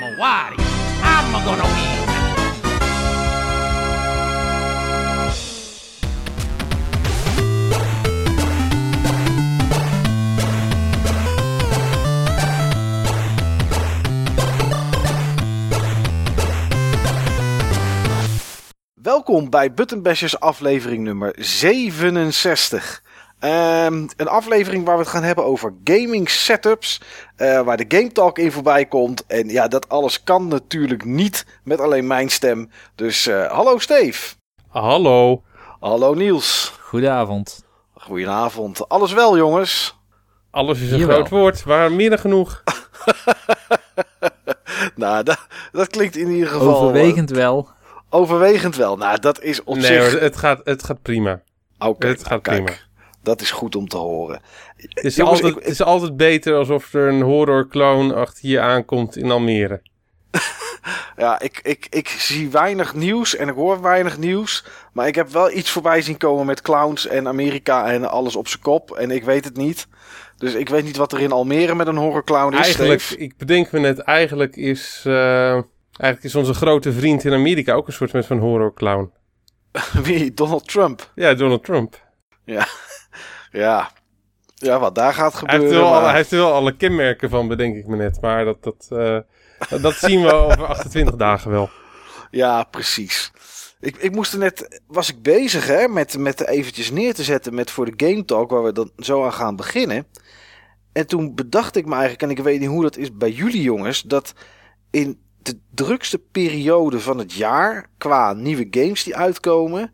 I'm Wari. I'm gonna win. Welkom bij Button Bashers aflevering nummer 67. Ehm, een aflevering waar we het gaan hebben over gaming setups, eh, waar de Game Talk in voorbij komt. En ja, dat alles kan natuurlijk niet met alleen mijn stem. Dus eh, hallo Steve. Hallo. Hallo Niels. Goedenavond. Goedenavond. Alles wel jongens? Alles is een Jawel. groot woord, maar meer dan genoeg. Nou, dat, dat klinkt in ieder geval... Overwegend wel. eh, overwegend wel. Nou, dat is op nee zich... hoor, het gaat, het gaat prima. Oké, het gaat kijk, prima. Dat is goed om te horen. Het is, Jongens, altijd, ik- het is altijd beter alsof er een horrorclown achter je aankomt in Almere. Ja, ik, ik, ik zie weinig nieuws en ik hoor weinig nieuws. Maar ik heb wel iets voorbij zien komen met clowns en Amerika en alles op zijn kop. En ik weet het niet. Dus ik weet niet wat er in Almere met een horrorclown is. Eigenlijk, Steve. ik bedenk me net, eigenlijk is, eh, eigenlijk is onze grote vriend in Amerika ook een soort met van horrorclown. Wie? Donald Trump. Ja, Donald Trump. Ja. Ja, wat daar gaat Hij gebeuren. heeft, er wel, maar- alle, hij heeft er wel alle kenmerken van, bedenk ik me net. Maar dat, dat, eh, dat zien we over 28 dagen wel. Ja, precies. Ik, ik moest er net, was ik bezig hè, met, met eventjes neer te zetten met voor de Game Talk, waar we dan zo aan gaan beginnen. En toen bedacht ik me eigenlijk, en ik weet niet hoe dat is bij jullie jongens, dat in de drukste periode van het jaar, qua nieuwe games die uitkomen,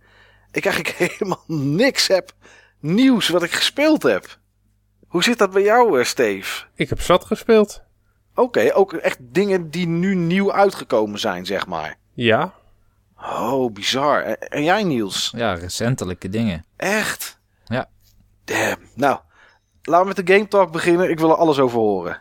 ik eigenlijk helemaal niks heb nieuws wat ik gespeeld heb. Hoe zit dat bij jou, eh, Steve? Ik heb zat gespeeld. Oké, ook echt dingen die nu nieuw uitgekomen zijn, zeg maar. Ja. Oh, bizar. En, en jij, Niels? Ja, recentelijke dingen. Echt? Ja. Damn. Nou, laten we met de Game Talk beginnen. Ik wil er alles over horen.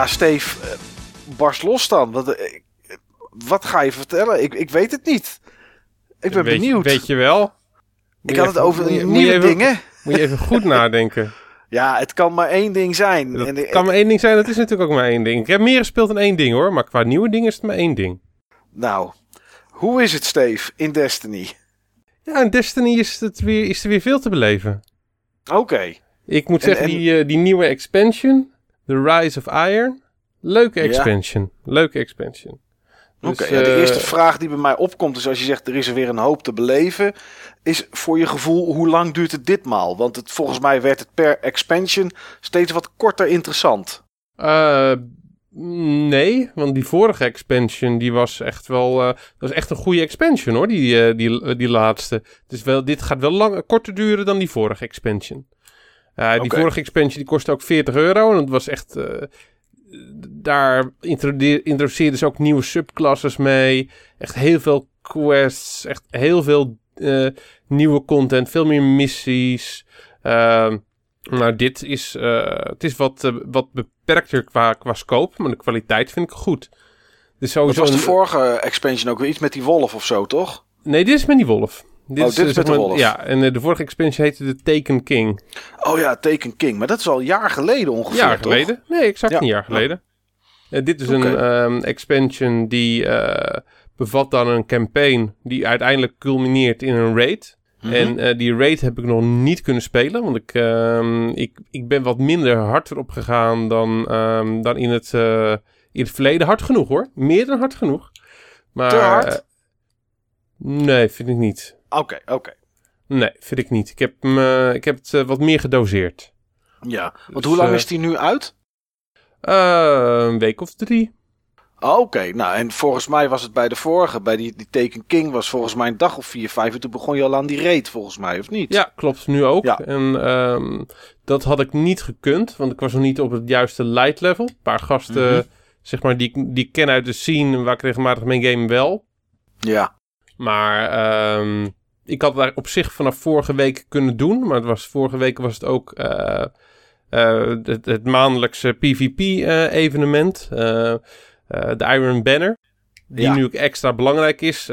Ja, Steve, eh, barst los dan. Wat, eh, wat ga je vertellen? Ik, ik weet het niet. Ik ben weet, benieuwd. Weet je wel? Moet ik had het over moet je- moet nieuwe even- dingen. Moet je even goed nadenken. Ja, het kan maar één ding zijn. En ik- kan maar één ding zijn, dat is natuurlijk ook maar één ding. Ik heb meer gespeeld dan één ding hoor, maar qua nieuwe dingen is het maar één ding. Nou, hoe is het, Steve, in Destiny? Ja, in Destiny is, het weer, is er weer veel te beleven. Oké. Ik moet En- zeggen, en- Die, eh, die nieuwe expansion, The Rise of Iron, leuke Ja. expansion. Leuke expansion. Dus, Oké, ja, de eh, eerste vraag die bij mij opkomt is als je zegt er is er weer een hoop te beleven, is voor je gevoel hoe lang duurt het ditmaal? Want het, volgens mij werd het per expansion steeds wat korter interessant. Eh, nee, want die vorige expansion, die was echt wel... eh, dat was echt een goede expansion hoor, die, die, die laatste. Dus wel, dit gaat wel lang, korter duren dan die vorige expansion. Eh, die vorige expansion die kostte ook 40 euro en het was echt... eh, daar introduce- introduceerden ze ook nieuwe subclasses mee. Echt heel veel quests, echt heel veel eh, nieuwe content, veel meer missies. Ehm, Maar dit is, het is wat, wat beperkter qua, qua scope, maar de kwaliteit vind ik goed. Dus Dat sowieso was de vorige expansion ook weer iets met die wolf of zo, toch? Nee, dit is met die wolf. Oh, dit is zeg maar- wolf. Ja, en eh, de vorige expansion heette de Taken King. Oh ja, Taken King. Maar dat is al een jaar geleden ongeveer, Een jaar toch? geleden? Nee, exact Ja. een jaar geleden. Eh, dit is een ehm, expansion die eh, bevat dan een campaign die uiteindelijk culmineert in een raid. Mhm. En die raid heb ik nog niet kunnen spelen, want ik, ehm, ik, ik ben wat minder hard erop gegaan dan, ehm, dan in, het, in het verleden. Hard genoeg hoor, meer dan hard genoeg. Maar, Te hard? nee, vind ik niet. Oké, oké. Nee, vind ik niet. Ik heb, hem, eh, ik heb het eh, wat meer gedoseerd. Ja, want Dus, hoe lang eh, is die nu uit? Een week of drie. Oh, Oké, nou en volgens mij was het bij de vorige, bij die, die Taken King was volgens mij een dag of vier, vijf. En toen begon je al aan die raid, volgens mij, of niet? Ja, klopt. Nu ook. Ja. En ehm, dat had ik niet gekund, want ik was nog niet op het juiste light level. Een paar gasten, Mhm. zeg maar, die, die ken uit de scene waar ik regelmatig mee game wel. Ja, Maar ehm, ik had daar op zich vanaf vorige week kunnen doen. Maar het was, vorige week was het ook eh, eh, het, het maandelijkse PvP-evenement. eh, de Iron Banner. Die Ja. nu ook extra belangrijk is.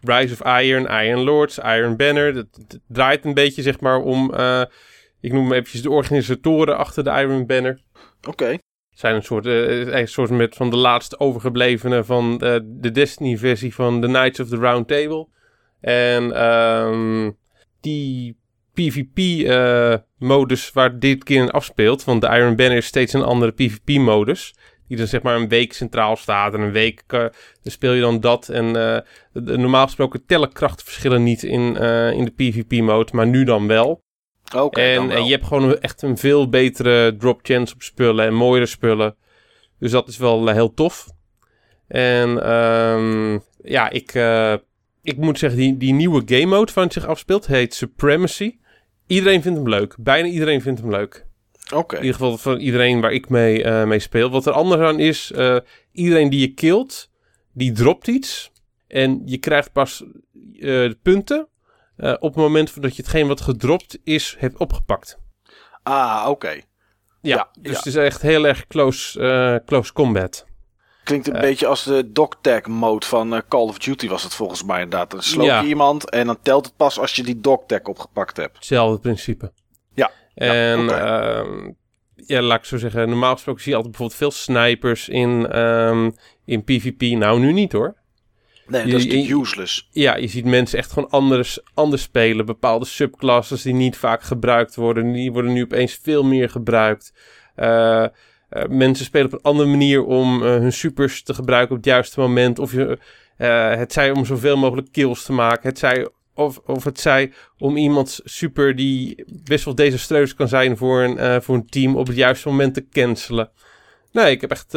Rise of Iron, Iron Lords, Iron Banner. Dat, dat draait een beetje zeg maar om... ik noem hem eventjes de organisatoren achter de Iron Banner. oké. zijn een soort, een soort met van de laatste overgeblevenen van de Destiny-versie van The Knights of the Round Table. En ehm, die PvP-modus waar dit keer in afspeelt, want de Iron Banner is steeds een andere PvP-modus. Die dan zeg maar een week centraal staat en een week eh, dan speel je dan dat. En eh, de- normaal gesproken tellen krachtverschillen niet in, eh, in de PvP-mode, maar nu dan wel. Oké, En eh, je hebt gewoon echt een veel betere drop chance op spullen en mooiere spullen. Dus dat is wel eh, heel tof. En ehm, ja, ik, eh, ik moet zeggen, die, die nieuwe game mode van het zich afspeelt heet Supremacy. Iedereen vindt hem leuk. Bijna iedereen vindt hem leuk. Oké, In ieder geval van iedereen waar ik mee, eh, mee speel. Wat er anders aan is, eh, iedereen die je killt, die dropt iets. En je krijgt pas eh, punten op het moment dat je hetgeen wat gedropt is, hebt opgepakt. ah, oké. Ja, Ja, dus ja. het is echt heel erg close, close combat. Klinkt een Eh. beetje als de dogtag mode van eh, Call of Duty was het volgens mij inderdaad. Dan sloop Ja. je iemand en dan telt het pas als je die dogtag opgepakt hebt. Hetzelfde principe. Ja, ja, En ehm, ja, laat ik zo zeggen, normaal gesproken zie je altijd bijvoorbeeld veel snipers in, ehm, in PvP. Nou, nu niet hoor. Nee, Je- dat is useless. Ja, je ziet mensen echt gewoon anders, anders spelen. Bepaalde subclasses die niet vaak gebruikt worden, die worden nu opeens veel meer gebruikt. Eh, eh, mensen spelen op een andere manier om eh, hun supers te gebruiken op het juiste moment. Of je, eh, het zij om zoveel mogelijk kills te maken. Het zij, of, of het zij om iemands super die best wel desastreus kan zijn voor een, voor een team op het juiste moment te cancelen. Nee, ik heb echt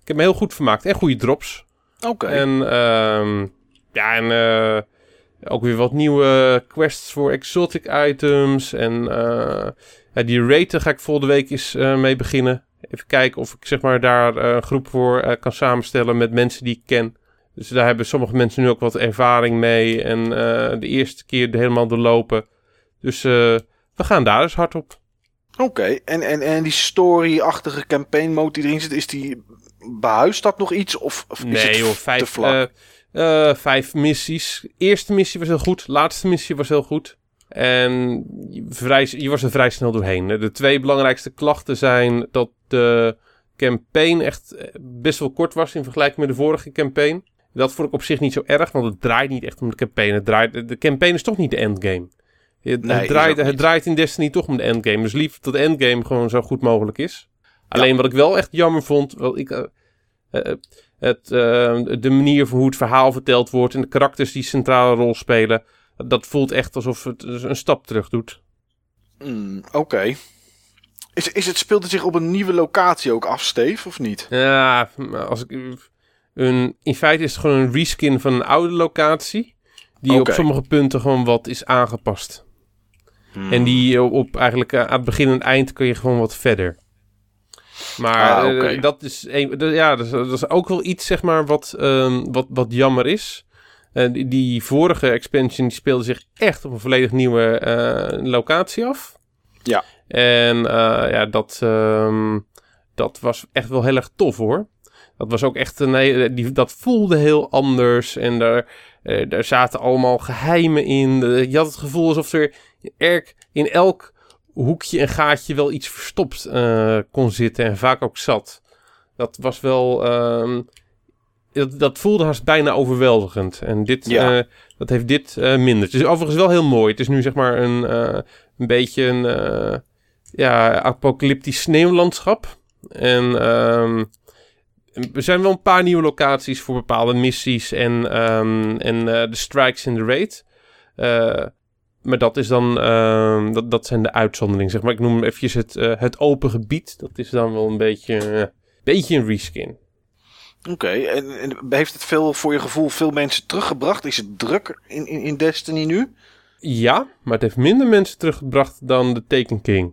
ik heb me heel goed vermaakt. En goede drops. Oké. En ehm, ja, en ook weer wat nieuwe quests voor exotic items. En ja, die raten ga ik volgende week eens mee beginnen. Even kijken of ik zeg maar daar eh, een groep voor eh, kan samenstellen met mensen die ik ken. Dus daar hebben sommige mensen nu ook wat ervaring mee. En eh, de eerste keer er helemaal doorlopen. Dus we gaan daar eens hard op. Oké, en, en, en die story-achtige campaign mode die erin zit, is die behuist dat nog iets? Of, of is Nee het joh, te vijf, vlak? vijf missies. Eerste missie was heel goed. Laatste missie was heel goed. En vrij, je was er vrij snel doorheen. De twee belangrijkste klachten zijn dat de campaign echt eh, best wel kort was in vergelijking met de vorige campaign. Dat vond ik op zich niet zo erg, want het draait niet echt om de campaign. Het draait, de campaign is toch niet de endgame. Het, Nee, het, is draait, het draait in Destiny toch om de endgame. Dus lief dat de endgame gewoon zo goed mogelijk is. Alleen wat ik wel echt jammer vond, wel ik, eh, eh, het, de manier van hoe het verhaal verteld wordt en de karakters die centrale rol spelen, dat voelt echt alsof het een stap terug doet. Hmm, Oké. Is, is het, speelt het zich op een nieuwe locatie ook af, Steve, of niet? Ja, als ik, een, in feite is het gewoon een reskin van een oude locatie, die op sommige punten gewoon wat is aangepast. Hmm. En die op eigenlijk eh, aan het begin en het eind kun je gewoon wat verder. Maar Ah, eh, dat is een, ja, dat is, dat is ook wel iets zeg maar wat, ehm, wat, wat jammer is. Eh, die, die vorige expansion die speelde zich echt op een volledig nieuwe eh, locatie af. Ja. En eh, ja, dat, ehm, dat was echt wel heel erg tof hoor. Dat was ook echt een hele- die, dat voelde heel anders. En daar, eh, daar zaten allemaal geheimen in. Je had het gevoel alsof er erg in elk hoekje en gaatje wel iets verstopt eh, kon zitten. En vaak ook zat. Dat was wel. ehm, dat, dat voelde haast bijna overweldigend. En dit, Ja. dat heeft dit minder. Het is overigens wel heel mooi. Het is nu zeg maar een, een beetje een ja, apocalyptisch sneeuwlandschap. En ehm, er zijn wel een paar nieuwe locaties voor bepaalde missies en, ehm, en eh, de strikes in de raid. Eh, maar dat is dan, ehm, dat, dat zijn de uitzonderingen, zeg maar. Ik noem eventjes het, eh, het open gebied. Dat is dan wel een beetje, beetje een reskin. Oké, en, en heeft het veel voor je gevoel veel mensen teruggebracht? Is het druk in, in, in Destiny nu? Ja, maar het heeft minder mensen teruggebracht dan de Taken King.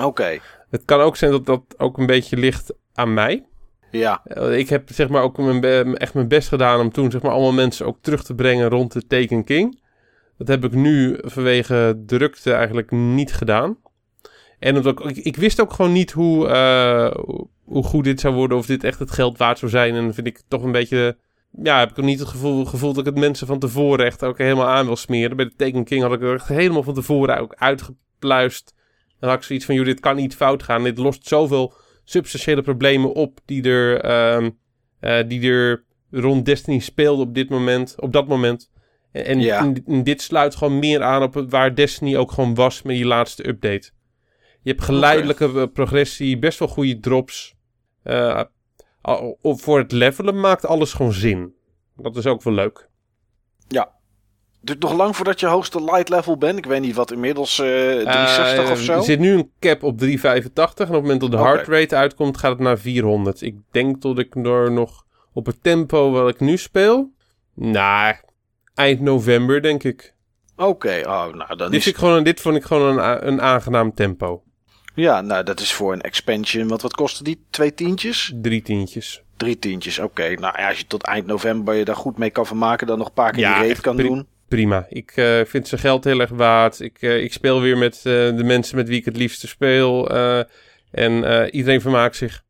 Oké, Het kan ook zijn dat dat ook een beetje ligt aan mij. ja. Eh, Ik heb zeg maar ook mijn, echt mijn best gedaan om toen zeg maar allemaal mensen ook terug te brengen rond de Taken King. Dat heb ik nu vanwege drukte eigenlijk niet gedaan. En omdat ik, ik, ik wist ook gewoon niet hoe, eh, hoe- goed dit zou worden, of dit echt het geld waard zou zijn. En vind ik toch een beetje, ja, heb ik ook niet het gevoel, gevoel dat ik het mensen van tevoren echt ook helemaal aan wil smeren. Bij de Taken King had ik er echt helemaal van tevoren ook uitgepluist. Dan had ik zoiets van, joh, dit kan niet fout gaan. Dit lost zoveel substantiële problemen op die er, ehm, eh, die er rond Destiny speelden op dit moment, op dat moment. En, en, Ja. en- en dit sluit gewoon meer aan op waar Destiny ook gewoon was met die laatste update. Je hebt geleidelijke progressie, best wel goede drops. Al- voor het levelen maakt alles gewoon zin. Dat is ook wel leuk. Duurt nog lang voordat je hoogste light level bent? Ik weet niet wat, inmiddels eh 360 Eh, of zo? Er zit nu een cap op 385 en op het moment dat de Oké. heart rate uitkomt gaat het naar 400. Ik denk dat ik er nog op het tempo wat ik nu speel, nou, eind november denk ik. Oké, oh, nou dan Dit, is... ik gewoon, dit vond ik gewoon een, een aangenaam tempo. Ja, nou dat is voor een expansion. Want wat kostte die? Twee tientjes? Drie tientjes. Drie tientjes, oké. Nou ja, als je tot eind november je daar goed mee kan vermaken... dan nog een paar keer Ja, die raid kan doen. Prima. Ik eh, vind zijn geld heel erg waard. Ik, eh, ik speel weer met eh, de mensen met wie ik het liefste speel. eh, en eh, iedereen vermaakt zich.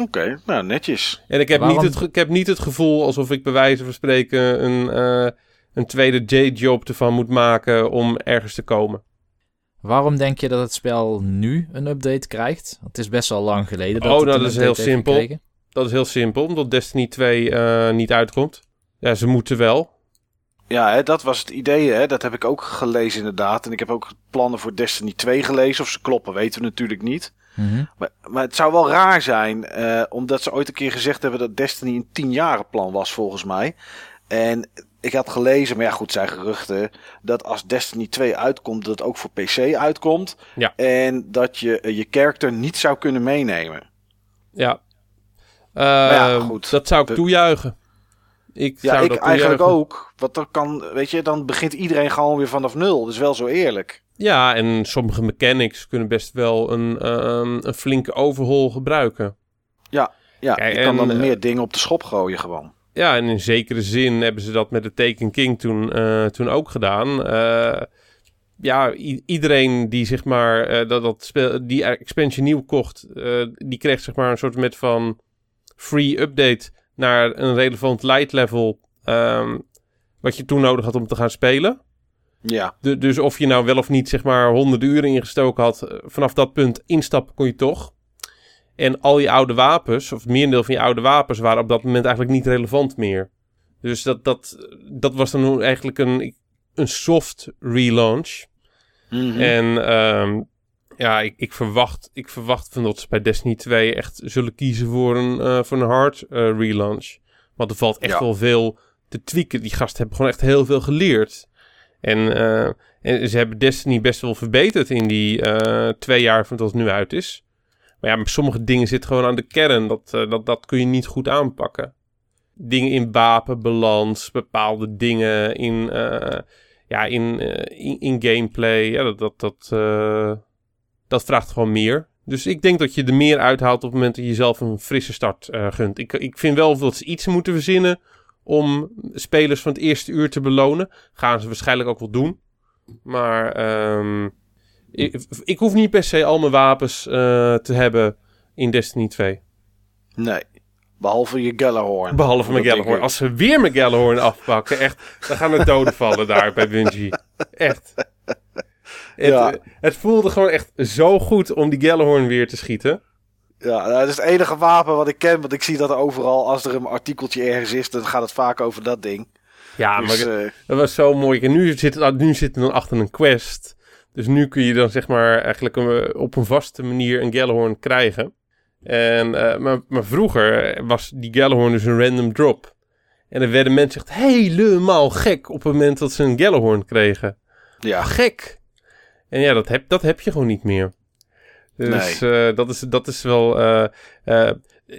Oké, nou netjes. En ik heb, Waarom- niet het, ik heb niet het gevoel alsof ik bij wijze van spreken een, eh, een tweede J-job ervan moet maken om ergens te komen. Waarom denk je dat het spel nu een update krijgt? Het is best wel lang geleden dat Oh, het nou, een dat is heel simpel. gekregen. Dat is heel simpel, omdat Destiny 2 eh, niet uitkomt. Ja, ze moeten wel. Ja, hè, dat was het idee. Hè? Dat heb ik ook gelezen inderdaad. En ik heb ook plannen voor Destiny 2 gelezen. Of ze kloppen, weten we natuurlijk niet. Mhm. Maar, maar het zou wel raar zijn, eh, omdat ze ooit een keer gezegd hebben dat Destiny een tienjarenplan was, volgens mij. En ik had gelezen, maar ja, goed, zijn geruchten, dat als Destiny 2 uitkomt, dat het ook voor PC uitkomt. Ja. En dat je eh, je character niet zou kunnen meenemen. Ja. ja, Eh, goed. Dat zou ik De- toejuichen. Ik Ja, zou ik dat eigenlijk ook. Want dan kan, weet je, dan begint iedereen gewoon weer vanaf nul. Dat is wel zo eerlijk. Ja, en sommige mechanics kunnen best wel een, ehm, een flinke overhaul gebruiken. Ja, Kijk, je kan dan en, eh, meer dingen op de schop gooien gewoon. Ja, en in zekere zin hebben ze dat met de Taken King toen, eh, toen ook gedaan. Eh, ja, iedereen die zeg maar dat, dat speel, die expansion nieuw kocht, die kreeg zeg maar een soort met van free update naar een relevant light level. ehm, wat je toen nodig had om te gaan spelen. Ja, Du- dus of je nou wel of niet zeg maar honderden uren ingestoken had, eh, vanaf dat punt instappen kon je toch. En al je oude wapens, of het merendeel van je oude wapens, waren op dat moment eigenlijk niet relevant meer. Dus dat, dat, dat was dan eigenlijk een, een soft relaunch. Mhm. En ehm, ja, ik, ik, verwacht, ik verwacht van dat ze bij Destiny 2 echt zullen kiezen voor een, eh, voor een hard eh, relaunch. Want er valt echt Ja. wel veel te tweaken. Die gasten hebben gewoon echt heel veel geleerd. En, eh, en ze hebben Destiny best wel verbeterd in die twee jaar van dat het nu uit is. Maar ja, maar sommige dingen zitten gewoon aan de kern. Dat, dat, dat kun je niet goed aanpakken. Dingen in wapenbalans, bepaalde dingen in, ja, in, in, in gameplay. Ja, dat, dat, dat, dat vraagt gewoon meer. Dus ik denk dat je er meer uithaalt op het moment dat je jezelf een frisse start eh, gunt. Ik, ik vind wel dat ze iets moeten verzinnen om spelers van het eerste uur te belonen. Gaan ze waarschijnlijk ook wel doen. Maar ehm, Ik, ik hoef niet per se al mijn wapens eh, te hebben in Destiny 2. Nee. Behalve je Gallahorn. Behalve mijn Gallahorn. Als ze weer mijn Gallahorn afpakken, echt, dan gaan er doden vallen daar bij Bungie. Echt. Het, Ja. het voelde gewoon echt zo goed om die Gallahorn weer te schieten. Ja, nou, dat is het enige wapen wat ik ken. Want ik zie dat overal, als er een artikeltje ergens is, dan gaat het vaak over dat ding. Ja, dus, maar eh, dat was zo mooi. En nu zit, het, nu zit het dan achter een quest. Dus nu kun je dan zeg maar eigenlijk een- op een vaste manier een Gallahorn krijgen. En, eh, maar, maar vroeger was die Gallahorn dus een random drop. En dan werden mensen echt helemaal gek op het moment dat ze een Gallahorn kregen. ja, Gek! En ja, dat heb, dat heb je gewoon niet meer. Dus eh, dat, is, dat is wel... eh, eh,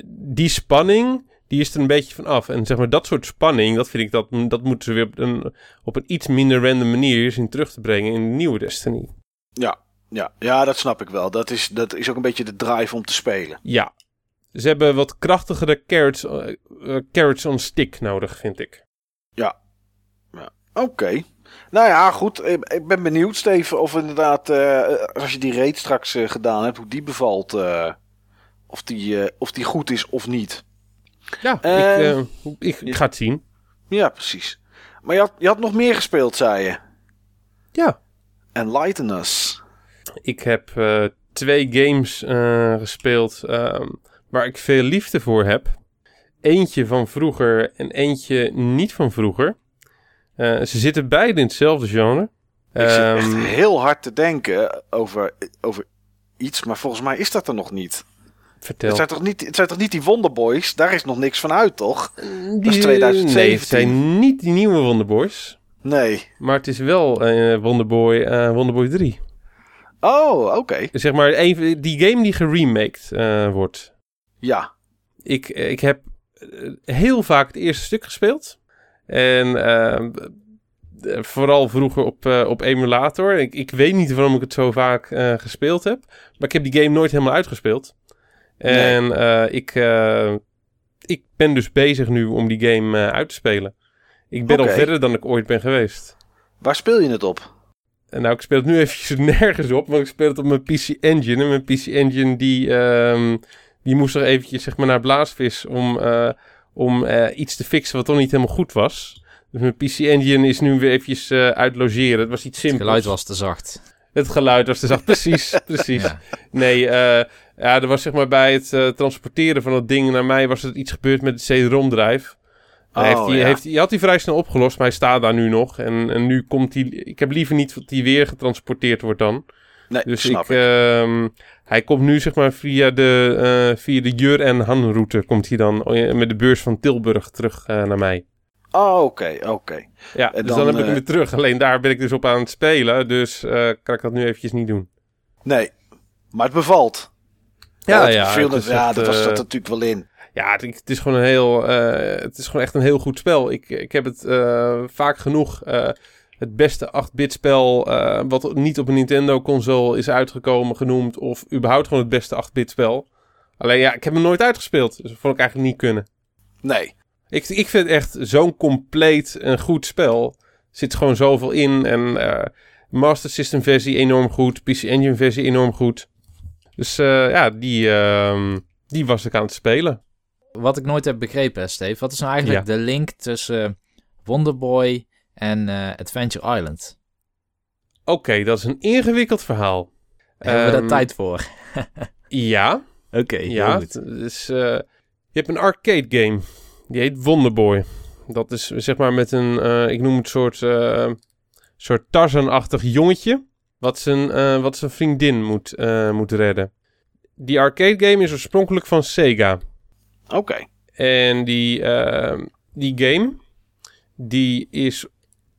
die spanning, die is er een beetje van af. En zeg maar, dat soort spanning, dat vind ik, dat, dat moeten ze weer op een, op een iets minder random manier zien terug te brengen in de nieuwe Destiny. ja, ja, ja, dat snap ik wel. Dat is, dat is ook een beetje de drive om te spelen. Ja. Ze hebben wat krachtigere carrots, carrots on stick nodig, vind ik. Oké. Nou ja, goed. Ik, ik ben benieuwd, Steven, of inderdaad, eh, als je die raid straks eh, gedaan hebt, hoe die bevalt. eh, of, die, of die goed is of niet. Ja, Eh, ik, ik, ik ga het zien. Ja, precies. Maar je had, je had nog meer gespeeld, zei je. Ja. Enlighten us. Ik heb twee games gespeeld ehm, waar ik veel liefde voor heb. Eentje van vroeger en eentje niet van vroeger. Eh, ze zitten beide in hetzelfde genre. Ik zit echt Ehm, heel hard te denken over, over iets, maar volgens mij is dat er nog niet. vertel. Het zijn, toch niet. het zijn toch niet die Wonderboys? Daar is nog niks van uit, toch? Die- is 2017. Nee, het zijn niet die nieuwe Wonderboys. Nee. Maar het is wel eh, Wonderboy, eh, Wonderboy 3. Oh, oké. Zeg maar die game die geremaked eh, wordt. Ja. Ik, ik heb eh, heel vaak het eerste stuk gespeeld. En ehm, eh, vooral vroeger op, eh, op emulator. Ik, ik weet niet waarom ik het zo vaak eh, gespeeld heb. Maar ik heb die game nooit helemaal uitgespeeld. En eh, ik, ik ben dus bezig nu om die game uit te spelen. Ik ben al verder dan ik ooit ben geweest. Waar speel je het op? En nou, ik speel het nu eventjes nergens op, want ik speel het op mijn PC Engine. En mijn PC Engine die, ehm, die moest nog eventjes zeg maar, naar Blaasvis om, om eh, iets te fixen wat toch niet helemaal goed was. Dus mijn PC Engine is nu weer eventjes eh, uit logeren. Het was iets Het simpels. geluid was te zacht. Het geluid was te zacht. Precies, precies. Ja. Nee, eh, ja, er was zeg maar bij het eh, transporteren van dat ding naar mij was er iets gebeurd met de CD-ROM-drive. Oh, heeft hij, ja. heeft, hij had hij vrij snel opgelost, maar hij staat daar nu nog. En, en nu komt hij... Ik heb liever niet dat hij weer getransporteerd wordt dan. Nee, Dus snap ik, ik. ehm, hij komt nu zeg maar via de, eh, via de Jur en Han route komt hij dan eh, met de beurs van Tilburg terug eh, naar mij. Oh, oké, oké. Ja, dus dan, heb ik hem weer terug. Alleen daar ben ik dus op aan het spelen, dus kan ik dat nu eventjes niet doen. Nee, maar het bevalt. Ja, ja, viel het is ja dat was dat natuurlijk wel in. Ja, het, het is gewoon een heel, het is gewoon echt een heel goed spel. Ik, ik heb het vaak genoeg het beste 8-bit spel eh, wat niet op een Nintendo console is uitgekomen genoemd of überhaupt gewoon het beste 8-bit spel. Alleen ja, ik heb hem nooit uitgespeeld, dus dat vond ik eigenlijk niet kunnen. Nee. Ik, ik vind het echt zo'n compleet en goed spel. Er zit gewoon zoveel in en eh, Master System versie enorm goed, PC Engine versie enorm goed. Dus eh, ja, die, ehm, die was ik aan het spelen. Wat ik nooit heb begrepen, Steve. Wat is nou eigenlijk Ja. de link tussen Wonderboy en eh, Adventure Island? Oké, dat is een ingewikkeld verhaal. Hebben we daar Ehm, tijd voor? Ja, Oké, ja. Dus, eh, je hebt een arcade game. Die heet Wonderboy. Dat is zeg maar met een, eh, ik noem het soort, eh soort Tarzan-achtig jongetje. Wat zijn, eh, wat zijn vriendin moet, eh, moet redden. Die arcade game is oorspronkelijk van Sega. Oké. En die, ehm, die game, die is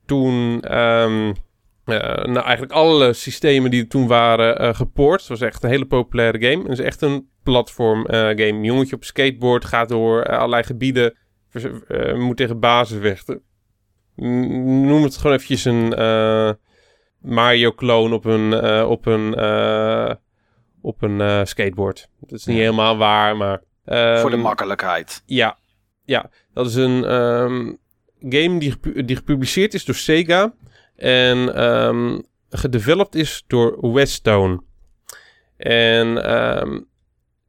toen, ehm, eh, nou eigenlijk alle systemen die er toen waren uh, gepoord. Het was echt een hele populaire game. Het is echt een platform eh, game. Jongetje op skateboard gaat door allerlei gebieden, moet tegen bazen vechten. Noem het gewoon eventjes een eh, Mario-kloon op een, op een, op een skateboard. Dat is niet Ja. helemaal waar, maar... Voor de ehm, makkelijkheid. ja, ja. Dat is een ehm, game die, die gepubliceerd is door Sega. En ehm, gedeveloped is door Westone. En ehm,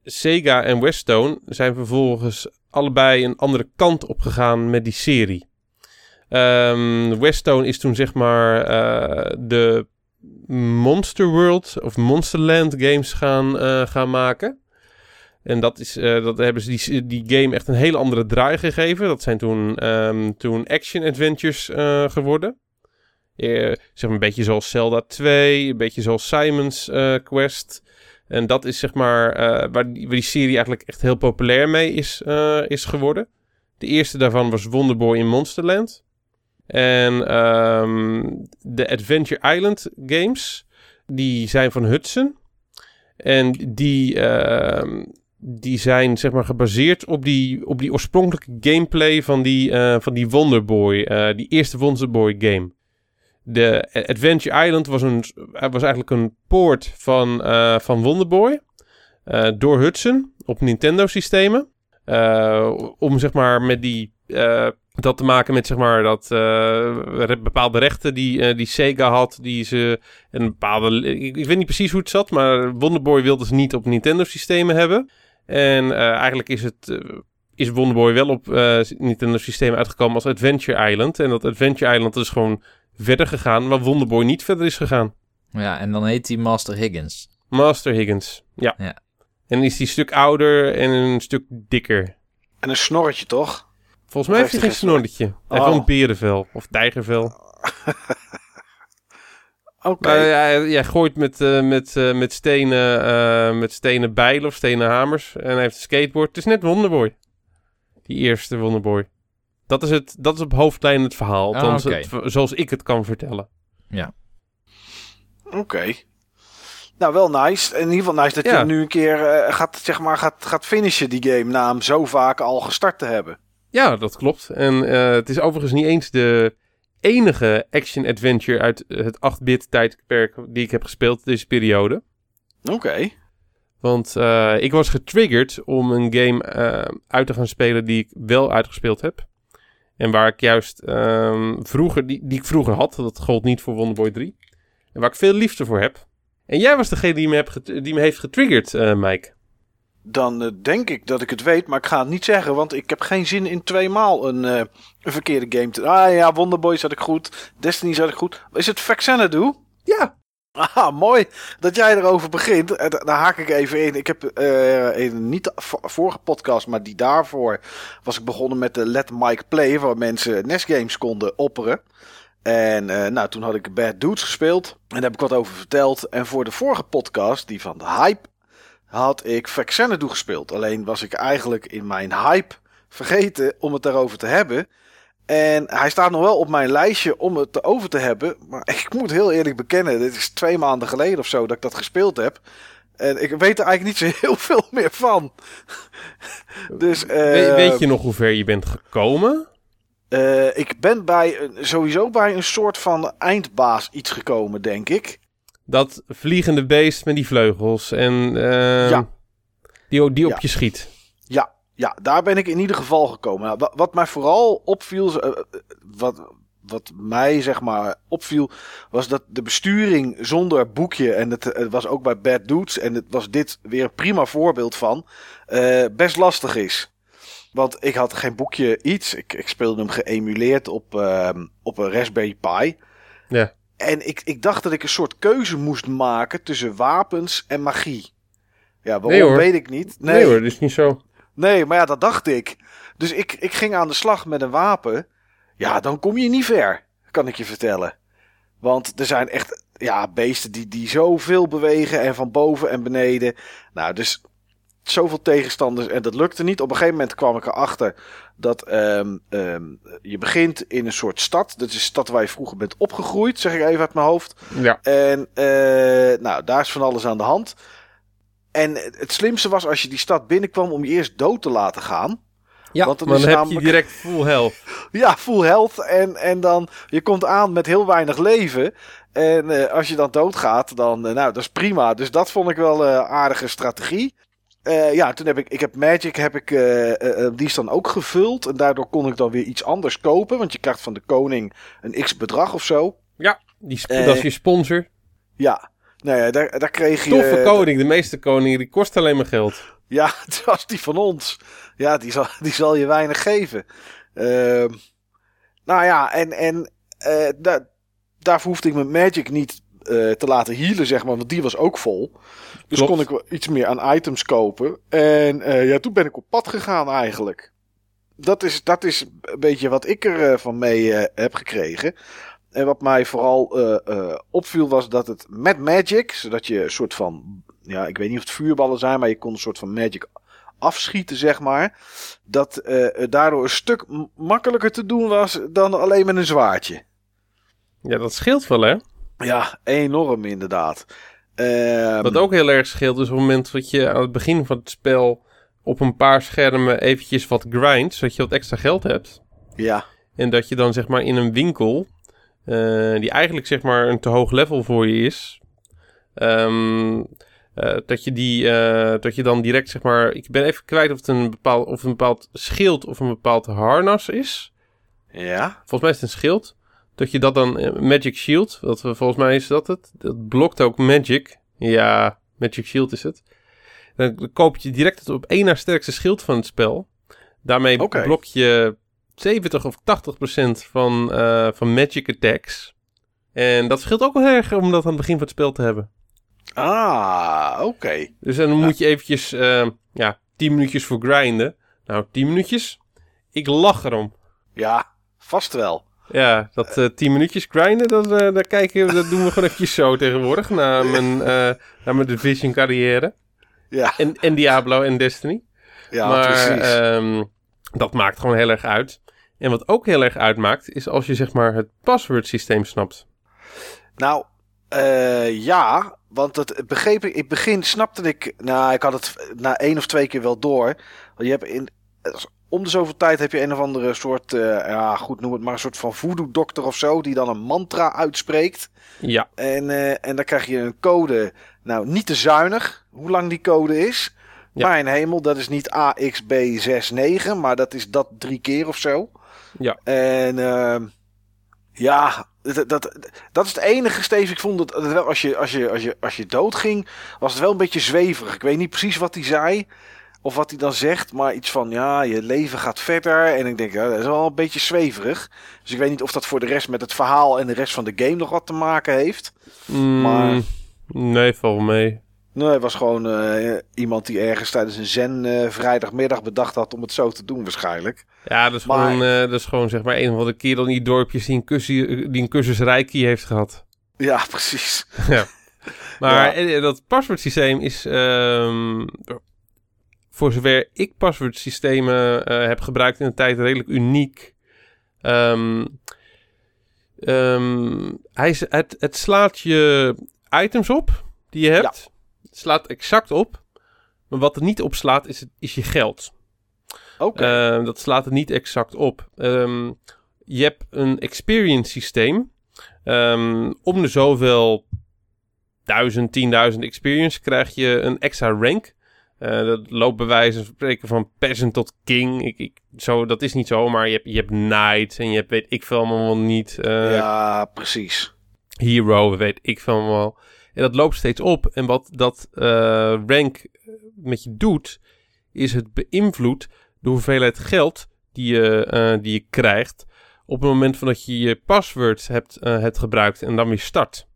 Sega en Westone zijn vervolgens allebei een andere kant op gegaan met die serie. Ehm Westone is toen zeg maar eh, de Monster World of Monsterland games gaan, eh, gaan maken. En dat, is, eh, dat hebben ze die, die game echt een hele andere draai gegeven. Dat zijn toen, ehm, toen action adventures eh, geworden. Eh, zeg maar een beetje zoals Zelda 2, een beetje zoals Simon's Quest. En dat is zeg maar waar, die, waar die serie eigenlijk echt heel populair mee is, is geworden. De eerste daarvan was Wonderboy in Monsterland. En ehm, de Adventure Island games, die zijn van Hudson. En die, ehm, die zijn zeg maar gebaseerd op die, op die oorspronkelijke gameplay van die, eh, van die Wonderboy, eh, die eerste Wonderboy game. De Adventure Island was, een, was eigenlijk een poort van, eh, van Wonderboy eh, door Hudson op Nintendo systemen. Eh, om zeg maar met die eh, dat te maken met zeg maar dat eh, re- bepaalde rechten die, eh, die Sega had, die ze een bepaalde, ik, ik weet niet precies hoe het zat, maar Wonderboy wilde ze niet op Nintendo systemen hebben. En eh, eigenlijk is het eh, is Wonderboy wel op eh, Nintendo systemen uitgekomen als Adventure Island en dat Adventure Island is gewoon verder gegaan, maar Wonderboy niet verder is gegaan. Ja, en dan heet hij Master Higgins. Master Higgins, ja. Ja. En is die een stuk ouder en een stuk dikker. En een snorretje, toch? Volgens mij heeft hij geen snorretje. Hij heeft Oh. wel een berenvel of tijgervel. Oké. Maar jij, jij gooit met, eh, met, eh, met, stenen, eh, met stenen bijlen of stenen hamers. En hij heeft een skateboard. Het is net Wonderboy. Die eerste Wonderboy. Dat is, het, dat is op hoofdlijn het verhaal. Ah, Althans, oké. het- zoals ik het kan vertellen. Oké. Nou, wel nice. In ieder geval nice dat je Ja. hem nu een keer eh, gaat, zeg maar, gaat, gaat finishen, die game, na hem zo vaak al gestart te hebben. Ja, dat klopt. En eh, het is overigens niet eens de enige action-adventure uit het 8-bit tijdperk die ik heb gespeeld deze periode. Oké. Want eh, ik was getriggerd om een game eh, uit te gaan spelen die ik wel uitgespeeld heb. En waar ik juist ehm, vroeger, die, die ik vroeger had, dat gold niet voor Wonderboy 3. En waar ik veel liefde voor heb. En jij was degene die me, heb die me heeft getriggerd, eh, Mike. Dan eh, denk ik dat ik het weet, maar ik ga het niet zeggen, want ik heb geen zin in tweemaal een, eh, een verkeerde game te... Ah ja, Wonderboy zat ik goed, Destiny zat ik goed. Is het Vexenadu? Ja, Ah, mooi dat jij erover begint. Eh, da- Daar haak ik even in. Ik heb eh, in niet de vo- vorige podcast, maar die daarvoor was ik begonnen met de Let Mike Play, waar mensen NES games konden opperen. En nou, toen had ik Bad Dudes gespeeld. En daar heb ik wat over verteld. En voor de vorige podcast, die van de Hype, had ik Vexenadu gespeeld. Alleen was ik eigenlijk in mijn hype vergeten om het daarover te hebben. En hij staat nog wel op mijn lijstje om het over te hebben. Maar ik moet heel eerlijk bekennen, dit is twee maanden geleden of zo dat ik dat gespeeld heb. En ik weet er eigenlijk niet zo heel veel meer van. dus, eh, We- weet je nog hoe ver je bent gekomen? eh, ik ben bij sowieso bij een soort van eindbaas iets gekomen, denk ik. Dat vliegende beest met die vleugels en eh, Ja. die, die op Ja. je schiet. Ja, ja, daar ben ik in ieder geval gekomen. Nou, wa- wat mij vooral opviel, eh, eh, wat, wat mij zeg maar opviel, was dat de besturing zonder boekje, en het, het was ook bij Bad Dudes, en het was dit weer een prima voorbeeld van, eh, best lastig is. Want ik had geen boekje iets. Ik, ik speelde hem geëmuleerd op, ehm, op een Raspberry Pi. Ja. En ik, ik dacht dat ik een soort keuze moest maken tussen wapens en magie. Ja, waarom Nee, weet ik niet. Nee, hoor, dat is niet zo. Nee, maar ja, dat dacht ik. Dus ik, ik ging aan de slag met een wapen. Ja, dan kom je niet ver, kan ik je vertellen. Want er zijn echt ja, beesten die, die zoveel bewegen en van boven en beneden. Nou, dus zoveel tegenstanders en dat lukte niet. Op een gegeven moment kwam ik erachter dat ehm, ehm, je begint in een soort stad. Dat is een stad waar je vroeger bent opgegroeid, zeg ik even uit mijn hoofd. Ja. En eh, nou, daar is van alles aan de hand. En het slimste was als je die stad binnenkwam om je eerst dood te laten gaan. Ja, Want dan heb namelijk- je direct full health. Ja, full health. En, en dan, je komt aan met heel weinig leven. En eh, als je dan doodgaat, dan, eh, nou, dat is prima. Dus dat vond ik wel een aardige strategie. Eh, ja, toen heb ik, ik heb Magic, heb ik, eh, eh, die is dan ook gevuld. En daardoor kon ik dan weer iets anders kopen. Want je krijgt van de koning een x bedrag of zo. Ja, die dat is je sponsor. Ja, nou ja, daar, daar kreeg je... Toffe koning. De meeste koningen die kosten alleen maar geld. Ja, het was die van ons. Ja, die zal, die zal je weinig geven. Ehm, nou ja, en, en daar daarvoor hoefde ik mijn Magic niet eh, te laten healen, zeg maar. Want die was ook vol. Dus Klopt. kon ik wel iets meer aan items kopen. En eh, ja, toen ben ik op pad gegaan eigenlijk. Dat is, dat is een beetje wat ik er eh, van mee heb gekregen. En wat mij vooral opviel was dat het met Magic, zodat je een soort van, ja, ik weet niet of het vuurballen zijn, maar je kon een soort van Magic afschieten, zeg maar. Dat het daardoor een stuk makkelijker te doen was dan alleen met een zwaardje. Ja, dat scheelt wel, hè? Ja, enorm inderdaad. Ehm, Wat ook heel erg scheelt is op het moment dat je aan het begin van het spel op een paar schermen eventjes wat grindt, zodat je wat extra geld hebt. Ja, En dat je dan zeg maar in een winkel, eh, die eigenlijk zeg maar een te hoog level voor je is, ehm, eh, dat, je die, eh, dat je dan direct zeg maar, ik ben even kwijt of het een bepaald, of een bepaald schild of een bepaald harnas is. ja, Volgens mij is het een schild. Dat je dat dan, eh, Magic Shield, we- volgens mij is dat het. Dat blokt ook Magic. Ja, Magic Shield is het. Dan koop je direct het op één na sterkste schild van het spel. Daarmee blok je 70 of 80 procent van, eh, van Magic attacks. En dat scheelt ook wel erg om dat aan het begin van het spel te hebben. ah, oké. Dus dan moet je eventjes, eh, ja, 10 minuutjes voor grinden. Nou, 10 minuutjes? Ik lach erom. Ja, vast wel. Ja, dat eh 10 minuutjes grinden, dat, eh, daar kijken, dat doen we gewoon eventjes zo tegenwoordig. Na mijn, eh na mijn Division carrière. Ja, En, en Diablo en Destiny. ja maar precies. ehm, dat maakt gewoon heel erg uit. En wat ook heel erg uitmaakt, is als je zeg maar het password systeem snapt. Nou, ja, want het begreep ik. In het begin snapte ik. Nou, ik had het na één of twee keer wel door. Want je hebt in. Om de zoveel tijd heb je een of andere soort. eh, ja, goed, noem het maar een soort van voodoo-dokter of zo. Die dan een mantra uitspreekt. Ja, En, eh, en dan krijg je een code. Nou, niet te zuinig hoe lang die code is. Ja. Mijn hemel, dat is niet AXB69, maar dat is dat drie keer of zo. Ja. En ehm, ja, dat, dat, dat is het enige, Steve. Ik vond dat wel, als je, als, je, als, je, als je doodging, was het wel een beetje zweverig. Ik weet niet precies wat hij zei. Of wat hij dan zegt, maar iets van ja, je leven gaat verder. En ik denk, ja, dat is wel een beetje zweverig. Dus ik weet niet of dat voor de rest met het verhaal en de rest van de game nog wat te maken heeft. Mm, Maar- nee, val mee. Nee, het was gewoon eh, iemand die ergens tijdens een zen eh, vrijdagmiddag bedacht had om het zo te doen waarschijnlijk. Ja, dat is, Maar- gewoon, eh, dat is gewoon zeg maar een of andere kerel in die dorpjes die een, cursus, die een cursus Reiki heeft gehad. Ja, precies. Maar Ja. dat paswoordsysteem is, ehm, voor zover ik paswoordsystemen eh, heb gebruikt in de tijd, redelijk uniek. Ehm, ehm, hij is, het, het slaat je items op die je hebt. Het slaat exact op. Maar wat het niet opslaat is, het- is je geld. Oké. Ehm, dat slaat het niet exact op. Je hebt een experience systeem. Om de zoveel duizend, tienduizend experience krijg je een extra rank. Eh, dat loopt bij wijze van spreken van peasant tot king. Ik, ik, zo, dat is niet zo, maar je hebt, je hebt knight en je hebt weet ik veel allemaal niet. eh, ja, precies. hero, weet ik veel wel. En dat loopt steeds op. En wat dat eh, rank met je doet, is het beïnvloedt de hoeveelheid geld die je, die je krijgt op het moment van dat je je password hebt, hebt gebruikt en dan weer start.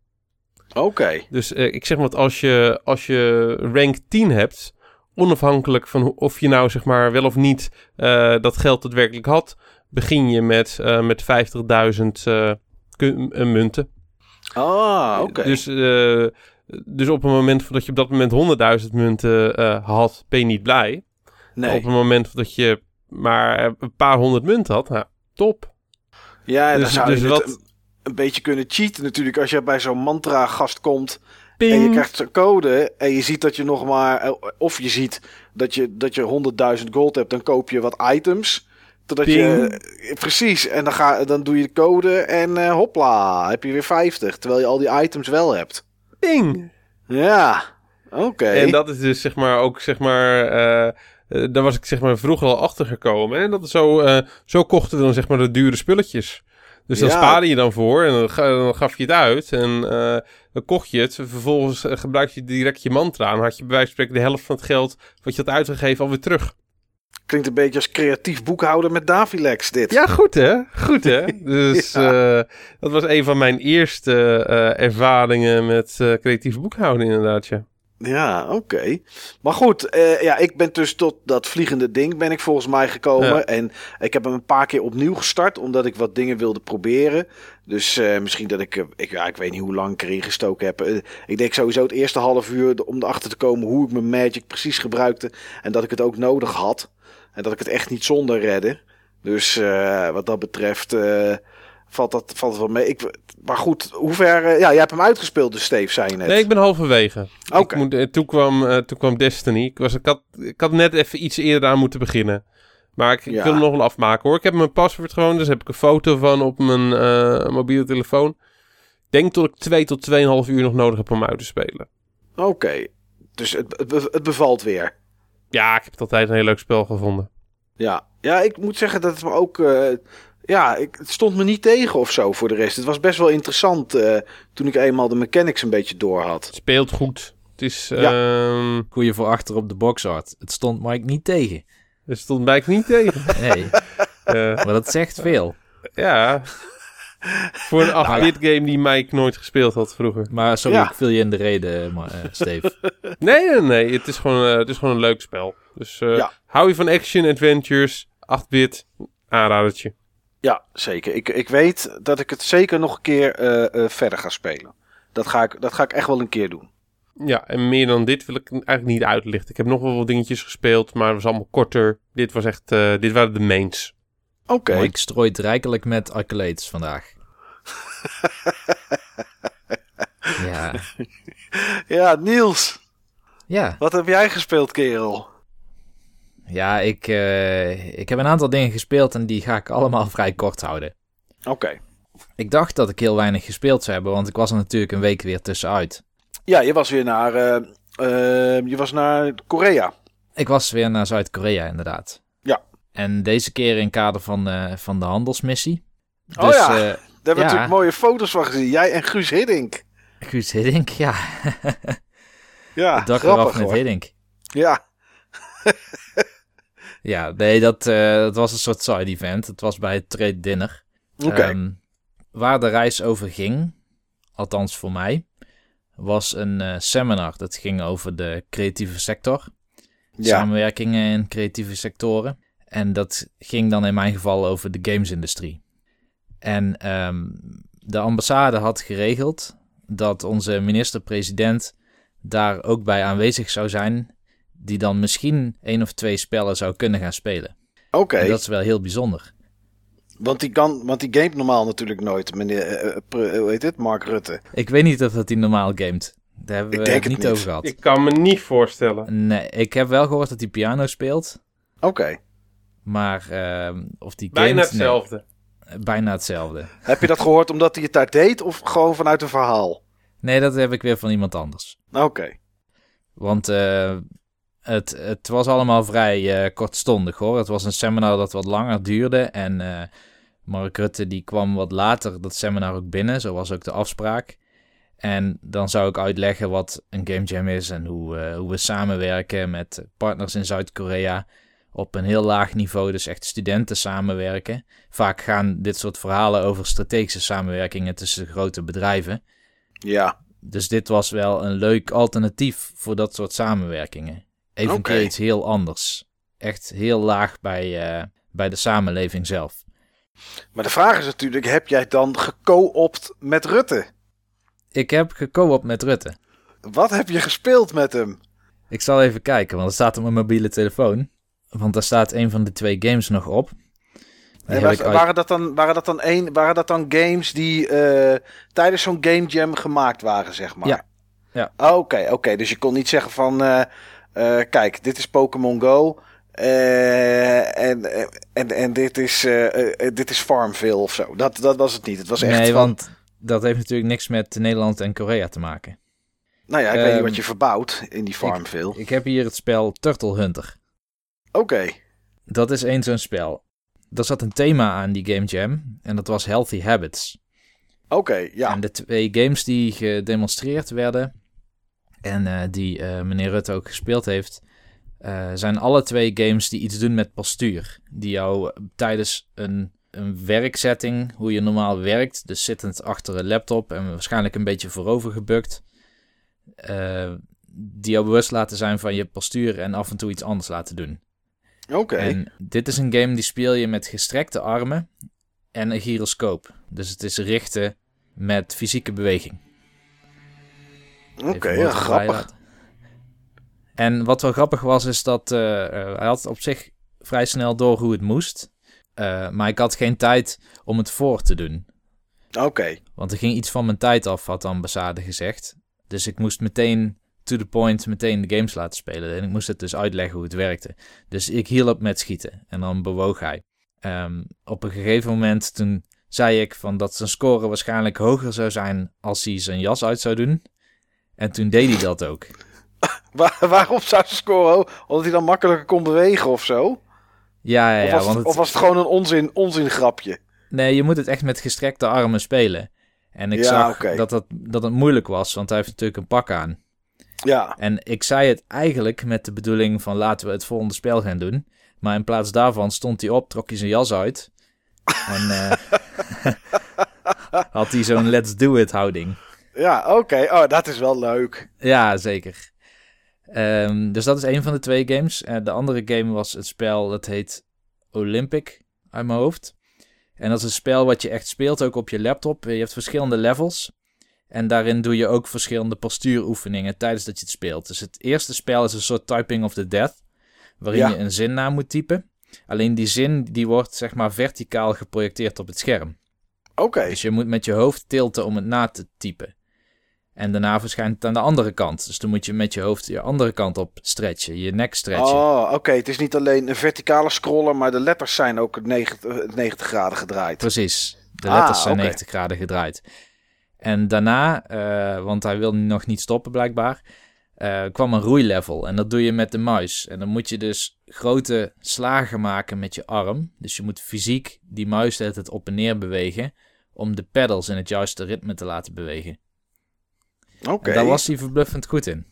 Oké. Dus ik zeg maar, dat als je, als je rank 10 hebt, onafhankelijk van of je nou zeg maar wel of niet eh, dat geld daadwerkelijk had, begin je met, eh, met 50.000 eh, munten. Ah, oké. Dus, dus op het moment dat je op dat moment 100.000 munten had, ben je niet blij. nee. Op het moment dat je maar een paar honderd munten had, nou, top. ja, en dan dus- zou dus je wat- een, een beetje kunnen cheaten natuurlijk als je bij zo'n mantra gast en je krijgt code en je ziet dat je nog maar eh, of je ziet dat je dat je 100.000 gold hebt, dan koop je wat items. Totdat je eh, precies en dan ga dan doe je de code en eh, hopla, heb je weer 50 terwijl je al die items wel hebt. Ping. Ja. Oké. En dat is dus zeg maar ook zeg maar. daar was ik zeg maar vroeger al achter gekomen. En dat is zo, zo kochten we dan zeg maar de dure spulletjes. Dus dan Ja. spaarde je dan voor en dan, ga- dan gaf je het uit en eh, dan kocht je het. Vervolgens eh, gebruikte je direct je mantra en had je bij wijze van spreken de helft van het geld wat je had uitgegeven alweer terug. Klinkt een beetje als creatief boekhouder met Davilex dit. Ja, goed hè? Goed hè? Dus eh, dat was een van mijn eerste ervaringen met creatief boekhouden inderdaad, ja. Ja, oké. Maar goed, eh, ja, ik ben dus tot dat vliegende ding ben ik volgens mij gekomen. Ja. En ik heb hem een paar keer opnieuw gestart, omdat ik wat dingen wilde proberen. Dus eh, misschien dat ik, eh, ik, ja, ik weet niet hoe lang ik erin gestoken heb. Ik denk sowieso het eerste half uur om erachter te komen hoe ik mijn magic precies gebruikte. En dat ik het ook nodig had. En dat ik het echt niet zonder redde. Dus wat dat betreft valt, dat, valt het wel mee. Ik, maar goed, hoe ver... eh, ja, jij hebt hem uitgespeeld dus, Steve, zei je net. Nee, ik ben halverwege. Oké. Moet, eh, toen, kwam, eh, toen kwam Destiny. Ik, was, ik, had, ik had net even iets eerder aan moeten beginnen. Maar ik, ik Ja. wil hem nog wel afmaken hoor. Ik heb mijn paswoord gewoon, dus heb ik een foto van op mijn mobiele telefoon. Ik denk dat ik 2 tot 2,5 uur nog nodig heb om uit te spelen. Oké, dus het, het, be- het bevalt weer. Ja, ik heb het altijd een heel leuk spel gevonden. Ja, ja ik moet zeggen dat het me ook... ja, ik, het stond me niet tegen of zo voor de rest. Het was best wel interessant eh, toen ik eenmaal de mechanics een beetje door had. Het speelt goed. Het is... Ja. Goeie voor achter op de boxart. Het stond Mike niet tegen. er stond mij niet tegen. Nee, Eh, maar dat zegt veel. ja. Voor een 8-bit game die Mike nooit gespeeld had vroeger. Maar sorry, Ja. ik viel je in de reden, maar, eh, Steve. Nee, nee, nee. Het is gewoon, eh, het is gewoon een leuk spel. Dus eh, Ja. hou je van action, adventures, 8-bit, aanradertje. Ja, zeker. Ik, ik weet dat ik het zeker nog een keer eh, eh, verder ga spelen. Dat ga, ik, dat ga ik echt wel een keer doen. Ja, en meer dan dit wil ik eigenlijk niet uitlichten. Ik heb nog wel wat dingetjes gespeeld, maar het was allemaal korter. Dit was echt, eh, dit waren de mains. Oké. Mike strooit rijkelijk met accolades vandaag. ja. Ja, Niels. Ja, Wat heb jij gespeeld, kerel? Ja ik, eh, ik heb een aantal dingen gespeeld en die ga ik allemaal vrij kort houden. Oké. Ik dacht dat ik heel weinig gespeeld zou hebben, want ik was er natuurlijk een week weer tussenuit. Ja, je was weer naar... eh, eh, je was naar Korea. Ik was weer naar Zuid-Korea, inderdaad. Ja. En deze keer in kader van, van de handelsmissie. Oh Dus, ja. eh, Daar hebben we Ja. natuurlijk mooie foto's van gezien. Jij en Guus Hiddink. Guus Hiddink, ja. Ja, Het dak grappig eraf met hoor. Hiddink. Ja, Ja, nee, dat, eh, dat was een soort side event. Het was bij het trade dinner. Ehm, waar de reis over ging, althans voor mij, was een eh, seminar. Dat ging over de creatieve sector. ja. Samenwerkingen in creatieve sectoren. En dat ging dan in mijn geval over de gamesindustrie. En ehm, de ambassade had geregeld dat onze minister-president daar ook bij aanwezig zou zijn. Die dan misschien één of twee spellen zou kunnen gaan spelen. Oké, En dat is wel heel bijzonder. want, die kan, want die gamet normaal natuurlijk nooit, meneer, pre- hoe heet het, Mark Rutte. Ik weet niet of dat hij normaal gamet. Daar hebben Ik we denk het niet niet. over gehad. Ik kan me niet voorstellen. Nee, ik heb wel gehoord dat hij piano speelt. Oké, Maar ehm, of die Bijna gamet, hetzelfde. nee, bijna hetzelfde. heb je dat gehoord omdat hij het daar deed of gewoon vanuit een verhaal? Nee, dat heb ik weer van iemand anders. Oké, Want eh, het, het was allemaal vrij eh, kortstondig hoor. Het was een seminar dat wat langer duurde. En eh, Mark Rutte die kwam wat later dat seminar ook binnen. Zo was ook de afspraak. En dan zou ik uitleggen wat een game jam is en hoe, eh, hoe we samenwerken met partners in Zuid-Korea op een heel laag niveau, dus echt studenten samenwerken. Vaak gaan dit soort verhalen over strategische samenwerkingen tussen grote bedrijven. ja, Dus dit was wel een leuk alternatief voor dat soort samenwerkingen. Even keer iets heel anders. Echt heel laag bij, eh, bij de samenleving zelf. maar de vraag is natuurlijk, heb jij dan geco-opt met Rutte? Ik heb geco-op met Rutte. Wat heb je gespeeld met hem? Ik zal even kijken, want het staat op mijn mobiele telefoon. Want daar staat een van de twee games nog op. Was- uit- waren, dat dan, waren, dat dan waren dat dan games die eh, tijdens zo'n game jam gemaakt waren, zeg maar? Ja. Ja. Oké, oké. Dus je kon niet zeggen van, eh, eh, kijk, dit is Pokémon Go. eh, en, en, en dit, is, eh, eh, dit is Farmville of zo. Dat, dat was het niet. Het was echt nee, van, want dat heeft natuurlijk niks met Nederland en Korea te maken. nou ja, ik weet niet ehm, wat je verbouwt in die Farmville. Ik heb hier het spel Turtle Hunter. Oké, Dat is één zo'n spel. er zat een thema aan die Game Jam. En dat was Healthy Habits. Oké, ja. En de twee games die gedemonstreerd werden. En eh, die eh, meneer Rutte ook gespeeld heeft. eh, zijn alle twee games die iets doen met postuur. Die jou tijdens een, een werksetting, hoe je normaal werkt. Dus zittend achter een laptop en waarschijnlijk een beetje voorover gebukt. eh, die jou bewust laten zijn van je postuur en af en toe iets anders laten doen. Oké. En dit is een game die speel je met gestrekte armen en een gyroscoop. Dus het is richten met fysieke beweging. Oké, ja, grappig. En wat wel grappig was, is dat eh, eh, hij had op zich vrij snel door hoe het moest. Eh, maar ik had geen tijd om het voor te doen. Oké. Want er ging iets van mijn tijd af, had de ambassade gezegd. Dus ik moest meteen to the point, meteen de games laten spelen. En ik moest het dus uitleggen hoe het werkte. Dus ik hielp met schieten. En dan bewoog hij. Ehm, op een gegeven moment toen zei ik van dat zijn score waarschijnlijk hoger zou zijn als hij zijn jas uit zou doen. En toen deed hij dat ook. Waar, waarom zou ze scoren? Omdat hij dan makkelijker kon bewegen of zo? Ja, ja, of, ja. was Want het, het, of was het gewoon een onzin, onzin grapje? Nee, je moet het echt met gestrekte armen spelen. En ik Ja, zag dat, dat, dat het moeilijk was, want hij heeft natuurlijk een pak aan. Ja. En ik zei het eigenlijk met de bedoeling van laten we het volgende spel gaan doen. Maar in plaats daarvan stond hij op, trok hij zijn jas uit. En eh, had hij zo'n let's do it houding. Ja, oké. Oh, dat is wel leuk. Ja, zeker. Ehm, dus dat is een van de twee games. En de andere game was het spel dat heet Olympic uit mijn hoofd. En dat is een spel wat je echt speelt ook op je laptop. Je hebt verschillende levels. En daarin doe je ook verschillende postuuroefeningen tijdens dat je het speelt. Dus het eerste spel is een soort Typing of the Death. Waarin Ja. je een zin na moet typen. Alleen die zin die wordt zeg maar verticaal geprojecteerd op het scherm. Oké. Dus je moet met je hoofd tilten om het na te typen. En daarna verschijnt het aan de andere kant. Dus dan moet je met je hoofd je andere kant op stretchen, je nek stretchen. Oh, oké. Het is niet alleen een verticale scroller, maar de letters zijn ook 90, 90 graden gedraaid. Precies. De Ah, letters zijn oké. 90 graden gedraaid. En daarna, eh, want hij wil nog niet stoppen blijkbaar, eh, kwam een roeilevel. En dat doe je met de muis. En dan moet je dus grote slagen maken met je arm. Dus je moet fysiek die muis tijd op en neer bewegen. Om de pedals in het juiste ritme te laten bewegen. Oké. Daar was hij verbluffend goed in.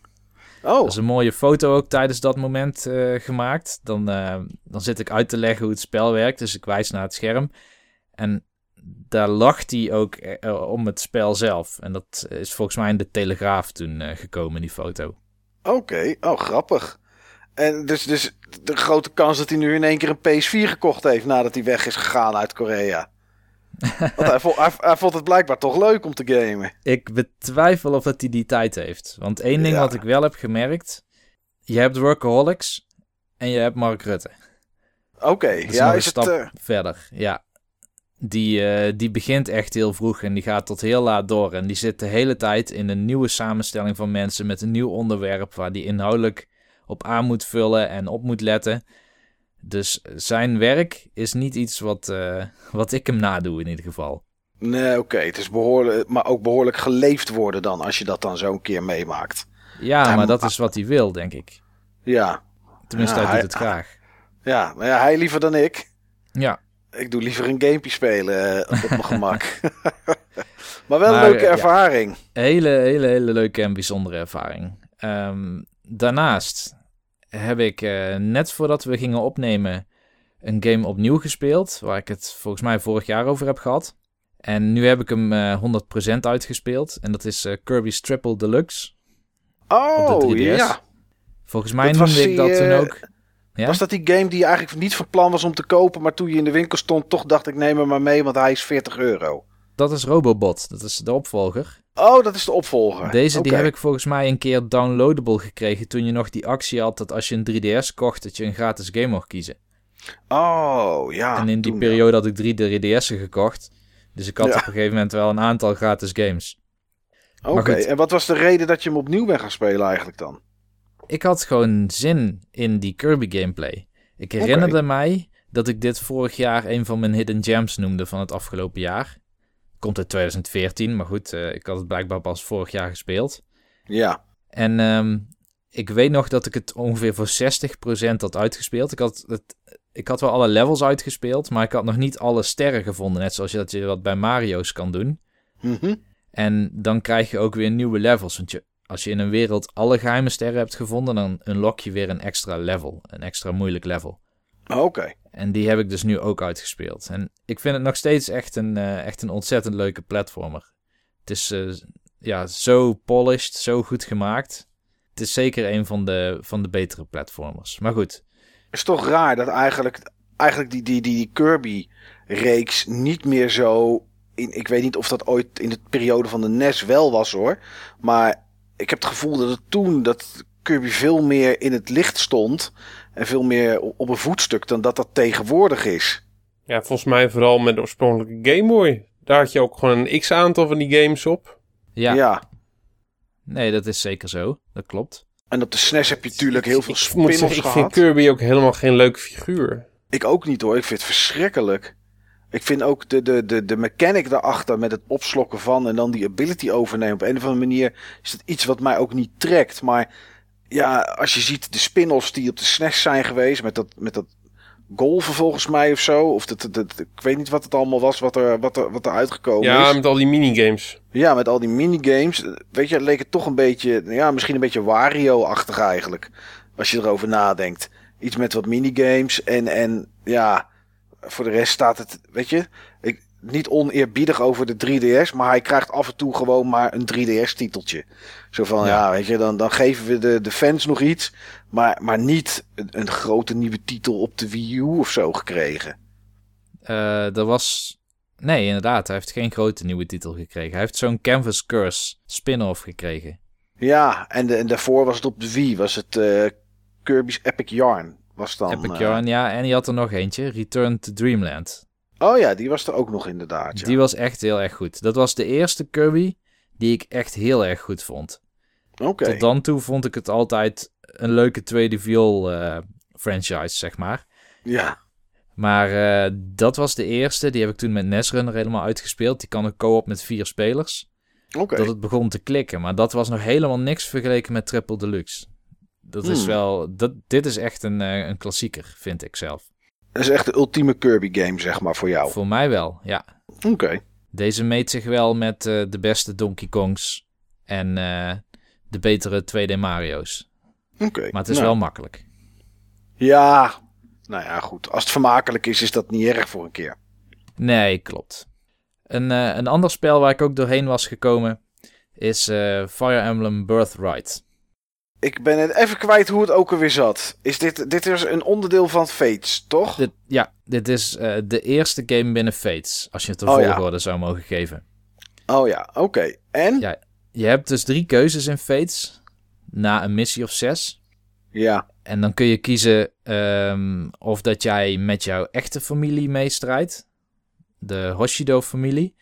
Oh, Er is een mooie foto ook tijdens dat moment eh, gemaakt. Dan, eh, dan zit ik uit te leggen hoe het spel werkt. Dus ik wijs naar het scherm. En daar lacht hij ook eh, om het spel zelf. En dat is volgens mij in de Telegraaf toen gekomen, die foto. oké. Oh, grappig. En dus, dus de grote kans dat hij nu in één keer een PS4 gekocht heeft nadat hij weg is gegaan uit Korea. Want hij, vond, hij, hij vond het blijkbaar toch leuk om te gamen. Ik betwijfel of dat hij die tijd heeft. Want één ding Ja. wat ik wel heb gemerkt. Je hebt Workaholics en je hebt Mark Rutte. Oké, ja, is het... eh, verder. Ja. Die, eh, die begint echt heel vroeg en die gaat tot heel laat door. En die zit de hele tijd in een nieuwe samenstelling van mensen met een nieuw onderwerp waar die inhoudelijk op aan moet vullen en op moet letten. Dus zijn werk is niet iets wat, eh, wat ik hem nadoe in ieder geval. Nee, oké. Het is behoorlijk, maar ook behoorlijk geleefd worden dan als je dat dan zo een keer meemaakt. Ja, Hij maar dat is wat hij wil, denk ik. Ja, Tenminste, Ja, hij doet het graag. ja, maar ja, hij liever dan ik. Ja, Ik doe liever een gamepje spelen eh, op mijn gemak. maar wel een leuke eh, ja. ervaring. hele, hele, hele leuke en bijzondere ervaring. Ehm, daarnaast heb ik eh, net voordat we gingen opnemen een game opnieuw gespeeld, waar ik het volgens mij vorig jaar over heb gehad. En nu heb ik hem eh 100% uitgespeeld. En dat is eh, Kirby's Triple Deluxe. Oh, op de 3DS. ja. Volgens mij Dat was noemde ik die, dat toen eh, ook. Ja? Was dat die game die je eigenlijk niet van plan was om te kopen, maar toen je in de winkel stond, toch dacht ik neem hem maar mee, want hij is 40 euro. Dat is Robobot. Dat is de opvolger. Oh, dat is de opvolger. Deze die heb ik volgens mij een keer downloadable gekregen toen je nog die actie had dat als je een 3DS kocht, dat je een gratis game mocht kiezen. Oh, ja. en in die periode had ik drie 3DS'en gekocht. Dus ik had Ja. op een gegeven moment wel een aantal gratis games. Oké, en wat was de reden dat je hem opnieuw bent gaan spelen eigenlijk dan? Ik had gewoon zin in die Kirby gameplay. Ik herinnerde mij dat ik dit vorig jaar een van mijn hidden gems noemde van het afgelopen jaar. Komt uit 2014, maar goed, eh, ik had het blijkbaar pas vorig jaar gespeeld. Ja. En ehm, ik weet nog dat ik het ongeveer voor 60% had uitgespeeld. Ik, had het, ik had wel alle levels uitgespeeld, maar ik had nog niet alle sterren gevonden. Net zoals je dat je wat bij Mario's kan doen. Mhm. En dan krijg je ook weer nieuwe levels. Want je, als je in een wereld alle geheime sterren hebt gevonden, dan unlock je weer een extra level. Een extra moeilijk level. Oké. En die heb ik dus nu ook uitgespeeld. En ik vind het nog steeds echt een, eh, echt een ontzettend leuke platformer. Het is eh, ja, zo polished, zo goed gemaakt. Het is zeker een van de, van de betere platformers. Maar goed, Het is toch raar dat eigenlijk, eigenlijk die, die, die, die Kirby-reeks niet meer zo... In, ik weet niet of dat ooit in de periode van de NES wel was hoor. Maar ik heb het gevoel dat het toen dat Kirby veel meer in het licht stond. En veel meer op een voetstuk dan dat dat tegenwoordig is. Ja, volgens mij vooral met de oorspronkelijke Game Boy. Daar had je ook gewoon een x-aantal van die games op. ja, ja. nee, dat is zeker zo. Dat klopt. En op de SNES heb je natuurlijk heel veel spin-offs zeggen, ik vind Kirby ook helemaal geen leuke figuur. Ik ook niet hoor. Ik vind het verschrikkelijk. Ik vind ook de, de, de, de mechanic daarachter met het opslokken van en dan die ability overnemen. Op een of andere manier is dat iets wat mij ook niet trekt. Maar ja, als je ziet de spin-offs die op de SNES zijn geweest met dat, met dat golven volgens mij of zo. Of dat, dat, dat- ik weet niet wat het allemaal was wat er, wat er, wat er uitgekomen Ja, is. met al die minigames. Ja, met al die minigames. Weet je, leek het toch een beetje, ja, misschien een beetje Wario-achtig eigenlijk. Als je erover nadenkt. Iets met wat minigames en, en ja, voor de rest staat het, weet je, ik, niet oneerbiedig over de 3DS, maar hij krijgt af en toe gewoon maar een 3DS-titeltje. Zo van, ja, Ja. weet je, dan, dan geven we de, de fans nog iets, maar, maar niet een, een grote nieuwe titel op de Wii U of zo gekregen. Eh er was... Nee, inderdaad. Hij heeft geen grote nieuwe titel gekregen. Hij heeft zo'n Canvas Curse spin-off gekregen. Ja, en, de, en daarvoor was het op de Wii, was het eh, Kirby's Epic Yarn. Was dan, Epic eh, Yarn, ja. En die had er nog eentje. Return to Dreamland. Oh ja, die was er ook nog inderdaad. Ja. Die was echt heel erg goed. Dat was de eerste Kirby die ik echt heel erg goed vond. Oké. Tot dan toe vond ik het altijd een leuke tweede viool eh, franchise, zeg maar. Ja. Maar eh, dat was de eerste. Die heb ik toen met Nesrunner helemaal uitgespeeld. Die kan een co-op met vier spelers. Oké. Dat het begon te klikken. Maar dat was nog helemaal niks vergeleken met Triple Deluxe. Dat is Hmm. wel... Dat, dit is echt een, eh, een klassieker, vind ik zelf. Dat is echt de ultieme Kirby game, zeg maar, voor jou. Voor mij wel, ja. Oké. Deze meet zich wel met eh, de beste Donkey Kongs en eh, de betere 2D Mario's. Oké. Maar het is Nou, wel makkelijk. Ja. Nou ja, goed. Als het vermakelijk is, is dat niet erg voor een keer. Nee, klopt. Een, eh, een ander spel waar ik ook doorheen was gekomen is Fire Emblem Birthright. Ik ben het even kwijt hoe het ook alweer zat. Is dit, dit is een onderdeel van Fates, toch? Dit, ja, dit is eh, de eerste game binnen Fates, als je het een Oh, ja. volgorde zou mogen geven. Oh ja, oké. En? Ja. Je hebt dus drie keuzes in Fates, na een missie of zes. Ja. En dan kun je kiezen ehm, of dat jij met jouw echte familie meestrijdt. De Hoshido-familie.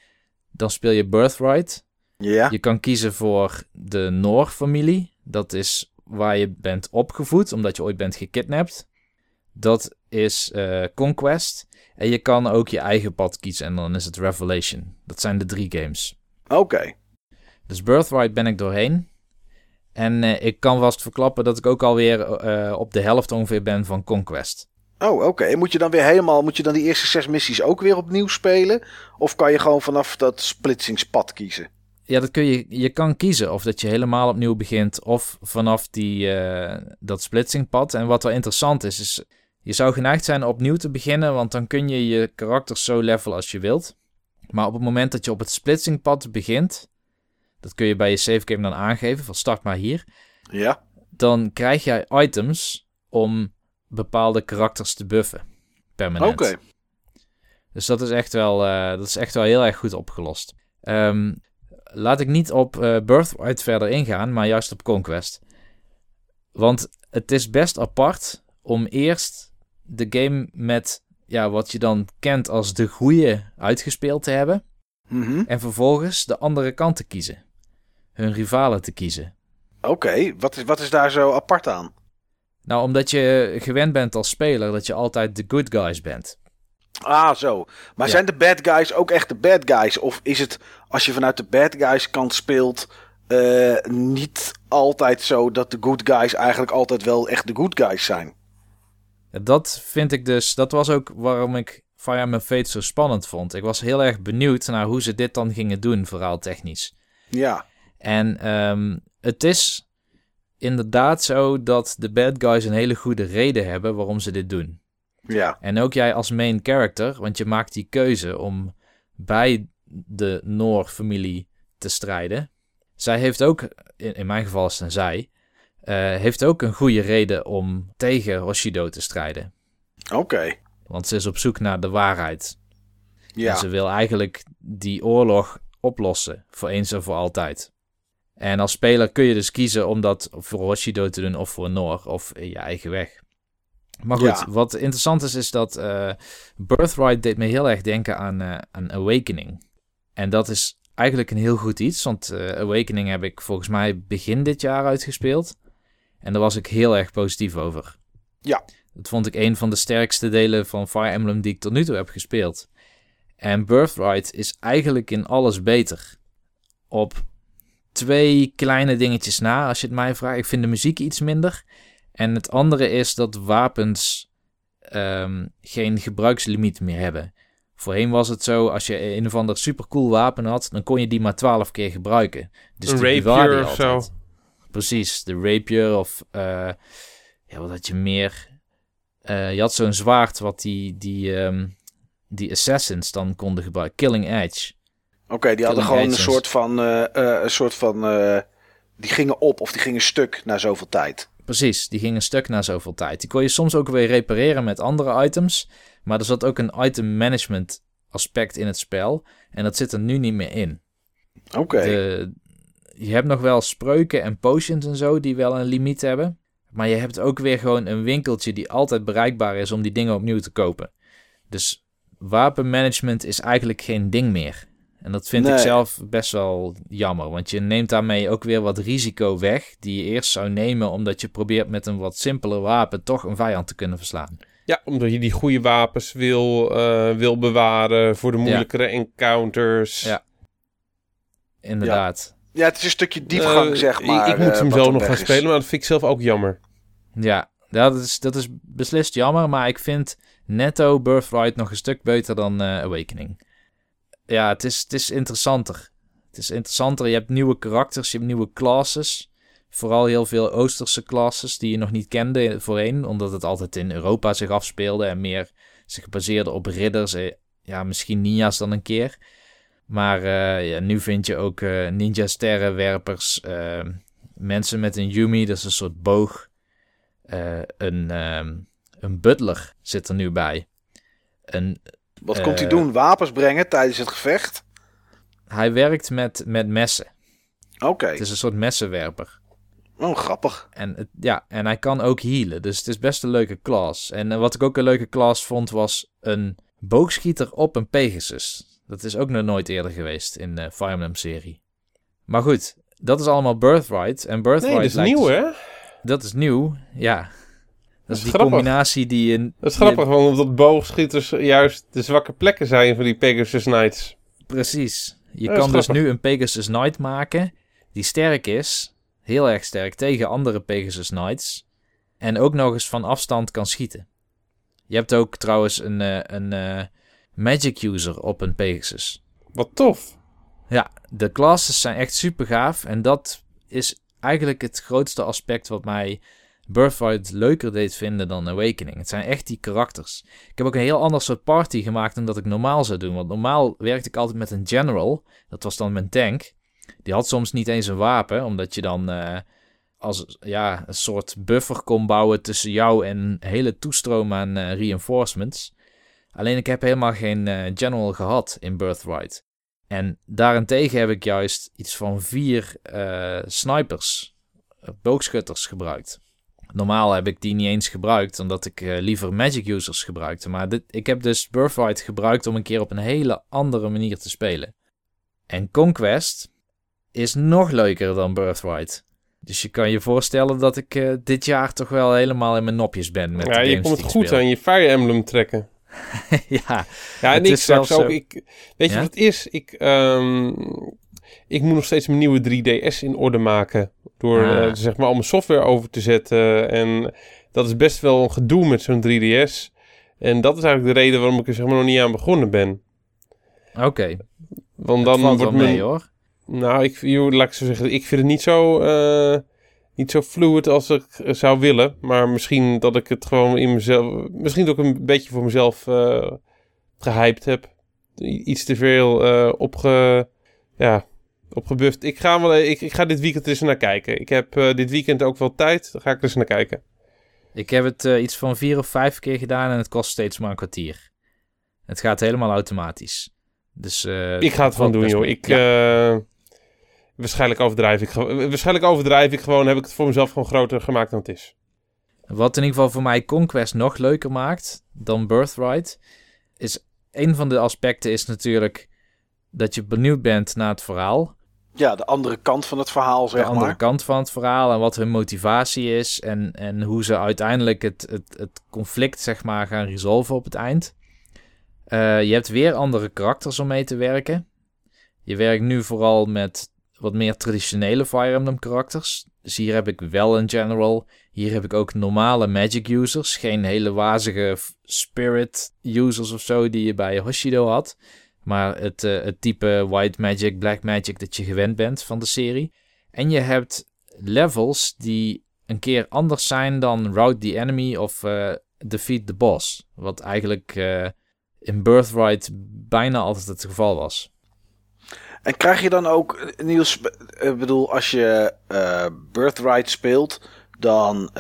Dan speel je Birthright. Ja. Je kan kiezen voor de Noor-familie. Dat is waar je bent opgevoed, omdat je ooit bent gekidnapt. Dat is eh, Conquest. En je kan ook je eigen pad kiezen en dan is het Revelation. Dat zijn de drie games. Oké. Dus Birthright ben ik doorheen. En eh, ik kan vast verklappen dat ik ook alweer eh op de helft ongeveer ben van Conquest. Oh, oké. En moet je dan weer helemaal, moet je dan die eerste zes missies ook weer opnieuw spelen? Of kan je gewoon vanaf dat splitsingspad kiezen? Ja, dat kun je, je kan kiezen of dat je helemaal opnieuw begint of vanaf die, eh, dat splitsingpad. En wat wel interessant is, is je zou geneigd zijn opnieuw te beginnen, want dan kun je je karakters zo levelen als je wilt. Maar op het moment dat je op het splitsingpad begint, dat kun je bij je save game dan aangeven, van start maar hier. Ja. Dan krijg jij items om bepaalde karakters te buffen, permanent. Oké. Dus dat is echt wel, eh, dat is echt wel heel erg goed opgelost. Ehm, laat ik niet op eh, Birthright verder ingaan, maar juist op Conquest. Want het is best apart om eerst de game met ja, wat je dan kent als de goede uitgespeeld te hebben. Mhm. En vervolgens de andere kant te kiezen. Hun rivalen te kiezen. Oké. Wat, is, wat is daar zo apart aan? Nou, omdat je gewend bent als speler dat je altijd de good guys bent. Ah, zo. Maar Ja. zijn de bad guys ook echt de bad guys? Of is het, als je vanuit de bad guys kant speelt, eh, niet altijd zo dat de good guys eigenlijk altijd wel echt de good guys zijn? Dat vind ik dus, dat was ook waarom ik Fire Emblem Fate zo spannend vond. Ik was heel erg benieuwd naar hoe ze dit dan gingen doen, vooral technisch. Ja, En ehm, het is inderdaad zo dat de bad guys een hele goede reden hebben waarom ze dit doen. ja, En ook jij als main character, want je maakt die keuze om bij de Noor-familie te strijden. Zij heeft ook, in, in mijn geval is het zij, eh, heeft ook een goede reden om tegen Hoshido te strijden. oké. Want ze is op zoek naar de waarheid. Ja, En ze wil eigenlijk die oorlog oplossen, voor eens en voor altijd. En als speler kun je dus kiezen om dat voor Hoshido te doen of voor Noor of in je eigen weg. Maar goed, Ja. wat interessant is, is dat eh, Birthright deed me heel erg denken aan, eh, aan Awakening. En dat is eigenlijk een heel goed iets, want eh, Awakening heb ik volgens mij begin dit jaar uitgespeeld. En daar was ik heel erg positief over. Ja. Dat vond ik een van de sterkste delen van Fire Emblem die ik tot nu toe heb gespeeld. En Birthright is eigenlijk in alles beter. Op twee kleine dingetjes na, als je het mij vraagt. Ik vind de muziek iets minder. En het andere is dat wapens ehm, geen gebruikslimiet meer hebben. Voorheen was het zo, als je een of ander supercool wapen had, dan kon je die maar twaalf keer gebruiken. Dus Een die rapier of zo. Precies, de rapier of... eh, ja, wat had je meer? Eh, je had zo'n zwaard wat die, die, ehm, die assassins dan konden gebruiken. Killing Edge. oké. die hadden Killing gewoon een Agents. soort van, eh, eh, een soort van, eh, die gingen op of die gingen stuk na zoveel tijd. Precies, die gingen stuk na zoveel tijd. Die kon je soms ook weer repareren met andere items. Maar er zat ook een item management aspect in het spel. En dat zit er nu niet meer in. Oké, je hebt nog wel spreuken en potions en zo die wel een limiet hebben. Maar je hebt ook weer gewoon een winkeltje die altijd bereikbaar is om die dingen opnieuw te kopen. Dus wapenmanagement is eigenlijk geen ding meer. En dat vind ik zelf best wel jammer. Want je neemt daarmee ook weer wat risico weg. Die je eerst zou nemen omdat je probeert met een wat simpeler wapen toch een vijand te kunnen verslaan. Ja, omdat je die goede wapens wil, eh, wil bewaren voor de moeilijkere encounters. Ja. Inderdaad. ja, het is een stukje diepgang, Eh, zeg ik- maar. Ik, moet eh, hem zo nog gaan is. spelen, maar dat vind ik zelf ook jammer. Ja, dat is, dat is beslist jammer, maar ik vind netto Birthright nog een stuk beter dan eh, Awakening. Ja, het is, het is interessanter. Het is interessanter. Je hebt nieuwe karakters, je hebt nieuwe classes. Vooral heel veel Oosterse classes die je nog niet kende voorheen, omdat het altijd in Europa zich afspeelde en meer zich baseerde op ridders. eh, Ja, misschien ninja's dan een keer. Maar eh, ja, nu vind je ook eh, ninja-sterrenwerpers, mensen met een Yumi, dat is een soort boog. Een, ehm, een butler zit er nu bij. Een, Wat komt hij doen? Wapens brengen tijdens het gevecht? hij werkt met, met messen. Oké, Het is een soort messenwerper. oh, grappig. En, het, ja, en hij kan ook healen. Dus het is best een leuke class. En eh, wat ik ook een leuke class vond, was een boogschieter op een Pegasus. Dat is ook nog nooit eerder geweest in de Fire Emblem serie. Maar goed, dat is allemaal Birthright. En Birthright Nee, dat is lijkt nieuw, dus- hè? Dat is nieuw, ja. Dat is die grappig. combinatie die je... Dat is je- grappig, want omdat boogschieters juist de zwakke plekken zijn van die Pegasus Knights. Precies. Je kan dus nu een Pegasus Knight maken die sterk is, heel erg sterk, tegen andere Pegasus Knights. En ook nog eens van afstand kan schieten. Je hebt ook trouwens een, eh, een eh, Magic User op een Pegasus. Wat tof. Ja, de classes zijn echt super gaaf. En dat is eigenlijk het grootste aspect wat mij Birthright leuker deed vinden dan Awakening. Het zijn echt die karakters. Ik heb ook een heel ander soort party gemaakt dan dat ik normaal zou doen. Want normaal werkte ik altijd met een general. Dat was dan mijn tank. Die had soms niet eens een wapen, omdat je dan eh, als ja, een soort buffer kon bouwen tussen jou en een hele toestroom aan eh, reinforcements. Alleen ik heb helemaal geen eh, general gehad in Birthright. En daarentegen heb ik juist iets van vier snipers, boogschutters gebruikt. Normaal heb ik die niet eens gebruikt, omdat ik eh, liever magic users gebruikte. Maar dit, ik heb dus Birthright gebruikt om een keer op een hele andere manier te spelen. En Conquest is nog leuker dan Birthright. Dus je kan je voorstellen dat ik eh, dit jaar toch wel helemaal in mijn nopjes ben met ja, de je games kon die het goed speel. aan je Fire Emblem trekken. ja, Ja, en ik is straks zelfs ook. zo. Ik, weet je wat het is? Ik, ehm, ik moet nog steeds mijn nieuwe 3DS in orde maken. Door Ah. eh, zeg maar al mijn software over te zetten. En dat is best wel een gedoe met zo'n 3DS. En dat is eigenlijk de reden waarom ik er zeg maar nog niet aan begonnen ben. Oké, Want dan wordt wel mee mijn... hoor. Nou, ik, joh, laat ik zo zeggen, ik vind het niet zo, eh, niet zo fluid als ik zou willen. Maar misschien dat ik het gewoon in mezelf, misschien dat ik een beetje voor mezelf eh gehyped heb. Iets te veel eh opge, ja, opgebufft. Ik ga, wel, ik, ik ga dit weekend er eens naar kijken. Ik heb eh, dit weekend ook wel tijd. Dan ga ik er eens naar kijken. Ik heb het eh, iets van vier of vijf keer gedaan en het kost steeds maar een kwartier. Het gaat helemaal automatisch. Dus, eh, Ik ga het gewoon valt doen, joh. Ik, Ja. waarschijnlijk overdrijf ik gewoon. Waarschijnlijk overdrijf ik gewoon. Heb ik het voor mezelf gewoon groter gemaakt dan het is. Wat in ieder geval voor mij Conquest nog leuker maakt dan Birthright, is een van de aspecten is natuurlijk dat je benieuwd bent naar het verhaal. Ja, de andere kant van het verhaal, de zeg andere maar. kant van het verhaal en wat hun motivatie is en, en hoe ze uiteindelijk het, het, het conflict zeg maar gaan resolven op het eind. Eh, je hebt weer andere karakters om mee te werken. Je werkt nu vooral met wat meer traditionele Fire Emblem karakters. Dus hier heb ik wel een general. Hier heb ik ook normale magic users. Geen hele wazige spirit users of zo die je bij Hoshido had. Maar het, eh, het type white magic, black magic dat je gewend bent van de serie. En je hebt levels die een keer anders zijn dan Route the Enemy of eh, Defeat the Boss. Wat eigenlijk eh, in Birthright bijna altijd het geval was. En krijg je dan ook, Niels, ik bedoel, als je Birthright speelt, dan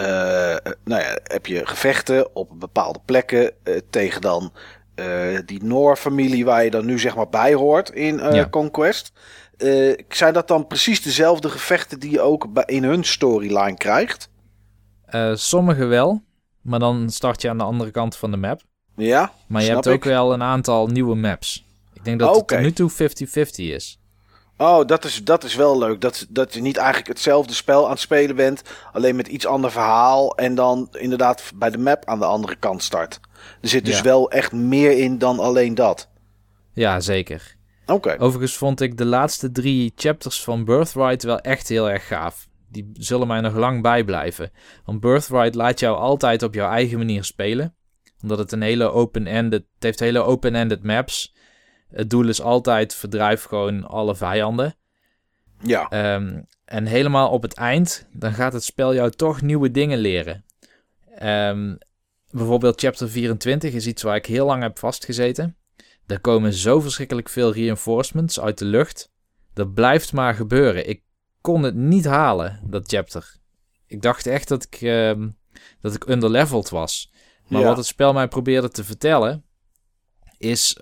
nou ja, heb je gevechten op bepaalde plekken tegen dan eh, die Noor-familie waar je dan nu zeg maar bij hoort in eh, Ja. Conquest. Eh, zijn dat dan precies dezelfde gevechten die je ook bij- in hun storyline krijgt? Sommige wel, maar dan start je aan de andere kant van de map. Ja, Maar je hebt ook wel een aantal nieuwe maps. Ik denk dat het tot nu toe 50-50 is. Oh, dat is, dat is wel leuk. Dat, dat je niet eigenlijk hetzelfde spel aan het spelen bent. Alleen met iets ander verhaal. En dan inderdaad bij de map aan de andere kant start. Er zit dus Ja. wel echt meer in dan alleen dat. Ja, zeker. Oké. Overigens vond ik de laatste drie chapters van Birthright wel echt heel erg gaaf. Die zullen mij nog lang bijblijven. Want Birthright laat jou altijd op jouw eigen manier spelen. Omdat het een hele open-ended... Het heeft hele open-ended maps. Het doel is altijd verdrijf gewoon alle vijanden. Ja. Ehm, en helemaal op het eind, dan gaat het spel jou toch nieuwe dingen leren. Ehm, bijvoorbeeld chapter 24 is iets waar ik heel lang heb vastgezeten. Er komen zo verschrikkelijk veel reinforcements uit de lucht. Dat blijft maar gebeuren. Ik kon het niet halen, dat chapter. Ik dacht echt dat ik, ehm, dat ik underleveled was. Maar Ja. wat het spel mij probeerde te vertellen, is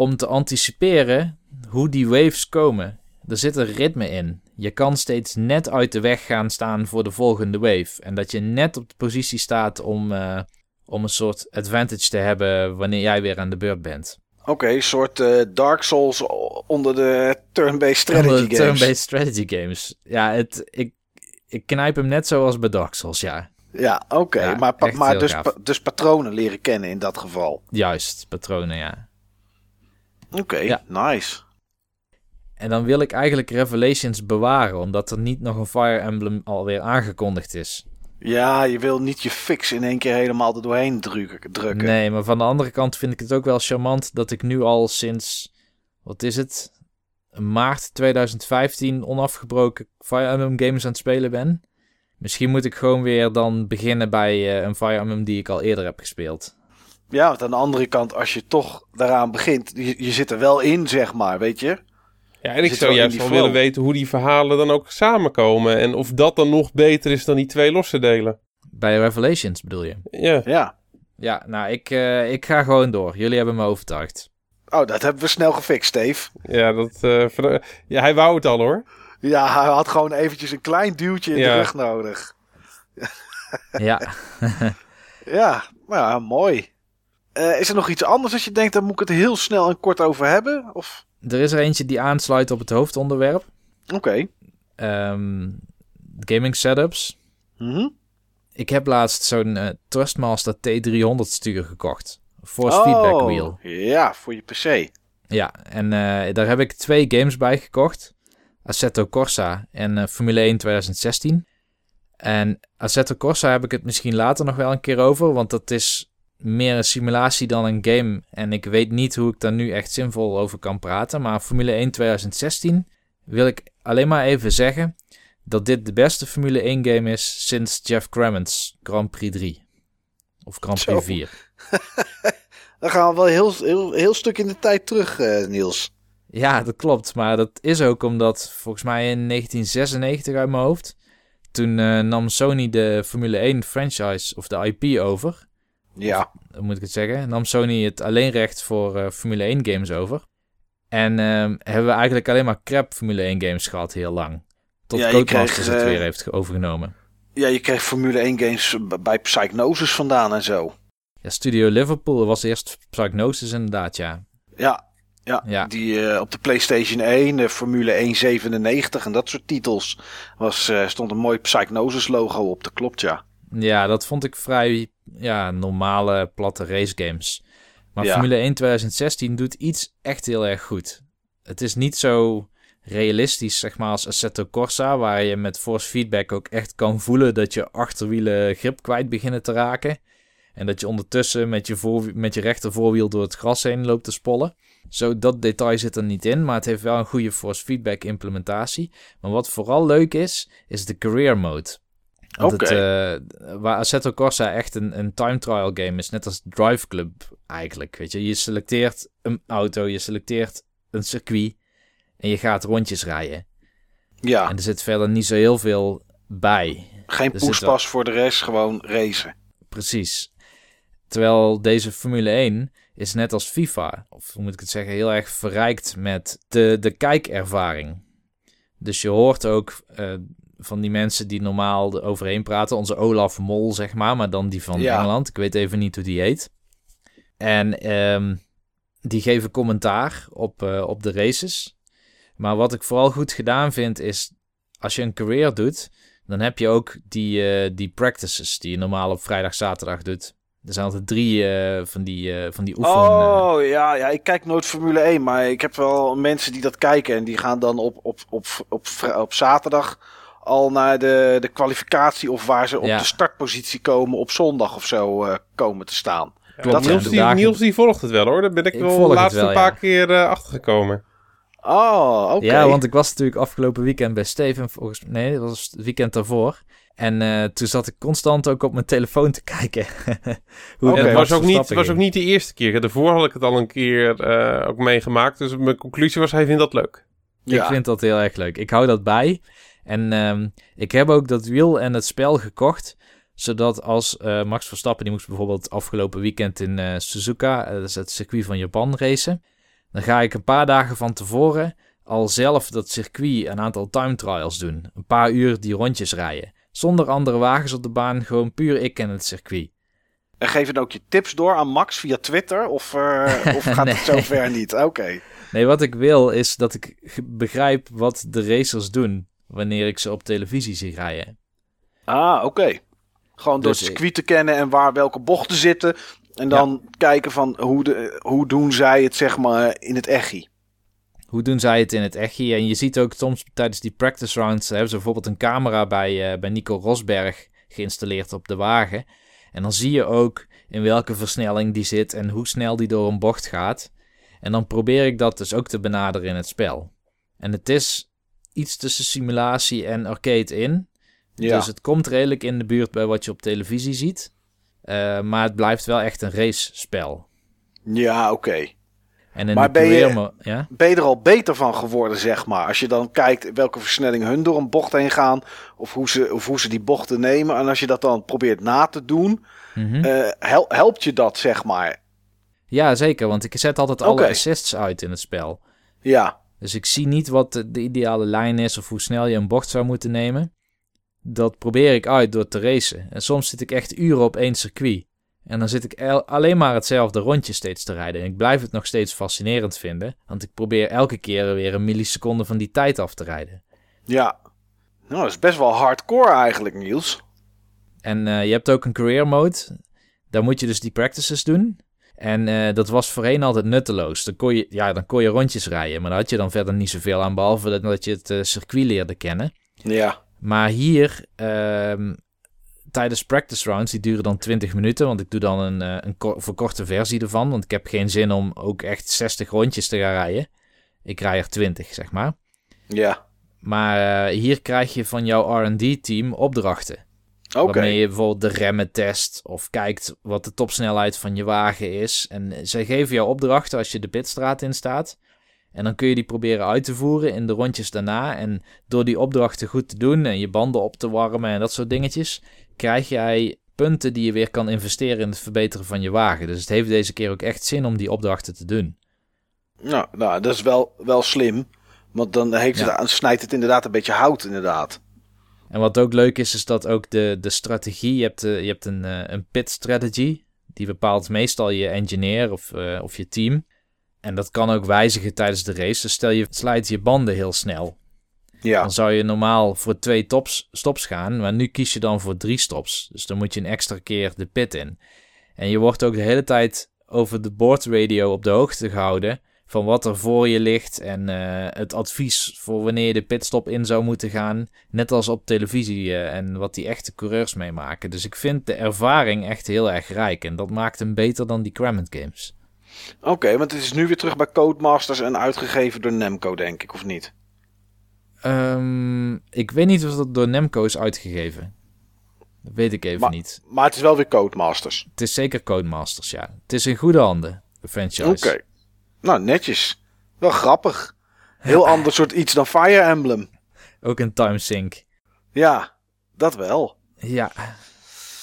om te anticiperen hoe die waves komen. Er zit een ritme in. Je kan steeds net uit de weg gaan staan voor de volgende wave. En dat je net op de positie staat om, eh, om een soort advantage te hebben wanneer jij weer aan de beurt bent. Oké, een soort eh, Dark Souls onder de turn-based strategy Onder de games. Turn-based strategy games. Ja, het, ik, ik knijp hem net zoals bij Dark Souls, ja. Ja, oké. Ja, maar maar dus, pa- dus patronen leren kennen in dat geval. Juist, patronen, ja. Oké, Ja. nice. En dan wil ik eigenlijk Revelations bewaren, omdat er niet nog een Fire Emblem alweer aangekondigd is. Ja, je wil niet je fix in één keer helemaal er doorheen drukken. drukken. Nee, maar van de andere kant vind ik het ook wel charmant dat ik nu al sinds, wat is het, maart 2015 onafgebroken Fire Emblem games aan het spelen ben. Misschien moet ik gewoon weer dan beginnen bij eh, een Fire Emblem die ik al eerder heb gespeeld. Ja, want aan de andere kant, als je toch daaraan begint, je, je zit er wel in, zeg maar, weet je? Ja, en ik zou juist wel willen weten hoe die verhalen dan ook samenkomen. En of dat dan nog beter is dan die twee losse delen. Bij Revelations bedoel je? Ja, Ja. Ja, nou, ik, eh, ik ga gewoon door. Jullie hebben me overtuigd. Oh, dat hebben we snel gefixt, Steve. ja, dat, eh, ja hij wou het al hoor. Ja, hij had gewoon eventjes een klein duwtje in Ja. de rug nodig. Ja, Ja, nou ja, mooi. Eh, is er nog iets anders als je denkt, daar moet ik het heel snel en kort over hebben? Of, er is er eentje die aansluit op het hoofdonderwerp. oké. Ehm, gaming setups. Mhm. Ik heb laatst zo'n eh, Trustmaster T300 stuur gekocht. Force Oh, feedback wheel. Ja, voor je PC. Ja, en eh, daar heb ik twee games bij gekocht. Assetto Corsa en Formule 1 2016. En Assetto Corsa heb ik het misschien later nog wel een keer over, want dat is meer een simulatie dan een game. En ik weet niet hoe ik daar nu echt zinvol over kan praten. Maar Formule 1 2016 wil ik alleen maar even zeggen dat dit de beste Formule 1 game is sinds Jeff Cremens Grand Prix 3. Of Grand Prix Zo. 4. Dan gaan we wel heel, heel, heel stuk in de tijd terug, eh, Niels. Ja, dat klopt. Maar dat is ook omdat volgens mij in 1996 uit mijn hoofd. Toen eh, nam Sony de Formule 1 franchise of de IP over. Ja, moet ik het zeggen? Nam Sony het alleenrecht voor eh, Formule 1 games over. En ehm, hebben we eigenlijk alleen maar crap Formule 1 games gehad heel lang. Tot Ja, Codemasters het eh, weer heeft ge- overgenomen. ja je kreeg Formule 1 games bij Psychnosis vandaan en zo. Ja, Studio Liverpool was eerst Psychnosis inderdaad, ja. Ja, ja, Ja. die eh, op de PlayStation 1, de Formule 197 en dat soort titels was, stond een mooi Psychnosis logo op. Dat klopt, ja. Ja, dat vond ik vrij ja, normale, platte race games. Maar Ja. Formule 1 2016 doet iets echt heel erg goed. Het is niet zo realistisch, zeg maar, als Assetto Corsa, waar je met force feedback ook echt kan voelen dat je achterwielen grip kwijt beginnen te raken. En dat je ondertussen met je, voor, met je rechter voorwiel door het gras heen loopt te spollen. Zo, dat detail zit er niet in, maar het heeft wel een goede force feedback implementatie. Maar wat vooral leuk is, is de career mode. Want het, Oké. eh, waar Assetto Corsa echt een, een time trial game is, net als Drive Club eigenlijk. Weet je, je selecteert een auto, je selecteert een circuit en je gaat rondjes rijden. Ja, En er zit verder niet zo heel veel bij. geen poespas voor de rest, gewoon racen. Precies. Terwijl deze Formule 1 is net als FIFA, of hoe moet ik het zeggen, heel erg verrijkt met de, de kijkervaring. Dus je hoort ook eh, van die mensen die normaal er overheen praten, onze Olaf Mol zeg maar, maar dan die van Ja. Engeland. Ik weet even niet hoe die heet. En ehm, die geven commentaar op, eh, op de races. Maar wat ik vooral goed gedaan vind is, als je een career doet, dan heb je ook die, eh, die practices die je normaal op vrijdag, zaterdag doet. Er zijn altijd drie eh, van, die, eh, van die oefen... Oh ja, ja, ik kijk nooit Formule 1, maar ik heb wel mensen die dat kijken en die gaan dan op, op, op, op, op zaterdag al naar de, de kwalificatie of waar ze op Ja. de startpositie komen op zondag of zo eh, komen te staan. Klopt, Dat Niels, die, dagen- Niels die volgt het wel hoor. Daar ben ik, Ik wel de laatste wel, een paar ja. keer eh, achtergekomen. Oh, oké. Ja, want ik was natuurlijk afgelopen weekend bij Steven, volgens Nee, dat was het weekend daarvoor. En eh, toen zat ik constant ook op mijn telefoon te kijken. Hoe Oké. het was ook, niet, was ook niet de eerste keer. Daarvoor had ik het al een keer eh, ook meegemaakt. Dus mijn conclusie was, hij vindt dat leuk. Ja. Ik vind dat heel erg leuk. Ik hou dat bij. En ehm, ik heb ook dat wiel en het spel gekocht. Zodat als eh, Max Verstappen, die moest bijvoorbeeld afgelopen weekend in eh, Suzuka, eh, dat is het circuit van Japan, racen. Dan ga ik een paar dagen van tevoren al zelf dat circuit een aantal time trials doen. Een paar uur die rondjes rijden. Zonder andere wagens op de baan, gewoon puur ik en het circuit. En geef je dan ook je tips door aan Max via Twitter of, of gaat het Nee. zover niet? Oké. Nee, wat ik wil is dat ik begrijp wat de racers doen wanneer ik ze op televisie zie rijden. Ah, oké. Gewoon door Dus het circuit te kennen en waar welke bochten zitten. En dan kijken van hoe, de, hoe doen zij het zeg maar in het echi. Hoe doen zij het in het echi? En je ziet ook soms tijdens die practice rounds... hebben ze bijvoorbeeld een camera bij, eh, bij Nico Rosberg geïnstalleerd op de wagen. En dan zie je ook in welke versnelling die zit... en hoe snel die door een bocht gaat. En dan probeer ik dat dus ook te benaderen in het spel. En het is iets tussen simulatie en arcade in. Ja. Dus het komt redelijk in de buurt bij wat je op televisie ziet. Eh, maar het blijft wel echt een race-spel. Ja, oké. En in Maar de ben je- career mo- ja? Ben je er al beter van geworden, zeg maar? Als je dan kijkt welke versnelling hun door een bocht heen gaan. Of hoe ze, of hoe ze die bochten nemen. En als je dat dan probeert na te doen. Mhm. eh, hel- helpt je dat, zeg maar? Ja, zeker, want ik zet altijd alle assists uit in het spel. Ja. Dus ik zie niet wat de, de ideale lijn is of hoe snel je een bocht zou moeten nemen. Dat probeer ik uit door te racen. En soms zit ik echt uren op één circuit. En dan zit ik alleen maar hetzelfde rondje steeds te rijden. En ik blijf het nog steeds fascinerend vinden, want ik probeer elke keer weer een milliseconde van die tijd af te rijden. Ja. Nou, dat is best wel hardcore eigenlijk, Niels. En eh, je hebt ook een career mode. Daar moet je dus die practices doen. En eh, dat was voorheen altijd nutteloos. Dan kon, je, ja, dan kon je rondjes rijden, maar daar had je dan verder niet zoveel aan, behalve dat, dat je het eh, circuit leerde kennen. Ja. Maar hier, ehm, tijdens practice rounds, die duren dan 20 minuten. Want ik doe dan een, eh, een ko- verkorte versie ervan. Want ik heb geen zin om ook echt 60 rondjes te gaan rijden. Ik rij er 20, zeg maar. Ja, Maar hier krijg je van jouw R&D-team opdrachten. Waarmee je bijvoorbeeld de remmen test of kijkt wat de topsnelheid van je wagen is. En ze geven jou opdrachten als je de pitstraat in staat. En dan kun je die proberen uit te voeren in de rondjes daarna. En door die opdrachten goed te doen en je banden op te warmen en dat soort dingetjes, krijg jij punten die je weer kan investeren in het verbeteren van je wagen. Dus het heeft deze keer ook echt zin om die opdrachten te doen. Nou, nou, dat is wel, wel slim. Want dan heeft het, Ja. snijdt het inderdaad een beetje hout, inderdaad. En wat ook leuk is, is dat ook de, de strategie, je hebt, eh, je hebt een, eh, een pit strategy, die bepaalt meestal je engineer of, eh, of je team. En dat kan ook wijzigen tijdens de race. Dus stel je slijt je banden heel snel. Ja, Dan zou je normaal voor twee tops, stops gaan, maar nu kies je dan voor drie stops. Dus dan moet je een extra keer de pit in. En je wordt ook de hele tijd over de boordradio op de hoogte gehouden van wat er voor je ligt en eh, het advies voor wanneer je de pitstop in zou moeten gaan. Net als op televisie eh, en wat die echte coureurs meemaken. Dus ik vind de ervaring echt heel erg rijk en dat maakt hem beter dan die Crammond games. oké, want het is nu weer terug bij Codemasters en uitgegeven door Namco, denk ik, of niet? Ehm, ik weet niet of dat door Namco is uitgegeven. Dat weet ik even Maar- niet. Maar het is wel weer Codemasters. Het is zeker Codemasters, ja. Het is in goede handen, de franchise. Oké. Nou, netjes. Wel grappig. Heel ander soort iets dan Fire Emblem. Ook een timesync. Ja, dat wel. Ja.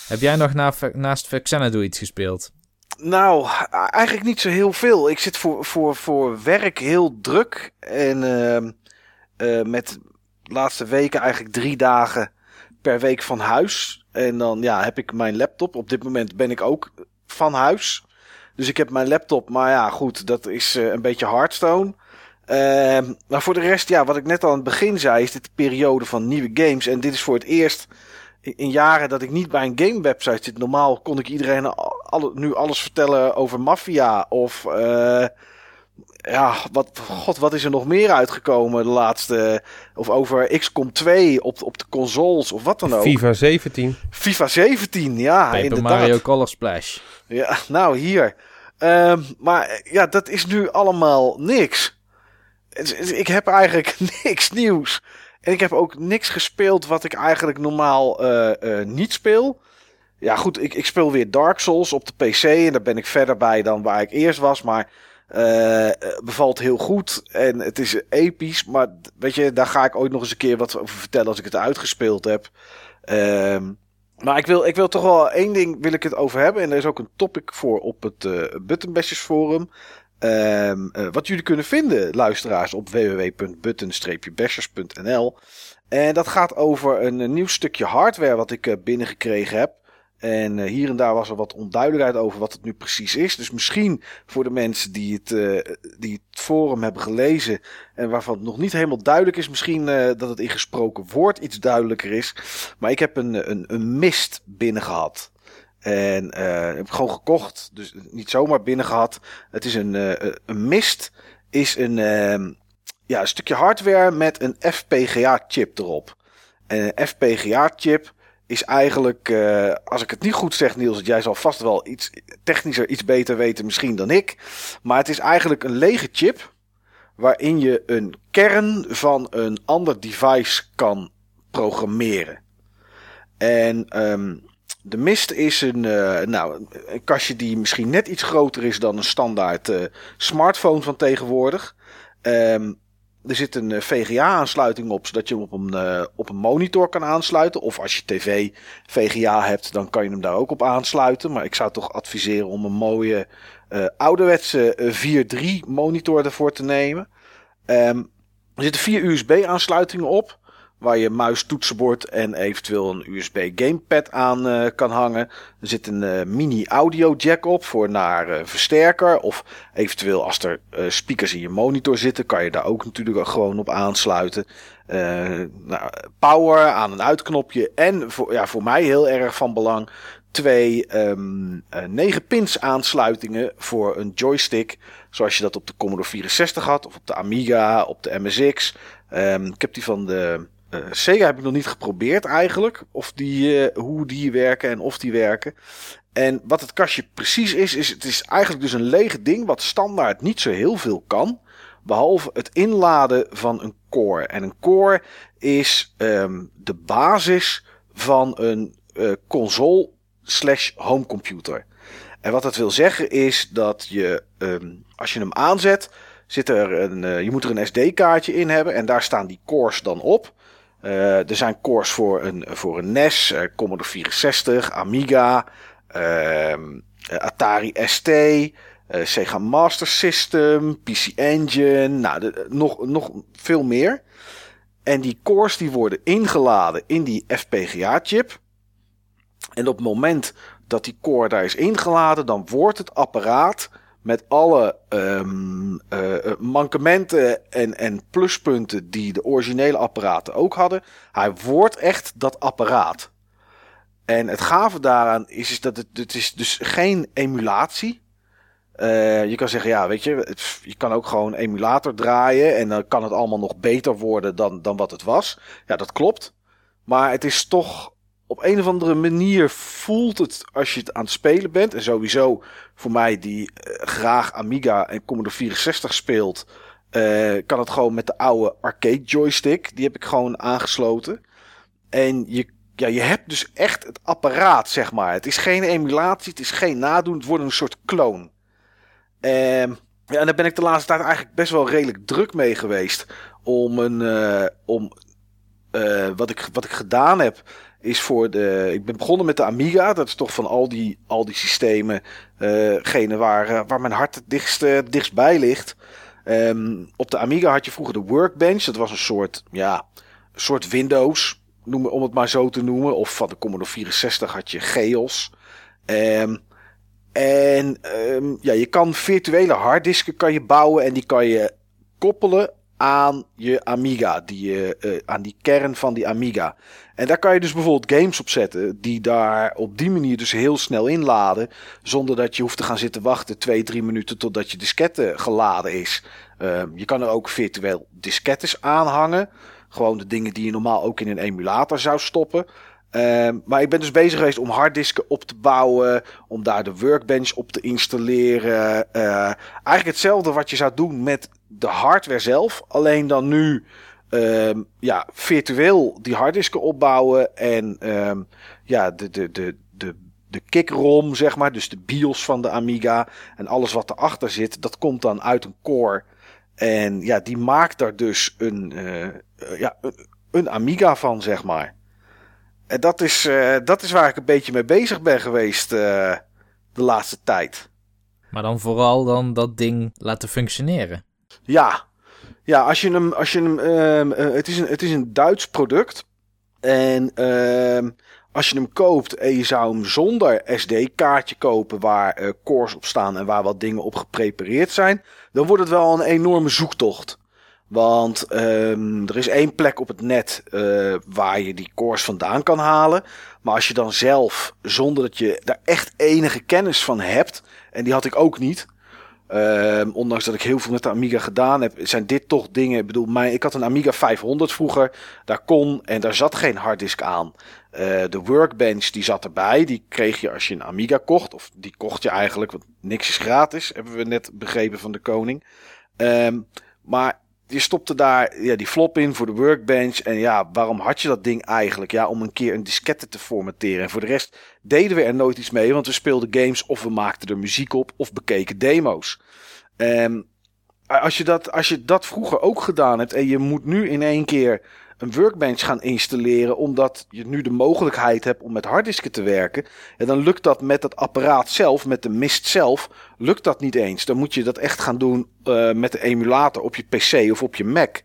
Heb jij nog na, naast Vexenado iets gespeeld? Nou, eigenlijk niet zo heel veel. Ik zit voor, voor, voor werk heel druk. En ehm, eh, met de laatste weken eigenlijk drie dagen per week van huis. En dan ja, heb ik mijn laptop. Op dit moment ben ik ook van huis. Dus ik heb mijn laptop. Maar ja, goed, dat is eh, een beetje Hearthstone. Ehm, maar voor de rest, ja, wat ik net al aan het begin zei, is dit de periode van nieuwe games. En dit is voor het eerst in, jaren dat ik niet bij een game website zit. Normaal kon ik iedereen alle, nu alles vertellen over Mafia of eh, ja, wat, god, wat is er nog meer uitgekomen de laatste of over XCOM 2 op, op de consoles of wat dan ook. FIFA 17. FIFA 17, ja, Paper inderdaad. Mario Color Splash. Ja, nou hier. Ehm, maar ja, dat is nu allemaal niks. Ik heb eigenlijk niks nieuws. En ik heb ook niks gespeeld wat ik eigenlijk normaal eh, eh, niet speel. Ja, goed, ik, ik speel weer Dark Souls op de PC. En daar ben ik verder bij dan waar ik eerst was. Maar eh, bevalt heel goed. En het is episch. Maar weet je, daar ga ik ooit nog eens een keer wat over vertellen als ik het uitgespeeld heb. Ehm, maar ik wil, ik wil toch wel één ding wil ik het over hebben. En er is ook een topic voor op het eh Buttonbashers forum. Ehm, eh, wat jullie kunnen vinden, luisteraars, op www.button-bashers.nl. En dat gaat over een, eh, nieuw stukje hardware wat ik eh, binnengekregen heb. En eh, hier en daar was er wat onduidelijkheid over wat het nu precies is. Dus misschien voor de mensen die het, eh, die het forum hebben gelezen en waarvan het nog niet helemaal duidelijk is, misschien eh, dat het in gesproken woord iets duidelijker is. Maar ik heb een, een, een mist binnen gehad. En eh, heb gewoon gekocht. Dus niet zomaar binnen gehad. Het is een, een mist. Is een, ehm, ja, een stukje hardware met een FPGA-chip erop. En een FPGA-chip is eigenlijk, eh, als ik het niet goed zeg, Niels, jij zal vast wel iets technischer, iets beter weten misschien dan ik. Maar het is eigenlijk een lege chip waarin je een kern van een ander device kan programmeren. En ehm, de Mist is een, eh, nou, een kastje die misschien net iets groter is dan een standaard eh, smartphone van tegenwoordig. Ehm, er zit een eh, VGA-aansluiting op, zodat je hem op een, eh, op een monitor kan aansluiten. Of als je tv VGA hebt, dan kan je hem daar ook op aansluiten. Maar ik zou toch adviseren om een mooie eh, ouderwetse eh, 4.3 monitor ervoor te nemen. Ehm, er zitten vier USB-aansluitingen op. Waar je muis, toetsenbord en eventueel een USB gamepad aan eh, kan hangen. Er zit een eh, mini audio jack op voor naar eh, versterker. Of eventueel als er speakers in je monitor zitten, kan je daar ook natuurlijk gewoon op aansluiten. Nou, power aan een uitknopje. En voor, ja, voor mij heel erg van belang. Twee ehm 9 pins aansluitingen voor een joystick. Zoals je dat op de Commodore 64 had. Of op de Amiga, op de MSX. Ehm, ik heb die van de eh, Sega heb ik nog niet geprobeerd eigenlijk. Of die, eh, hoe die werken en of die werken. En wat het kastje precies is, is het is eigenlijk dus een leeg ding wat standaard niet zo heel veel kan. Behalve het inladen van een core. En een core is ehm, de basis van een eh, console slash homecomputer. En wat dat wil zeggen is dat je, ehm, als je hem aanzet, zit er een, je moet er een SD-kaartje in hebben en daar staan die cores dan op. Eh, er zijn cores voor een, voor een NES, eh, Commodore 64, Amiga, ehm, eh, Atari ST, Sega Master System, PC Engine, nou, nog, nog veel meer. En die cores die worden ingeladen in die FPGA-chip. En op het moment dat die core daar is ingeladen, dan wordt het apparaat met alle ehm, eh, eh, mankementen en, en pluspunten die de originele apparaten ook hadden. Hij wordt echt dat apparaat. En het gave daaraan is, is dat het, het is dus geen emulatie. Eh, je kan zeggen, ja, weet je, je kan ook gewoon emulator draaien en dan kan het allemaal nog beter worden dan, dan wat het was. Ja, dat klopt. Maar het is toch op een of andere manier voelt het als je het aan het spelen bent. En sowieso voor mij die eh, graag Amiga en Commodore 64 speelt, eh, kan het gewoon met de oude arcade joystick. Die heb ik gewoon aangesloten. En je, ja, je hebt dus echt het apparaat, zeg maar. Het is geen emulatie, het is geen nadoen, het wordt een soort kloon. Ehm, en daar ben ik de laatste tijd eigenlijk best wel redelijk druk mee geweest. Om een. eh, om, wat, ik, wat ik gedaan heb. Is voor de. Ik ben begonnen met de Amiga. Dat is toch van al die, al die systemen. eh gene waar, eh, waar mijn hart het dichtst, eh, dichtst bij ligt. Ehm, op de Amiga had je vroeger de Workbench. Dat was een soort. Ja, een soort Windows. Noem, om het maar zo te noemen. Of van de Commodore 64 had je Geos. Ehm en ehm, ja, je kan virtuele harddisken kan je bouwen en die kan je koppelen aan je Amiga, die, eh, aan die kern van die Amiga. En daar kan je dus bijvoorbeeld games op zetten die daar op die manier dus heel snel inladen, zonder dat je hoeft te gaan zitten wachten twee, drie minuten totdat je diskette geladen is. Ehm, je kan er ook virtueel diskettes aanhangen, gewoon de dingen die je normaal ook in een emulator zou stoppen. Ehm, maar ik ben dus bezig geweest om harddisken op te bouwen, om daar de workbench op te installeren. Eh, eigenlijk hetzelfde wat je zou doen met de hardware zelf, alleen dan nu ehm, ja, virtueel die harddisken opbouwen en ehm, ja, de, de, de, de, de kick-ROM, zeg maar, dus de BIOS van de Amiga en alles wat erachter zit, dat komt dan uit een core. En ja, die maakt daar dus een, eh, ja, een Amiga van, zeg maar. En dat is, eh, dat is waar ik een beetje mee bezig ben geweest eh, de laatste tijd. Maar dan vooral dan dat ding laten functioneren. Ja, ja als je hem. Als je hem ehm, eh, het, is een, het is een Duits product. En ehm, als je hem koopt en je zou hem zonder SD-kaartje kopen waar eh, cores op staan en waar wat dingen op geprepareerd zijn, dan wordt het wel een enorme zoektocht. Want ehm, er is één plek op het net eh, waar je die cores vandaan kan halen. Maar als je dan zelf, zonder dat je daar echt enige kennis van hebt, en die had ik ook niet, Ehm, ondanks dat ik heel veel met de Amiga gedaan heb, zijn dit toch dingen. Ik bedoel, ik had een Amiga 500 vroeger. Daar kon en daar zat geen harddisk aan. Eh, de workbench die zat erbij. Die kreeg je als je een Amiga kocht. Of die kocht je eigenlijk, want niks is gratis. Hebben we net begrepen van de koning. Ehm, maar je stopte daar ja, die flop in voor de workbench. En ja, waarom had je dat ding eigenlijk? Ja, om een keer een diskette te formateren. En voor de rest deden we er nooit iets mee. Want we speelden games of we maakten er muziek op of bekeken demo's. Ehm, als, je dat, als je dat vroeger ook gedaan hebt en je moet nu in één keer een workbench gaan installeren omdat je nu de mogelijkheid hebt om met harddisken te werken, ja, dan lukt dat met het apparaat zelf, met de mist zelf, lukt dat niet eens. Dan moet je dat echt gaan doen eh, met de emulator op je PC of op je Mac.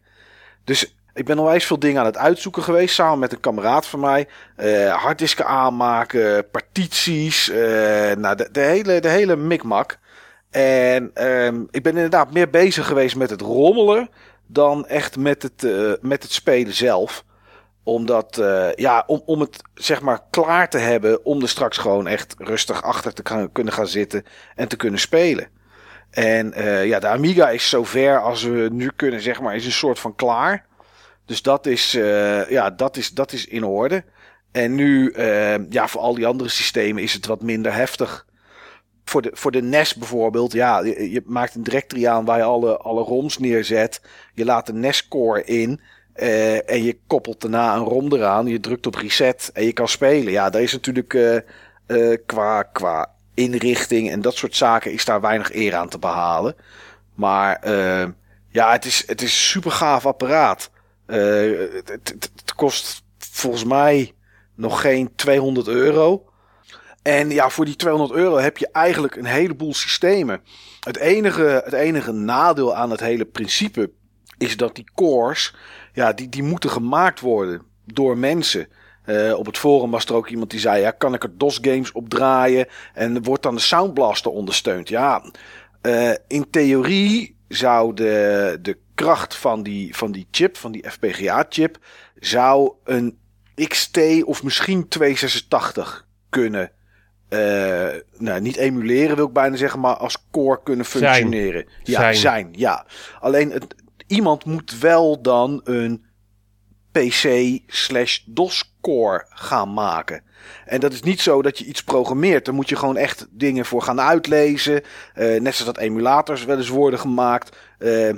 Dus ik ben onwijs veel dingen aan het uitzoeken geweest, samen met een kameraad van mij. Eh harddisken aanmaken, partities, eh, nou, de, de, hele, de hele mikmak. En ehm, ik ben inderdaad meer bezig geweest met het rommelen dan echt met het, eh, met het spelen zelf. Omdat, eh, ja, om, om het zeg maar klaar te hebben om er straks gewoon echt rustig achter te kunnen gaan zitten en te kunnen spelen. En eh, ja, de Amiga is zover als we nu kunnen, zeg maar, is een soort van klaar. Dus dat is, ja, dat is, dat is in orde. En nu, ja, voor al die andere systemen is het wat minder heftig. Voor de, voor de NES bijvoorbeeld, ja, je, maakt een directory aan waar je alle, alle ROMs neerzet. Je laat de NES-core in. eh, en je koppelt daarna een ROM eraan. Je drukt op reset en je kan spelen. Ja, daar is natuurlijk eh, eh, qua, qua inrichting en dat soort zaken is daar weinig eer aan te behalen. Maar ja, het is, het is een super gaaf apparaat. Het, het kost volgens mij nog geen 200 euro. En ja, voor die 200 euro heb je eigenlijk een heleboel systemen. Het enige, het enige nadeel aan het hele principe is dat die cores, ja, die, die moeten gemaakt worden door mensen. Eh, op het forum was er ook iemand die zei: ja, kan ik er DOS-games op draaien? En wordt dan de Sound Blaster ondersteund? Ja, eh, in theorie zou de, de kracht van die, van die chip, van die FPGA-chip, zou een XT of misschien 286 kunnen. Eh, nou, niet emuleren wil ik bijna zeggen, maar als core kunnen Zijn. functioneren. Ja, Zijn. zijn. ja. Alleen het, iemand moet wel dan een PC slash DOS core gaan maken. En dat is niet zo dat je iets programmeert. Daar moet je gewoon echt dingen voor gaan uitlezen. Eh, net zoals dat emulators wel eens worden gemaakt. Eh,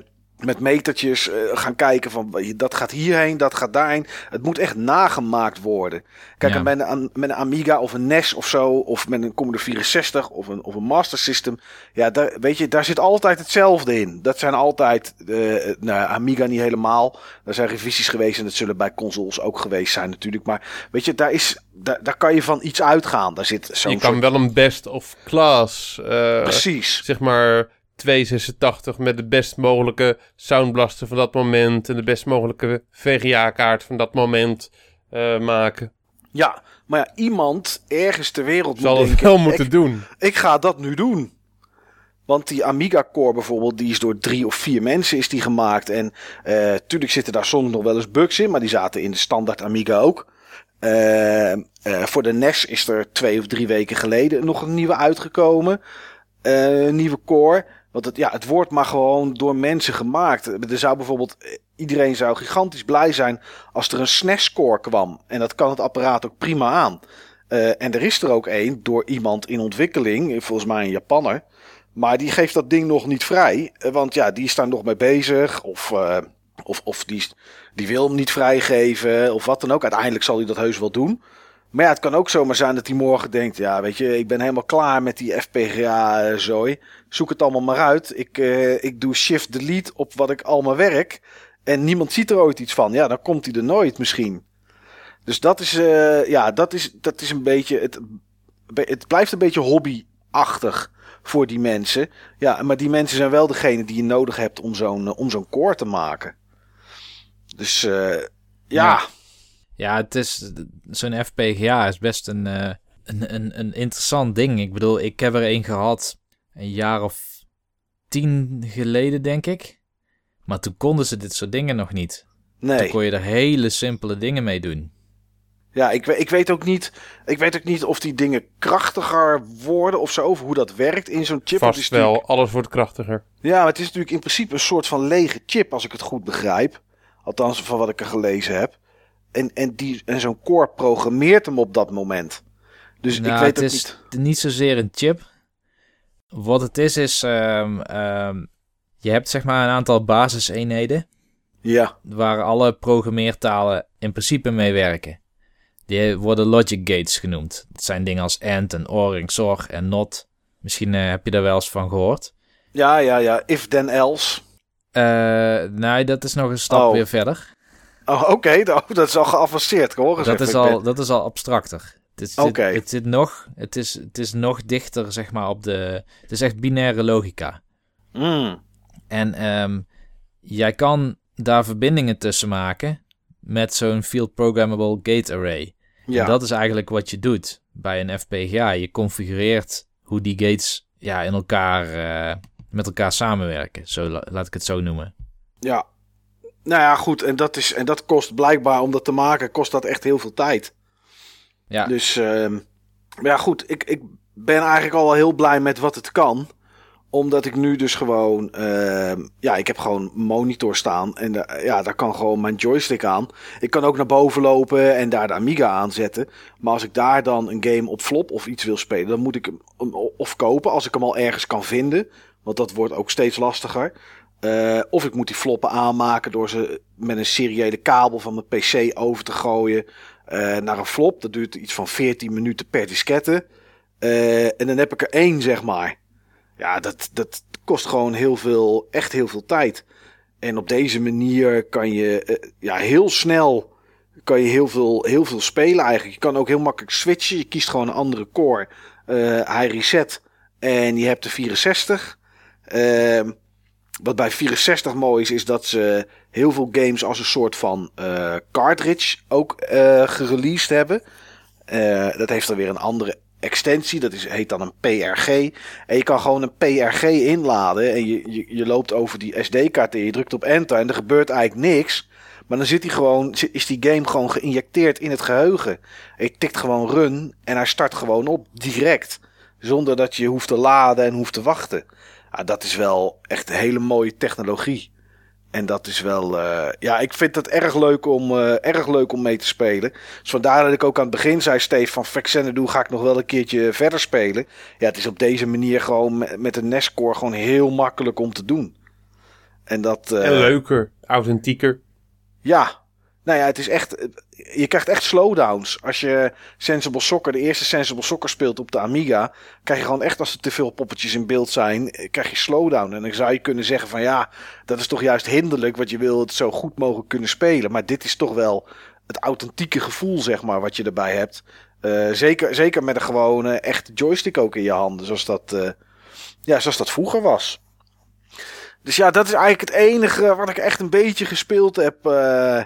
met metertjes eh, gaan kijken van dat gaat hierheen, dat gaat daarheen. Het moet echt nagemaakt worden. Kijk, Ja. met, een, met een Amiga of een NES of zo, of met een Commodore 64 of een, of een Master System. Ja, daar, weet je, daar zit altijd hetzelfde in. Dat zijn altijd, eh nou, Amiga niet helemaal. Er zijn revisies geweest en dat zullen bij consoles ook geweest zijn natuurlijk. Maar weet je, daar, is, daar, daar kan je van iets uitgaan. Daar zit zo'n je kan soort- wel een best of class, eh, Precies. zeg maar 286 met de best mogelijke soundblaster van dat moment en de best mogelijke VGA-kaart van dat moment eh, maken. Ja, maar ja, iemand ergens ter wereld Zal moet het denken, wel moeten ik, doen. ik ga dat nu doen. Want die Amiga Core bijvoorbeeld, die is door drie of vier mensen is die gemaakt. En eh tuurlijk zitten daar soms nog wel eens bugs in, maar die zaten in de standaard Amiga ook. Eh, eh, voor de NES is er twee of drie weken geleden nog een nieuwe uitgekomen. Eh, een nieuwe core. Want het, ja, het wordt maar gewoon door mensen gemaakt. Er zou bijvoorbeeld, eh, iedereen zou gigantisch blij zijn als er een SNES-core kwam. En dat kan het apparaat ook prima aan. Eh, en er is er ook één door iemand in ontwikkeling, volgens mij een Japanner. Maar die geeft dat ding nog niet vrij. eh, Want ja, die is daar nog mee bezig. Of, eh, of, of die, die wil hem niet vrijgeven. Of wat dan ook. Uiteindelijk zal hij dat heus wel doen. Maar ja, het kan ook zomaar zijn dat hij morgen denkt: ja, weet je, ik ben helemaal klaar met die FPGA-zooi. Zoek het allemaal maar uit. Ik, eh, ik doe shift-delete op wat ik allemaal werk. En niemand ziet er ooit iets van. Ja, dan komt hij er nooit misschien. Dus dat is, eh, ja, dat is, dat is een beetje. Het, het blijft een beetje hobbyachtig voor die mensen. Ja, maar die mensen zijn wel degene die je nodig hebt om zo'n eh, om zo'n core te maken. Dus eh. Ja. Ja, het is zo'n FPGA is best een, eh, een, een, een interessant ding. Ik bedoel, ik heb er een gehad een jaar of tien geleden, denk ik. Maar toen konden ze dit soort dingen nog niet. Toen nee. kon je er hele simpele dingen mee doen. Ja, ik, ik weet ook niet. Ik weet ook niet of die dingen krachtiger worden of zo. Of hoe dat werkt in zo'n chip. Vast wel, alles wordt krachtiger. Ja, maar het is natuurlijk in principe een soort van lege chip, als ik het goed begrijp. Althans, van wat ik er gelezen heb. En, en, die, en zo'n core programmeert hem op dat moment. Dus Nou, ik weet het ook is niet. niet zozeer een chip. Wat het is, is... ehm, ehm, je hebt zeg maar een aantal basiseenheden... Ja, waar alle programmeertalen in principe mee werken. Die worden logic gates genoemd. Dat zijn dingen als AND en OR en XOR en NOT. Misschien eh, heb je daar wel eens van gehoord. ja, ja, ja. If then else. Eh, nee, dat is nog een stap Oh. weer verder. Oh, oké. Oh, dat is al geavanceerd. Hoor Dat is, al, dat is al abstracter. Het is, Oké. het, het, zit nog, het, is, het is nog dichter, zeg maar, op de... Het is echt binaire logica. Mm, En ehm, jij kan daar verbindingen tussen maken met zo'n Field Programmable Gate Array. ja. En dat is eigenlijk wat je doet bij een FPGA. Je configureert hoe die gates ja, in elkaar, eh, met elkaar samenwerken. Zo, la- laat ik het zo noemen. ja. Nou ja, goed. En dat, is, en dat kost blijkbaar, om dat te maken, kost dat echt heel veel tijd. Ja, Dus, ehm, maar ja, goed. Ik, ik ben eigenlijk al wel heel blij met wat het kan. Omdat ik nu dus gewoon... ehm, ja, ik heb gewoon monitor staan. En ja, daar kan gewoon mijn joystick aan. Ik kan ook naar boven lopen en daar de Amiga aanzetten. Maar als ik daar dan een game op flop of iets wil spelen... dan moet ik hem of kopen als ik hem al ergens kan vinden. Want dat wordt ook steeds lastiger. Eh, of ik moet die floppen aanmaken door ze met een seriële kabel van mijn PC over te gooien eh, naar een flop. Dat duurt iets van 14 minuten per diskette. Eh, en dan heb ik er één, zeg maar. Ja, dat, dat kost gewoon heel veel, echt heel veel tijd. En op deze manier kan je ja, heel snel kan je heel veel, heel veel spelen eigenlijk. Je kan ook heel makkelijk switchen. Je kiest gewoon een andere core. Hij reset en je hebt de 64. Ehm, wat bij 64 mooi is, is dat ze heel veel games als een soort van eh, cartridge ook eh gereleased hebben. Eh, dat heeft dan weer een andere extensie. Dat is, heet dan een PRG. En je kan gewoon een PRG inladen. En je, je, loopt over die SD-kaart en je drukt op enter. En er gebeurt eigenlijk niks. Maar dan zit hij gewoon, is die game gewoon geïnjecteerd in het geheugen. En je tikt gewoon run en hij start gewoon op direct. Zonder dat je hoeft te laden en hoeft te wachten. Ja, dat is wel echt een hele mooie technologie. En dat is wel, eh, ja, ik vind het erg leuk om, eh, erg leuk om mee te spelen. Dus vandaar dat ik ook aan het begin zei, Steve, van Vexenadu ga ik nog wel een keertje verder spelen. Ja, het is op deze manier gewoon met, met een NES-core gewoon heel makkelijk om te doen. En dat... eh, En leuker, authentieker. ja, nou ja, het is echt. Je krijgt echt slowdowns. Als je Sensible Soccer, de eerste Sensible Soccer speelt op de Amiga, krijg je gewoon echt als er te veel poppetjes in beeld zijn, eh, krijg je slowdown. En dan zou je kunnen zeggen van ja, dat is toch juist hinderlijk, want je wil het zo goed mogelijk kunnen spelen. Maar dit is toch wel het authentieke gevoel, zeg maar, wat je erbij hebt. Eh, zeker, zeker met een gewone echte joystick ook in je handen, zoals dat, eh, ja, zoals dat vroeger was. Dus ja, dat is eigenlijk het enige wat ik echt een beetje gespeeld heb. eh,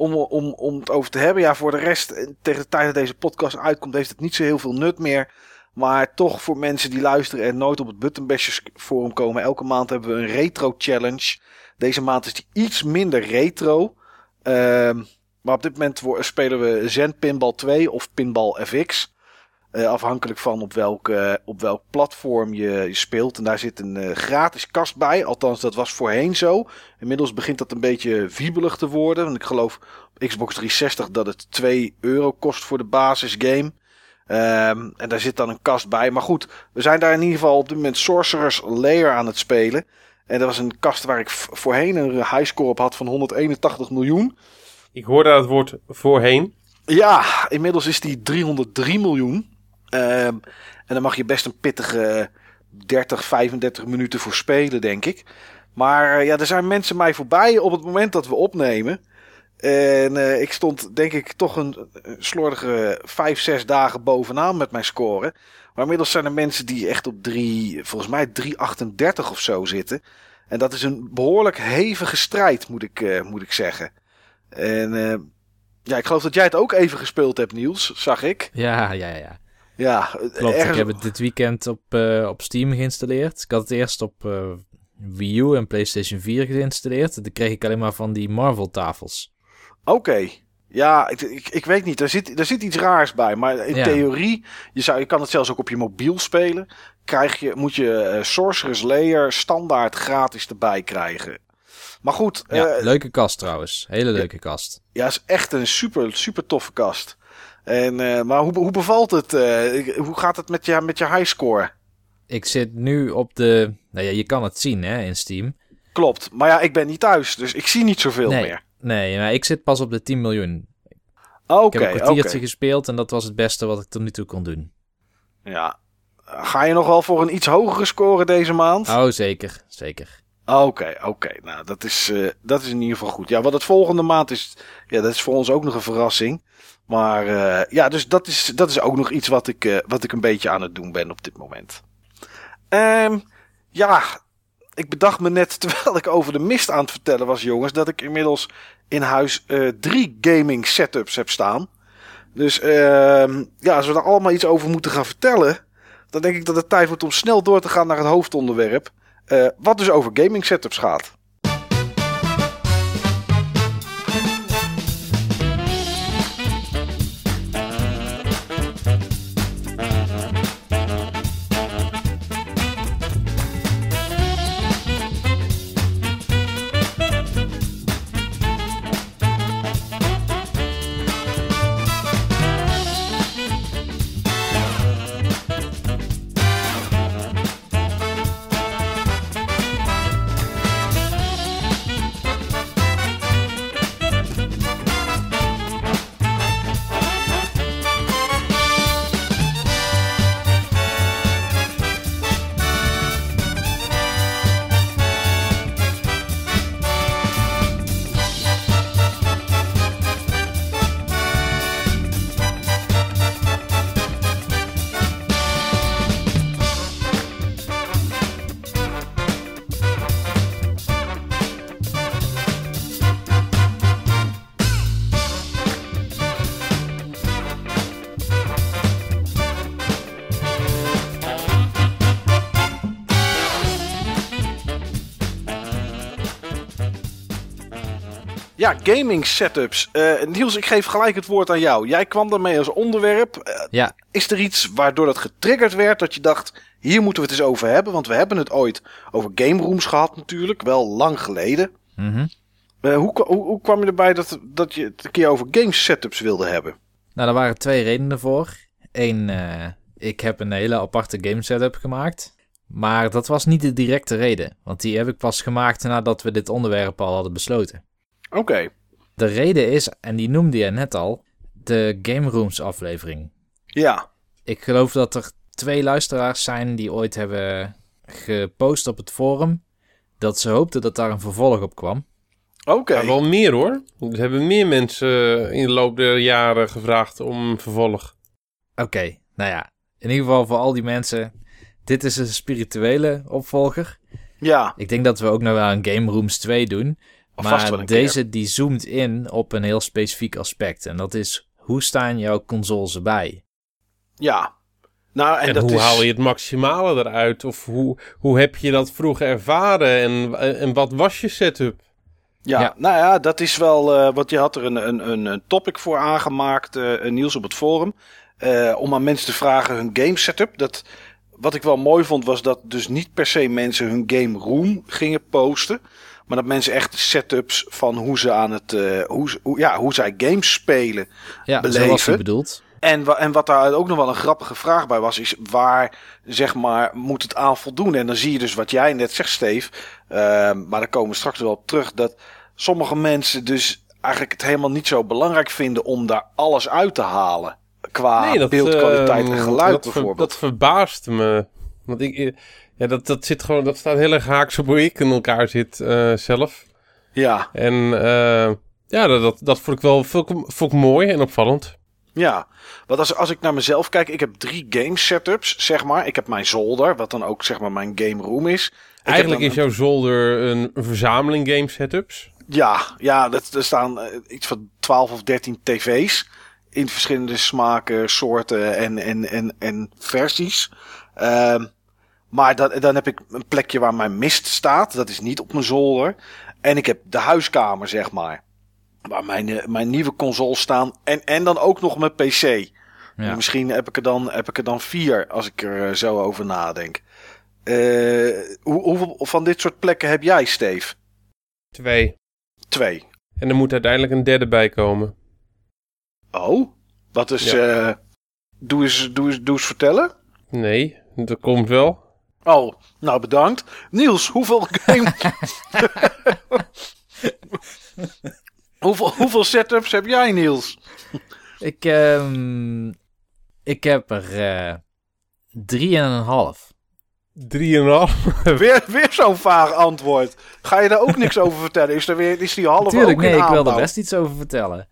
om, om, om het over te hebben. Ja, voor de rest, eh, tegen de tijd dat deze podcast uitkomt, heeft het niet zo heel veel nut meer. Maar toch voor mensen die luisteren en nooit op het Buttonbashers forum komen. Elke maand hebben we een retro challenge. Deze maand is die iets minder retro. Ehm, maar op dit moment spelen we Zen Pinball 2 of Pinball FX. Eh, afhankelijk van op welk, eh, op welk platform je, je speelt. En daar zit een eh, gratis kast bij. Althans, dat was voorheen zo. Inmiddels begint dat een beetje wiebelig te worden. Want ik geloof op Xbox 360 dat het 2 euro kost voor de basisgame. Ehm, en daar zit dan een kast bij. Maar goed, we zijn daar in ieder geval op dit moment Sorcerer's Lair aan het spelen. En dat was een kast waar ik voorheen een highscore op had van 181 miljoen. Ik hoorde dat woord voorheen. Ja, inmiddels is die 303 miljoen. Ehm, en dan mag je best een pittige 30, 35 minuten voor spelen, denk ik. Maar eh, ja, er zijn mensen mij voorbij op het moment dat we opnemen. En eh, ik stond, denk ik, toch een, slordige 5, 6 dagen bovenaan met mijn score. Maar inmiddels zijn er mensen die echt op 3, volgens mij 3,38 of zo zitten. En dat is een behoorlijk hevige strijd, moet ik, eh, moet ik zeggen. En ja, ik geloof dat jij het ook even gespeeld hebt, Niels, zag ik. Ja, ja, ja. Ja, Klopt, ergens- ik heb het dit weekend op, eh, op Steam geïnstalleerd. Ik had het eerst op eh, Wii U en PlayStation 4 geïnstalleerd. En toen kreeg ik alleen maar van die Marvel-tafels. Oké. Ja, ik, ik, ik weet niet. Daar zit, daar zit iets raars bij. Maar in Ja. theorie, je, zou, je kan het zelfs ook op je mobiel spelen. Krijg je, moet je eh, Sorcerer's Layer standaard gratis erbij krijgen. Maar goed, Ja, leuke kast trouwens. Hele leuke kast. ja, is echt een super, super toffe kast. En, eh, maar hoe, hoe bevalt het? eh, hoe gaat het met je, met je highscore? Ik zit nu op de... Nou ja, je kan het zien hè, in Steam. Klopt. Maar ja, ik ben niet thuis, dus ik zie niet zoveel nee, meer. nee, maar ik zit pas op de 10 miljoen. Oké, Ik heb een kwartiertje gespeeld en dat was het beste wat ik tot nu toe kon doen. Ja. Ga je nog wel voor een iets hogere score deze maand? Oh, zeker. Zeker. Oké, oké. Nou, dat is, eh, dat is in ieder geval goed. Ja, wat het volgende maand is, ja, dat is voor ons ook nog een verrassing. Maar eh, ja, dus dat is, dat is ook nog iets wat ik, eh, wat ik een beetje aan het doen ben op dit moment. Ehm, ja, ik bedacht me net, terwijl ik over de mist aan het vertellen was, jongens, dat ik inmiddels in huis drie gaming setups heb staan. Dus ehm, ja, als we er allemaal iets over moeten gaan vertellen, dan denk ik dat het tijd wordt om snel door te gaan naar het hoofdonderwerp. Eh, wat dus over gaming setups gaat. Gaming setups. Eh, Niels, ik geef gelijk het woord aan jou. Jij kwam daarmee als onderwerp. Eh, Ja, is er iets waardoor dat getriggerd werd dat je dacht, hier moeten we het eens over hebben? Want we hebben het ooit over game rooms gehad natuurlijk, wel lang geleden. mhm. Eh, hoe, hoe, hoe kwam je erbij dat, dat je het een keer over game setups wilde hebben? Nou, daar waren twee redenen voor. Eén, ik heb een hele aparte game setup gemaakt. Maar dat was niet de directe reden. Want die heb ik pas gemaakt nadat we dit onderwerp al hadden besloten. Oké, De reden is, en die noemde je net al, de Game Rooms aflevering. ja. Ik geloof dat er twee luisteraars zijn die ooit hebben gepost op het forum. Dat ze hoopten dat daar een vervolg op kwam. Oké, Ja, wel meer hoor. Er hebben meer mensen in de loop der jaren gevraagd om een vervolg. Oké, nou ja. In ieder geval voor al die mensen. Dit is een spirituele opvolger. ja. Ik denk dat we ook nog wel een Game Rooms 2 doen. Vast wel Maar keer. deze die zoomt in op een heel specifiek aspect. En dat is, hoe staan jouw consoles erbij? Ja. Nou, en, En, dat hoe is... haal je het maximale eruit? Of hoe, hoe heb je dat vroeger ervaren? En, en wat was je setup? Ja, Ja. nou ja, dat is wel. eh want je had er een, een, een, topic voor aangemaakt, eh Niels, op het forum. eh, om aan mensen te vragen hun game setup. Dat, wat ik wel mooi vond, was dat dus niet per se mensen hun game room gingen posten. Maar dat mensen echt setups van hoe ze aan het. eh, hoe, ze- hoe, ja, hoe zij games spelen. Ja, Beleven. zoals je bedoelt. En, wa- en wat daar ook nog wel een grappige vraag bij was, is waar zeg maar moet het aan voldoen? En dan zie je dus wat jij net zegt, Steve. ehm, maar daar komen we straks wel op terug. Dat sommige mensen dus eigenlijk het helemaal niet zo belangrijk vinden om daar alles uit te halen. Qua beeldkwaliteit ehm, en geluid dat ver- bijvoorbeeld. dat verbaast me. Want ik, eh, ja, dat, dat zit gewoon, dat staat heel erg haaks op hoe ik in elkaar zit eh, zelf. Ja, En eh, ja, dat, dat, dat vond ik wel vond ik, vond ik mooi en opvallend. ja. Want als, als ik naar mezelf kijk, ik heb drie game setups, zeg maar. Ik heb mijn zolder, wat dan ook zeg maar mijn game room is. Ik Eigenlijk is jouw zolder een, een verzameling game setups. Ja, ja dat, er staan eh, iets van 12 of 13 tv's. In verschillende smaken, soorten en, en, en, en versies. Ehm, maar dan, dan heb ik een plekje waar mijn mist staat. Dat is niet op mijn zolder. En ik heb de huiskamer, zeg maar. Waar mijn, eh, mijn nieuwe consoles staan. En, en dan ook nog mijn PC. Ja. Misschien heb ik, er dan, heb ik er dan vier als ik er eh, zo over nadenk. Eh, hoe, hoeveel van dit soort plekken heb jij, Steve? Twee. Twee. En er moet uiteindelijk een derde bij komen. Oh, wat is. Ja. doe, eens, doe, eens, doe eens vertellen. Nee, dat komt wel. Oh, nou bedankt. Niels, hoeveel game. hoeveel, hoeveel setups heb jij, Niels? Ik, ehm, ik heb er eh drie en een half. Drieënhalf. Weer, weer zo'n vaag antwoord. Ga je daar ook niks over vertellen? Is, er weer, is die halve Natuurlijk, ook nee, in ik wil er best iets over vertellen.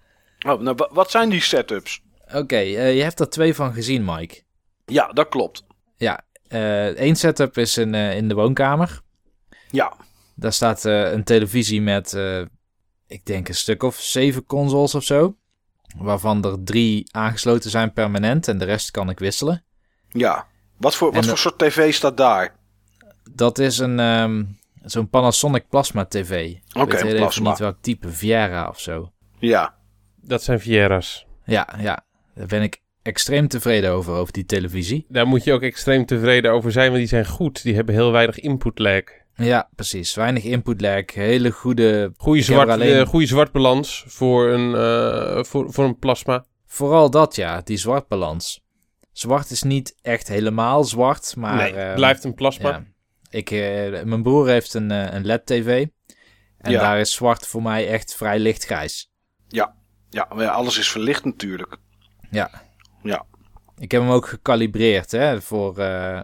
Oh, nou, wa- wat zijn die setups? Oké, eh, je hebt er twee van gezien, Mike. Ja, dat klopt. Ja, eh één setup is in, eh, in de woonkamer. Ja, Daar staat eh, een televisie met, eh, ik denk een stuk of zeven consoles of zo. Waarvan er drie aangesloten zijn permanent en de rest kan ik wisselen. ja. Wat voor, wat voor soort tv staat daar? Dat is een, ehm, zo'n Panasonic Plasma TV. Ik Oké, weet heel even plasma. niet welk type, Viera of zo. Ja, Dat zijn Viera's. Ja, ja, daar ben ik extreem tevreden over, over die televisie. Daar moet je ook extreem tevreden over zijn, want die zijn goed. Die hebben heel weinig input lag. Ja, precies. Weinig input lag, hele goede... Goede zwart, alleen- eh, goede zwartbalans voor een, eh, voor, voor een plasma. Vooral dat, ja, die zwartbalans. Zwart is niet echt helemaal zwart, maar... nee, ehm, blijft een plasma. Ja. Ik, eh, mijn broer heeft een, eh, een LED-tv. En Ja. daar is zwart voor mij echt vrij lichtgrijs. ja, maar ja, alles is verlicht natuurlijk. Ja. Ja. Ik heb hem ook gecalibreerd, hè, voor... eh,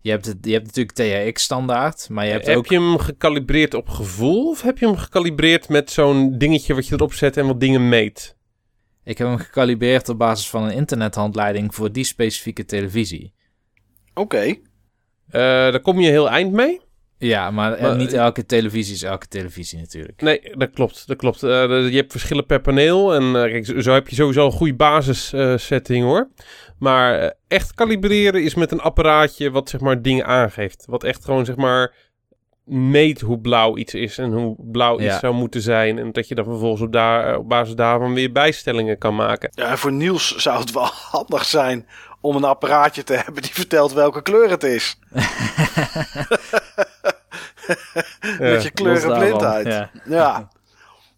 je, hebt het, je hebt natuurlijk THX-standaard, maar je hebt heb ook... je hem gecalibreerd op gevoel of heb je hem gecalibreerd met zo'n dingetje wat je erop zet en wat dingen meet? Ik heb hem gecalibreerd op basis van een internethandleiding voor die specifieke televisie. Oké. Eh, daar kom je heel eind mee. Ja, maar, eh, Maar, niet eh, elke televisie is elke televisie natuurlijk. Nee, dat klopt. Dat klopt. Eh, je hebt verschillen per paneel. En kijk, zo, heb je sowieso een goede basissetting hoor. Maar echt kalibreren is met een apparaatje wat zeg maar dingen aangeeft. Wat echt gewoon zeg maar meet hoe blauw iets is en hoe blauw Ja. iets zou moeten zijn. En dat je dan vervolgens op, daar, op basis daarvan weer bijstellingen kan maken. Ja, voor Niels zou het wel handig zijn om een apparaatje te hebben die vertelt welke kleur het is. Met je kleurenblindheid. Ja. Ja.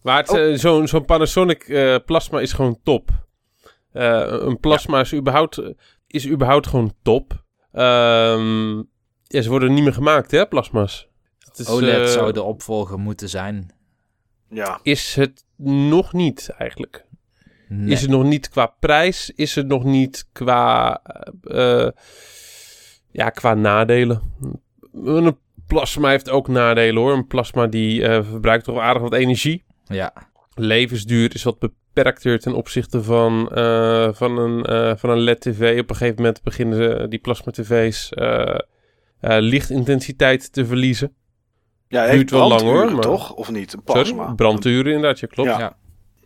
Maar het, Oh. eh, zo'n zo'n Panasonic eh, plasma is gewoon top. Eh, een plasma is, überhaupt, is überhaupt gewoon top. Ehm, ja, ze worden niet meer gemaakt, hè, plasma's. Het is, OLED zou de opvolger moeten zijn. Ja. Is het nog niet, eigenlijk. Nee. Is het nog niet qua prijs? Is het nog niet qua, ja, qua nadelen? Een plasma heeft ook nadelen, hoor. Een plasma die eh, verbruikt toch aardig wat energie. Ja, levensduur is wat beperkter ten opzichte van, eh, van, een, eh, van een LED-tv. Op een gegeven moment beginnen ze, die plasma-tv's eh, eh, lichtintensiteit te verliezen. Ja, hij Duurt wel lang, hoor, maar- toch? Of niet? Een plasma. Sorry? Branduren inderdaad, ja klopt. Ja.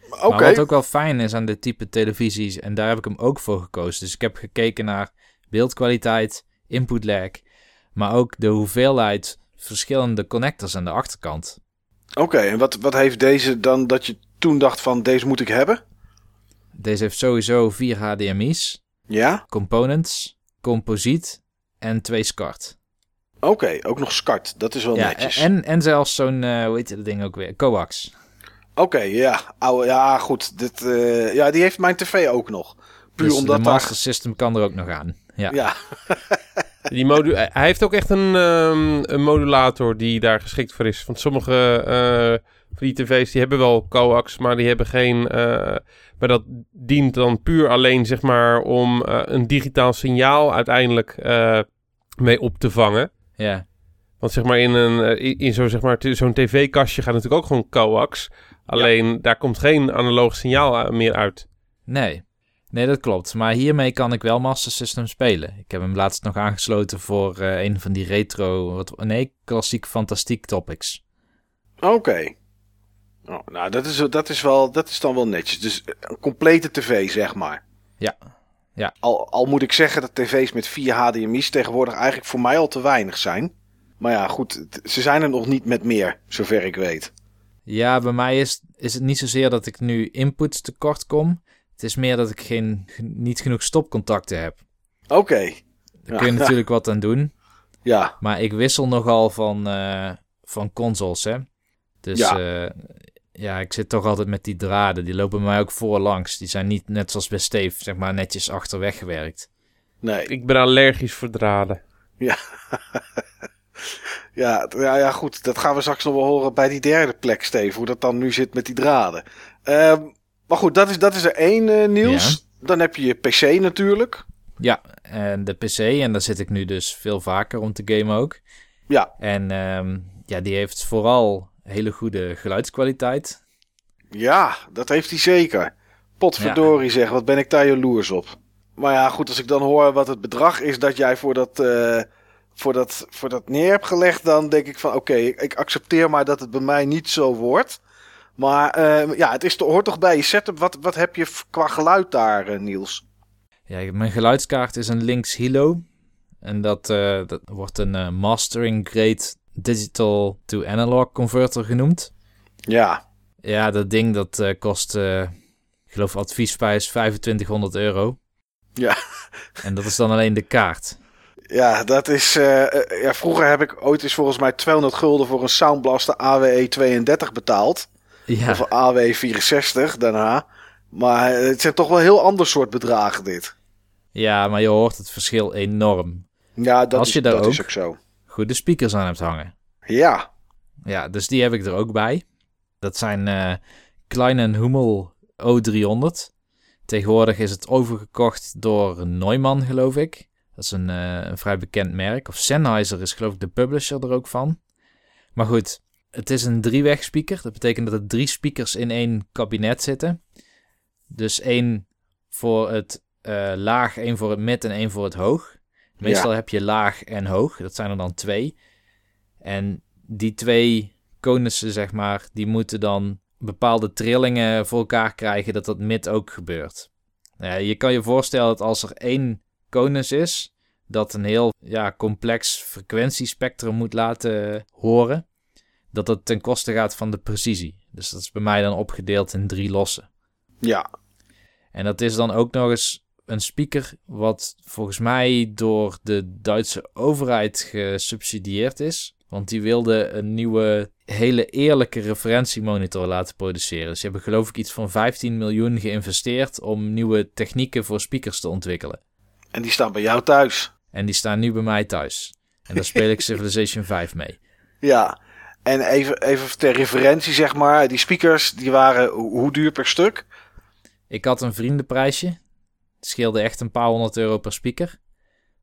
Maar wat ook wel fijn is aan dit type televisies, en daar heb ik hem ook voor gekozen. Dus ik heb gekeken naar beeldkwaliteit, input lag, maar ook de hoeveelheid verschillende connectors aan de achterkant. Oké, en wat, wat heeft deze dan dat je toen dacht van deze moet ik hebben? Deze heeft sowieso vier HDMI's, Ja? components, composiet en twee SCART. Oké, ook nog SCART. Dat is wel Ja, netjes. en, en zelfs zo'n, eh, hoe heet dat ding ook weer, coax. Oké, ja. Oude, ja, goed. Dit, eh, ja, die heeft mijn tv ook nog. Puur Dus omdat de daar... Master System kan er ook nog aan. Ja, Ja, Die modu hij heeft ook echt een, ehm, een modulator die daar geschikt voor is. Want sommige eh, van die tv's die hebben wel coax, maar die hebben geen... eh, maar dat dient dan puur alleen zeg maar om eh, een digitaal signaal uiteindelijk mee op te vangen. ja. Want zeg maar in, een, in, zo'n zeg maar, zo'n tv-kastje gaat natuurlijk ook gewoon coax. Alleen daar komt geen analoog signaal meer uit. Nee. Nee, dat klopt. Maar hiermee kan ik wel Master System spelen. Ik heb hem laatst nog aangesloten voor eh, een van die retro... Wat, nee, klassiek fantastiek topics. oké. Oh, nou, dat is, dat, is wel, dat is dan wel netjes. Dus een complete tv, zeg maar. Ja. Ja. Al, al moet ik zeggen dat tv's met vier HDMI's tegenwoordig eigenlijk voor mij al te weinig zijn. Maar ja, goed, ze zijn er nog niet met meer, zover ik weet. Ja, bij mij is, is het niet zozeer dat ik nu inputs tekort kom. Het is meer dat ik geen, ge- niet genoeg stopcontacten heb. Oké, Daar Ja. kun je natuurlijk wat aan doen. ja. Maar ik wissel nogal van, eh, van consoles, hè. Dus Ja. ja. ja, ik zit toch altijd met die draden. Die lopen mij ook voorlangs. Die zijn niet net zoals bij Steve, zeg maar, netjes achter weggewerkt. Nee. Ik ben allergisch voor draden. Ja, t- ja, ja, goed. Dat gaan we straks nog wel horen bij die derde plek, Steve. Hoe dat dan nu zit met die draden. Ehm, maar goed, dat is, dat is er één, eh, Niels. Dan heb je je PC natuurlijk. Ja, en de PC, en daar zit ik nu dus veel vaker om te gamen ook. Ja, En ehm, ja, die heeft vooral hele goede geluidskwaliteit. ja, dat heeft hij zeker. Potverdorie zeg, wat ben ik daar jaloers op. Maar ja, goed, als ik dan hoor wat het bedrag is dat jij voor dat, eh, voor dat, voor dat neer hebt gelegd, dan denk ik van oké, ik accepteer maar dat het bij mij niet zo wordt. Maar eh, ja, het is, hoort toch bij je setup. Wat, wat heb je qua geluid daar, eh, Niels? Ja, mijn geluidskaart is een Lynx Hilo. En dat, eh, dat wordt een eh, Mastering Grade Digital to Analog Converter genoemd. Ja, Ja, dat ding dat kost, ik geloof adviesprijs 2500 euro. Ja. En dat is dan alleen de kaart. Ja, dat is. ja, vroeger heb ik ooit eens volgens mij 200 gulden voor een Sound Blaster AWE 32 betaald. Ja, Of een AWE 64 daarna. Maar het zijn toch wel heel ander soort bedragen dit. ja, maar je hoort het verschil enorm. Ja, dat, Als is, je daar dat is ook- ook zo. Goede speakers aan hebt hangen. Ja, Ja, dus die heb ik er ook bij. Dat zijn eh Klein Hummel O300. Tegenwoordig is het overgekocht door Neumann, geloof ik. Dat is een, eh, een vrij bekend merk. Of Sennheiser is geloof ik de publisher er ook van. Maar goed, het is een drieweg speaker. Dat betekent dat er drie speakers in één kabinet zitten. Dus één voor het eh, laag, één voor het mid en één voor het hoog. Meestal heb je laag en hoog. Dat zijn er dan twee. En die twee konussen, zeg maar, die moeten dan bepaalde trillingen voor elkaar krijgen dat dat mid ook gebeurt. Ja, je kan je voorstellen dat als er één konus is, dat een heel ja, complex frequentiespectrum moet laten horen, dat dat ten koste gaat van de precisie. Dus dat is bij mij dan opgedeeld in drie lossen. Ja, En dat is dan ook nog eens een speaker wat volgens mij door de Duitse overheid gesubsidieerd is. Want die wilde een nieuwe, hele eerlijke referentiemonitor laten produceren. Dus ze hebben geloof ik iets van 15 miljoen geïnvesteerd om nieuwe technieken voor speakers te ontwikkelen. en die staan bij jou thuis. En die staan nu bij mij thuis. En daar speel ik Civilization 5 mee. Ja, en even, even ter referentie zeg maar, die speakers die waren ho- hoe duur per stuk? Ik had een vriendenprijsje. Het scheelde echt een paar honderd euro per speaker.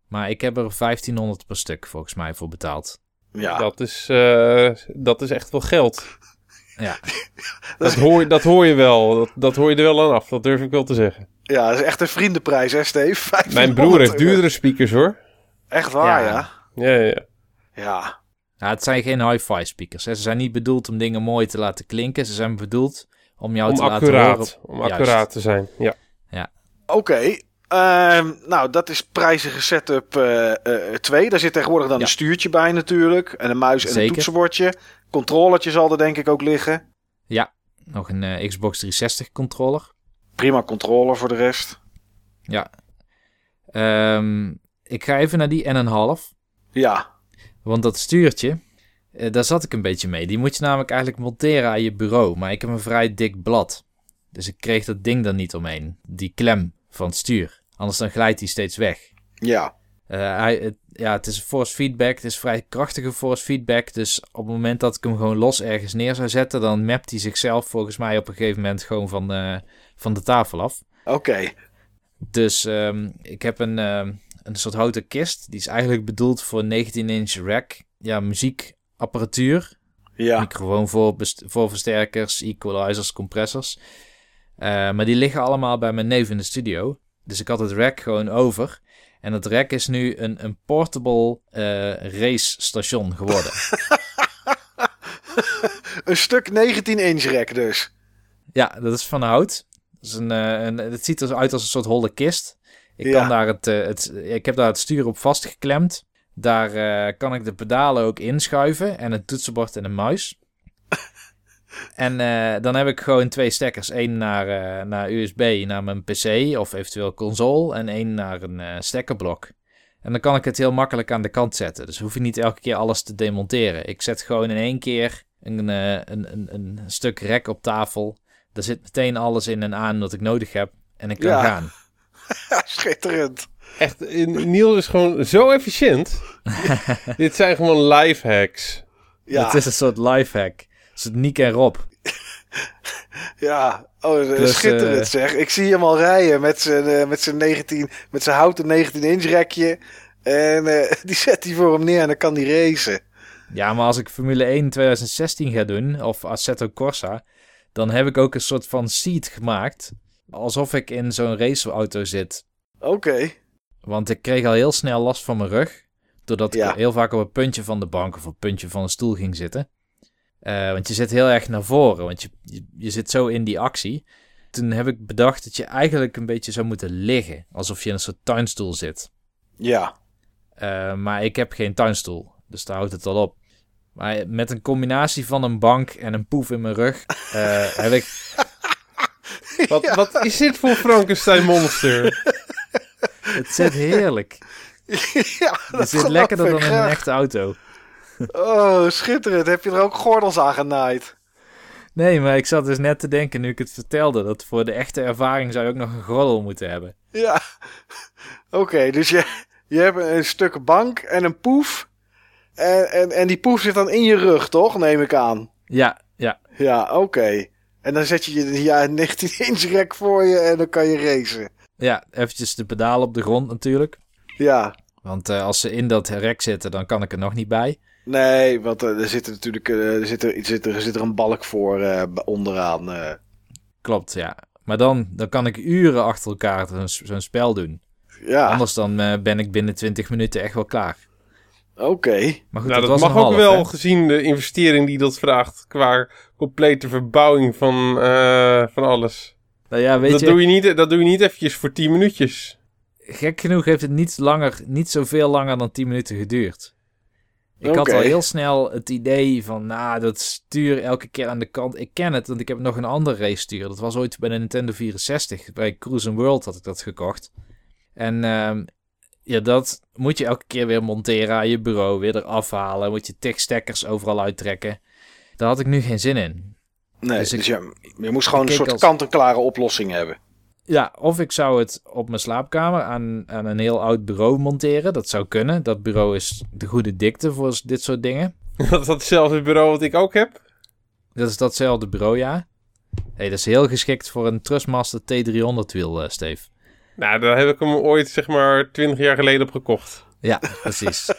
Maar ik heb er 1500 per stuk volgens mij voor betaald. Ja, Dat, is, eh, dat is echt wel geld. Ja, Dat hoor, dat hoor je wel. Dat, dat hoor je er wel aan af. Dat durf ik wel te zeggen. ja, dat is echt een vriendenprijs hè Steve? Mijn 1500 broer heeft duurdere speakers hoor. Echt waar Ja. ja? Ja, ja, ja. Ja, Ja, het zijn geen hi-fi speakers. Hè. Ze zijn niet bedoeld om dingen mooi te laten klinken. Ze zijn bedoeld om jou Om te laten horen. accuraat, om Juist. accuraat te zijn. Ja. oké. Ehm, nou, dat is prijzige setup 2. Daar zit tegenwoordig dan Ja. een stuurtje bij natuurlijk. En een muis en een toetsenbordje. Controllertje zal er denk ik ook liggen. Nog een eh, Xbox 360 controller. Prima controller voor de rest. Ja. Ehm, ik ga even naar die N1,5. Ja, Want dat stuurtje, eh, daar zat ik een beetje mee. Die moet je namelijk eigenlijk monteren aan je bureau. Maar ik heb een vrij dik blad. Dus ik kreeg dat ding er niet omheen. Die klem van het stuur. Anders dan glijdt die steeds weg. ja. Eh, hij, het, ja, het is force feedback. Het is vrij krachtige force feedback. Dus op het moment dat ik hem gewoon los ergens neer zou zetten, dan mapt hij zichzelf volgens mij op een gegeven moment gewoon van, eh, van de tafel af. Oké. Dus ehm, ik heb een, ehm, een soort houten kist. Die is eigenlijk bedoeld voor 19-inch rack. Ja, muziekapparatuur. Ja, Microfoon voor, voor versterkers, equalizers, compressors. Eh, maar die liggen allemaal bij mijn neef in de studio. Dus ik had het rack gewoon over. En het rack is nu een, een portable eh race station geworden. een stuk 19 inch rek dus. ja, dat is van hout. Dat is een, eh, een, het ziet eruit als een soort holle kist. Ik, Ja. kan daar het, eh, het, ik heb daar het stuur op vastgeklemd. Daar eh, kan ik de pedalen ook inschuiven en een toetsenbord en een muis. en eh, dan heb ik gewoon twee stekkers. één naar, naar USB, naar mijn PC of eventueel console. En één naar een stekkerblok. En dan kan ik het heel makkelijk aan de kant zetten. Dus hoef je niet elke keer alles te demonteren. Ik zet gewoon in één keer een, een, een, een stuk rek op tafel. Daar zit meteen alles in en aan wat ik nodig heb. En ik kan Ja. gaan. Schitterend. Echt, eh, Niels is gewoon zo efficiënt. Dit zijn gewoon life hacks. Ja, Het is een soort lifehack. Een soort Nick en Rob. ja. Oh, Plus, schitterend eh, zeg. Ik zie hem al rijden met zijn, eh, met zijn 19, met zijn houten 19 inch rekje. En eh, die zet hij voor hem neer en dan kan hij racen. Ja, maar als ik Formule 1 2016 ga doen, of Assetto Corsa, dan heb ik ook een soort van seat gemaakt. Alsof ik in zo'n raceauto zit. Oké. Want ik kreeg al heel snel last van mijn rug. Doordat Ja. ik heel vaak op een puntje van de bank of op een puntje van een stoel ging zitten. Eh, want je zit heel erg naar voren, want je, je, je zit zo in die actie. Toen heb ik bedacht dat je eigenlijk een beetje zou moeten liggen. Alsof je in een soort tuinstoel zit. Ja. Eh, maar ik heb geen tuinstoel, dus daar houdt het al op. Maar met een combinatie van een bank en een poef in mijn rug eh, heb ik... Wat, wat is dit voor Frankenstein monster? Het zit heerlijk. ja, dat Het zit lekkerder dan in een echte auto. Oh, schitterend. Heb je er ook gordels aan genaaid? Nee, maar ik zat dus net te denken nu ik het vertelde... dat voor de echte ervaring zou je ook nog een gordel moeten hebben. Ja. Oké, dus je, je hebt een stuk bank en een poef. En, en, en die poef zit dan in je rug, toch? Neem ik aan. Ja, ja. Ja, oké. En dan zet je je ja, 19 inch rek voor je en dan kan je racen. Ja, eventjes de pedalen op de grond natuurlijk. Ja. Want eh, als ze in dat rek zitten, dan kan ik er nog niet bij. Nee, want eh, er zit er natuurlijk eh, er zit er, zit er, zit er een balk voor eh, onderaan. eh. Klopt, ja. Maar dan, dan kan ik uren achter elkaar zo'n zo'n spel doen. ja, Anders dan eh, ben ik binnen 20 minuten echt wel klaar. oké. Maar goed, nou, dat, dat was mag een ook wel hè? gezien de investering die dat vraagt qua complete verbouwing van, eh, van alles. Nou ja, weet Dat je, doe, je niet, dat doe je niet eventjes voor 10 minuutjes. gek genoeg heeft het niet, langer, niet zoveel langer dan 10 minuten geduurd. Ik had al heel snel het idee van, nou, dat stuur elke keer aan de kant. Ik ken het, want ik heb nog een ander race stuur. Dat was ooit bij de Nintendo 64. Bij Cruise World had ik dat gekocht. En ehm, ja, dat moet je elke keer weer monteren aan je bureau, weer eraf halen. Moet je tig stekkers overal uittrekken. Daar had ik nu geen zin in. Nee, Dus dus, je, je moest gewoon een soort als- kant-en-klare oplossing hebben. Ja, of ik zou het op mijn slaapkamer aan, aan een heel oud bureau monteren. Dat zou kunnen. Dat bureau is de goede dikte voor dit soort dingen. Dat is hetzelfde bureau wat ik ook heb. Dat is datzelfde bureau, ja. Hey, dat is heel geschikt voor een Trustmaster T300 wiel, eh Steve. Nou, daar heb ik hem ooit, zeg maar, 20 jaar geleden op gekocht. Ja, precies.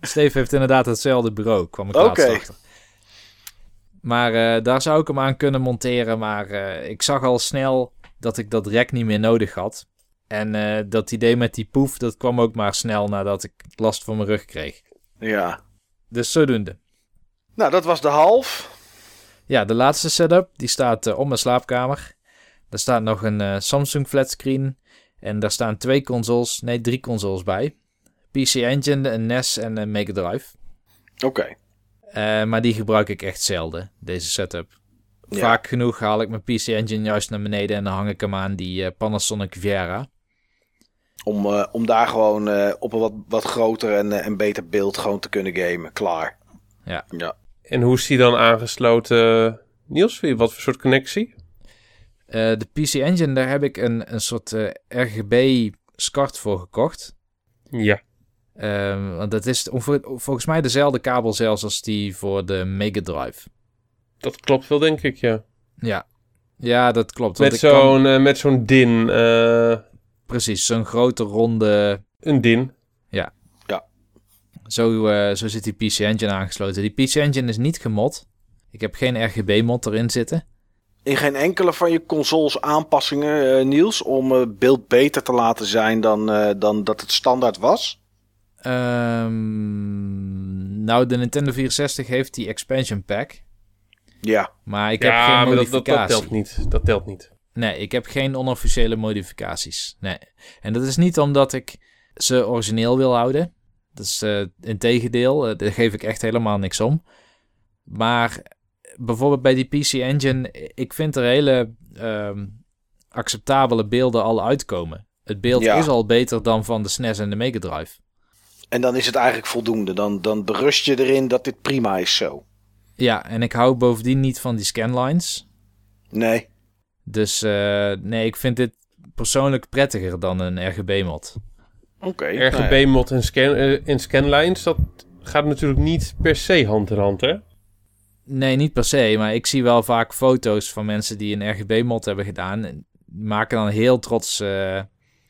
Steve heeft inderdaad hetzelfde bureau, kwam ik laatst achter. Maar eh, daar zou ik hem aan kunnen monteren. Maar eh, ik zag al snel dat ik dat rek niet meer nodig had. En eh, dat idee met die poef, dat kwam ook maar snel nadat ik last van mijn rug kreeg. Ja. Dus zodoende. Nou, dat was de half. Ja, de laatste setup, die staat op mijn slaapkamer. Daar staat nog een Samsung flatscreen. En daar staan twee consoles, nee drie consoles bij. PC Engine, een NES en een Mega Drive. Oké. Eh, maar die gebruik ik echt zelden, deze setup. Ja. Vaak genoeg haal ik mijn PC Engine juist naar beneden en dan hang ik hem aan die eh, Panasonic Viera. Om, eh, om daar gewoon eh, op een wat, wat groter en, en beter beeld gewoon te kunnen gamen. Klaar. Ja. Ja. En hoe is die dan aangesloten? Niels, wat voor soort connectie? Eh, de PC Engine, daar heb ik een, een soort RGB SCART voor gekocht. Ja. Ehm, want dat is volgens mij dezelfde kabel zelfs als die voor de Mega Drive. Dat klopt wel, denk ik, ja. Ja, ja dat klopt. want Met kan- zo'n eh, met zo'n DIN. eh, Precies, zo'n grote ronde... een DIN. Zo, eh, zo zit die PC Engine aangesloten. Die PC Engine is niet gemod. Ik heb geen RGB-mod erin zitten. In geen enkele van je consoles aanpassingen, eh, Niels, om het beeld beter te laten zijn dan, eh, dan dat het standaard was? Ehm, nou, de Nintendo 64 heeft die expansion pack. Ja. Maar ik heb ja, geen maar dat, dat, dat telt niet. Dat telt niet. Nee, ik heb geen onofficiële modificaties. Nee. En dat is niet omdat ik ze origineel wil houden. Dat is eh in tegendeel. eh, daar geef ik echt helemaal niks om. Maar bijvoorbeeld bij die PC Engine, ik vind er hele ehm, acceptabele beelden al uitkomen. Het beeld Ja. is al beter dan van de SNES en de Mega Drive. En dan is het eigenlijk voldoende. Dan, dan berust je erin dat dit prima is zo. Ja, en ik hou bovendien niet van die scanlines. Nee. Dus eh, nee, ik vind dit persoonlijk prettiger dan een RGB-mod. Oké. nou ja. RGB-mod en, scan, eh, en scanlines, dat gaat natuurlijk niet per se hand in hand, hè? Nee, niet per se, maar ik zie wel vaak foto's van mensen die een RGB-mod hebben gedaan. En die maken dan heel trots eh,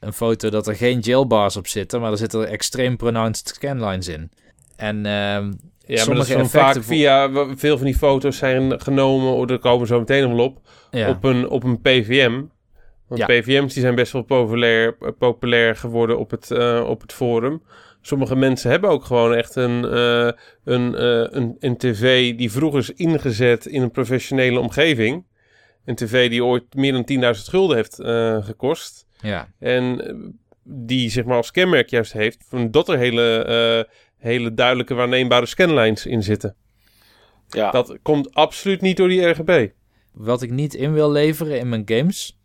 een foto dat er geen jailbars op zitten, maar er zitten extreem pronounced scanlines in. En ehm, Ja, maar dat is vaak via... Veel van die foto's zijn genomen, oh, daar komen we zo meteen nog wel op, ja, op, een, op een PVM. Want Ja. PVM's die zijn best wel populair, eh, populair geworden op het, eh, op het forum. Sommige mensen hebben ook gewoon echt een, eh, een, een, een tv die vroeger is ingezet in een professionele omgeving. Een tv die ooit meer dan 10.000 gulden heeft gekost. Ja, En eh, die zeg maar als kenmerk juist heeft van dat er hele, eh, hele duidelijke waarneembare scanlines in zitten. Ja. Dat komt absoluut niet door die RGB. wat ik niet in wil leveren in mijn games.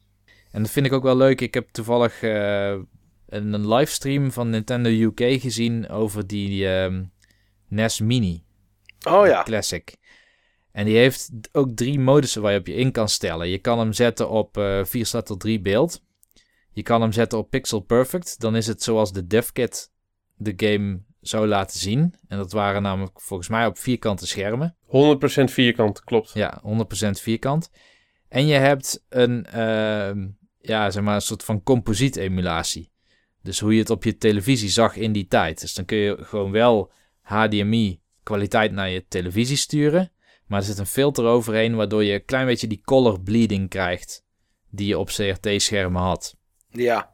En dat vind ik ook wel leuk. Ik heb toevallig eh, een, een livestream van Nintendo UK gezien over die ehm, NES Mini. Oh ja. Classic. En die heeft ook drie modussen waar je op je in kan stellen. Je kan hem zetten op eh 4 staat tot 3 beeld. Je kan hem zetten op Pixel Perfect. Dan is het zoals de DevKit de game zou laten zien. En dat waren namelijk volgens mij op vierkante schermen. 100% vierkant, klopt. Ja, 100% vierkant. En je hebt een, ehm, ja, zeg maar een soort van composiet-emulatie. Dus hoe je het op je televisie zag in die tijd. Dus dan kun je gewoon wel HDMI kwaliteit naar je televisie sturen. Maar er zit een filter overheen waardoor je een klein beetje die color bleeding krijgt. Die je op CRT-schermen had. Ja.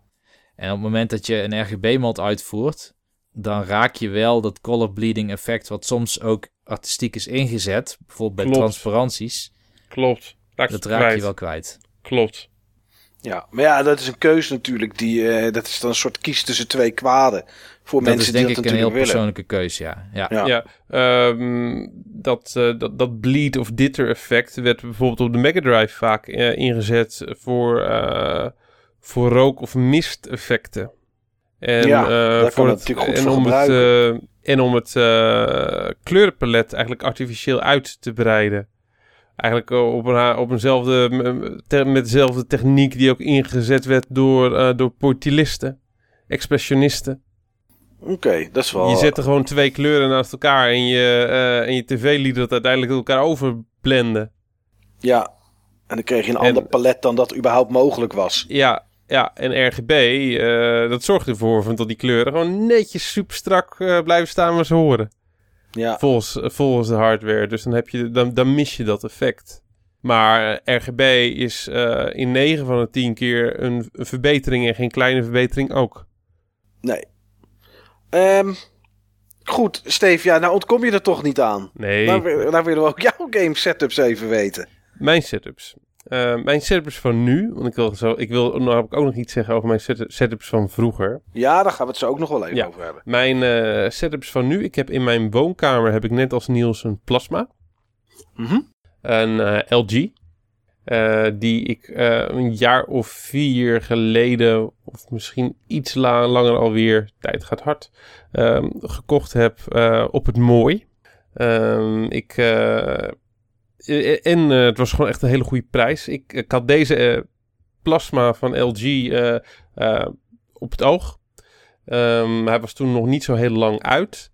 En op het moment dat je een RGB-mod uitvoert, dan raak je wel dat color bleeding effect, wat soms ook artistiek is ingezet, bijvoorbeeld bij Klopt. transparanties, Klopt. Raak dat raak je wel kwijt. Klopt. Ja, maar ja, dat is een keuze natuurlijk. Die, eh, dat is dan een soort kies tussen twee kwaden. Voor Dat mensen is denk die ik dat een heel willen. persoonlijke keuze, ja. Ja, Ja. Ja, ehm, dat, eh, dat, dat bleed of ditter effect werd bijvoorbeeld op de Mega Drive vaak eh, ingezet voor, eh, voor rook- of mist effecten. En, Ja, eh, daar kan voor het natuurlijk goed en voor om het, eh, en om het eh, kleurenpalet eigenlijk artificieel uit te breiden. Eigenlijk eh, op, een, op eenzelfde, met dezelfde techniek die ook ingezet werd door, eh door portilisten, expressionisten. Oké, dat is wel... Je zette gewoon twee kleuren naast elkaar en je, eh, en je tv liet dat uiteindelijk elkaar overblenden. Ja, en dan kreeg je een En- ander palet dan dat überhaupt mogelijk was. Ja, ja en RGB, eh, dat zorgt ervoor van dat die kleuren gewoon netjes super strak eh, blijven staan waar ze horen. Ja, Volgens, volgens de hardware. Dus dan, heb je, dan, dan mis je dat effect. Maar eh, RGB is eh, in 9 van de 10 keer een, een verbetering en geen kleine verbetering ook. nee. Ehm, goed, Steve, ja, nou ontkom je er toch niet aan. Nee. Nou, nou willen we ook jouw game setups even weten. Mijn setups. Eh, mijn setups van nu, want ik wil, zo, ik wil namelijk ook nog iets zeggen over mijn set- setups van vroeger. Ja, daar gaan we het zo ook nog wel even Ja. over hebben. Mijn eh, setups van nu, ik heb in mijn woonkamer, heb ik net als Niels een plasma. Mhm. Een LG. die ik eh, een jaar of vier geleden, of misschien iets la- langer alweer, tijd gaat hard, ehm, gekocht heb op het mooi. Ehm, ik, en eh, het was gewoon echt een hele goede prijs. Ik, ik had deze eh, plasma van LG eh, eh, op het oog. Ehm, hij was toen nog niet zo heel lang uit.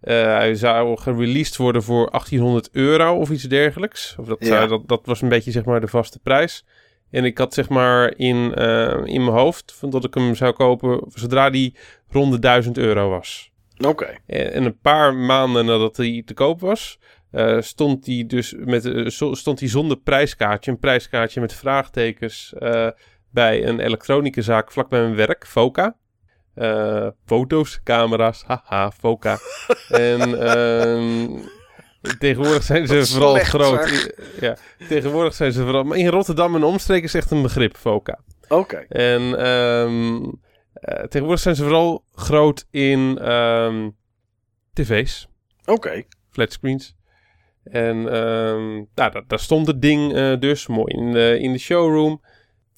Eh, hij zou gereleased worden voor 1800 euro of iets dergelijks. Of dat, Ja. zou- dat, dat was een beetje zeg maar de vaste prijs. En ik had zeg maar in, eh, in mijn hoofd van dat ik hem zou kopen zodra die rond de 1000 euro was. Oké. En, en een paar maanden nadat hij te koop was, eh, stond hij dus met, eh, stond hij zonder prijskaartje, een prijskaartje met vraagtekens eh, bij een elektronicazaak vlak bij mijn werk, Foca. Foto's, camera's, haha, Foca. en ehm, tegenwoordig zijn ze vooral slecht, groot. Ja, tegenwoordig zijn ze vooral. Maar in Rotterdam en omstreken is echt een begrip, Foca. Oké. En ehm, eh, tegenwoordig zijn ze vooral groot in ehm, tv's, Oké. flatscreens. En ehm, nou, daar, daar stond het ding eh, dus mooi in de, in de showroom.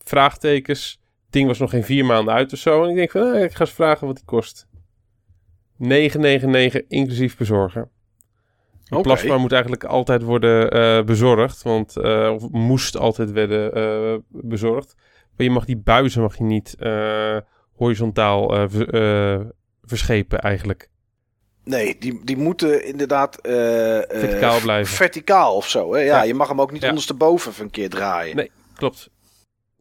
Vraagtekens. Het ding was nog geen vier maanden uit of zo. En ik denk van, nou, ik ga eens vragen wat die kost. 9,99 inclusief bezorger. Een Oké. plasma moet eigenlijk altijd worden eh, bezorgd. Want, eh, of moest altijd worden eh, bezorgd. Maar je mag die buizen mag je niet eh, horizontaal eh, ver- eh, verschepen eigenlijk. Nee, die, die moeten inderdaad... eh, eh, Verticaal blijven. Verticaal of zo, hè? Ja, Ja. je mag hem ook niet Ja. ondersteboven even een keer draaien. Nee. Klopt.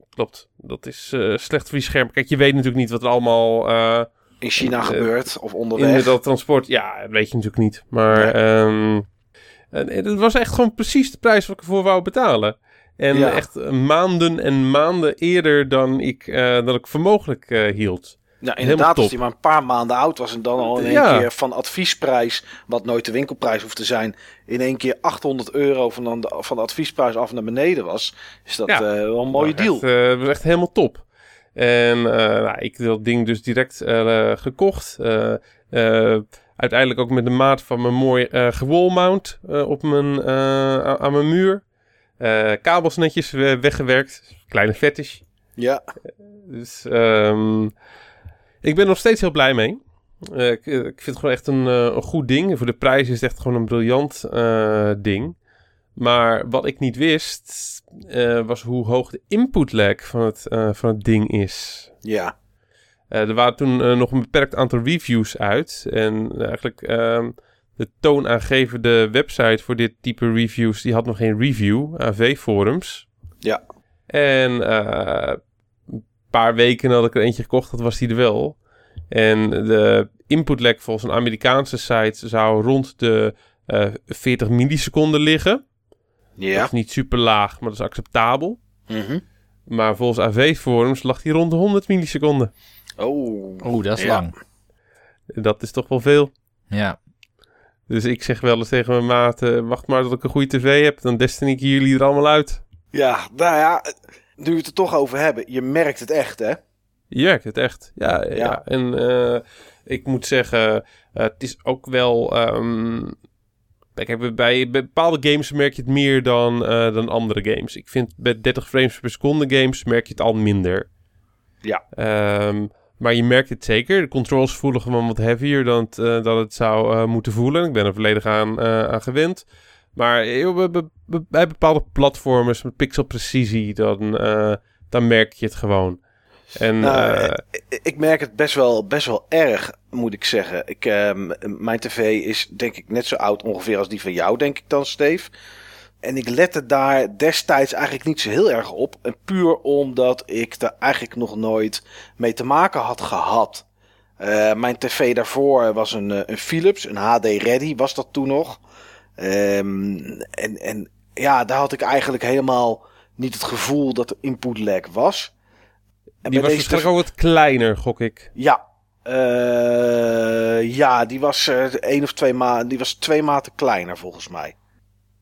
Klopt. Dat is eh, slecht voor je scherm. Kijk, je weet natuurlijk niet wat er allemaal In China gebeurt of in onderweg. dat transport... Ja, dat weet je natuurlijk niet. Maar Nee. ehm, het was echt gewoon precies de prijs wat ik ervoor wou betalen. En Ja. echt maanden en maanden eerder dan ik, dan ik voor mogelijk eh, hield. Ja, helemaal inderdaad, als die maar een paar maanden oud was en dan al in één Ja. keer van adviesprijs, wat nooit de winkelprijs hoeft te zijn, in één keer 800 euro van, dan de, van de adviesprijs af naar beneden was, is dat Ja. eh, wel een mooie deal. Echt, eh, Het was echt helemaal top. En eh, nou, ik heb dat ding dus direct eh, gekocht. Eh, eh, uiteindelijk ook met de maat van mijn mooi eh gewolmount eh, op mijn, eh, aan, mijn muur. Eh, kabels netjes we- weggewerkt. Kleine fetish. Ja, Dus ehm, ik ben nog steeds heel blij mee. Eh, ik, ik vind het gewoon echt een, eh, een goed ding. Voor de prijs is het echt gewoon een briljant eh, ding. Maar wat ik niet wist, eh, was hoe hoog de input lag van het, eh, van het ding is. ja. Eh, er waren toen eh, nog een beperkt aantal reviews uit. En eigenlijk ehm, de toonaangevende website voor dit type reviews, die had nog geen review, AV-forums. Ja. En eh, paar weken nadat ik er eentje gekocht had, was die er wel. En de input lag volgens een Amerikaanse site zou rond de eh 40 milliseconden liggen. Dat Ja. is niet super laag, maar dat is acceptabel. Mhm. Maar volgens AV-forums lag die rond de 100 milliseconden. Oh. Oeh, dat is Ja. lang. Dat is toch wel veel. Ja. Dus ik zeg wel eens tegen mijn maat, eh, wacht maar tot ik een goede tv heb, dan destiny ik jullie er allemaal uit. Ja, nou ja. Nu we het er toch over hebben, je merkt het echt, hè? Je merkt het echt. Ja, ja. Ja. En eh, ik moet zeggen, eh, het is ook wel. ehm, kijk, bij, bij bepaalde games merk je het meer dan, eh, dan andere games. Ik vind bij 30 frames per seconde games merk je het al minder. Ja. Ehm, maar je merkt het zeker. De controls voelen gewoon wat heavier dan het, dan het zou moeten voelen. Ik ben er volledig aan, aan gewend. Maar eh, bij- bepaalde platformers met pixelprecisie, dan, eh, dan merk je het gewoon. En Nou, eh, ik- ik merk het best wel, best wel erg, moet ik zeggen. Ik, ehm, mijn tv is denk ik net zo oud ongeveer als die van jou, denk ik dan, Steve. En ik lette daar destijds eigenlijk niet zo heel erg op. En puur omdat ik er eigenlijk nog nooit mee te maken had gehad. Eh, mijn tv daarvoor was een, eh, een Philips, een HD Ready was dat toen nog. Ehm, en, en ja, daar had ik eigenlijk helemaal niet het gevoel dat er input lag was. En die was waarschijnlijk ook wat kleiner, gok ik. ja. Eh, ja, die was eh één of twee maanden. Die was twee maten kleiner volgens mij.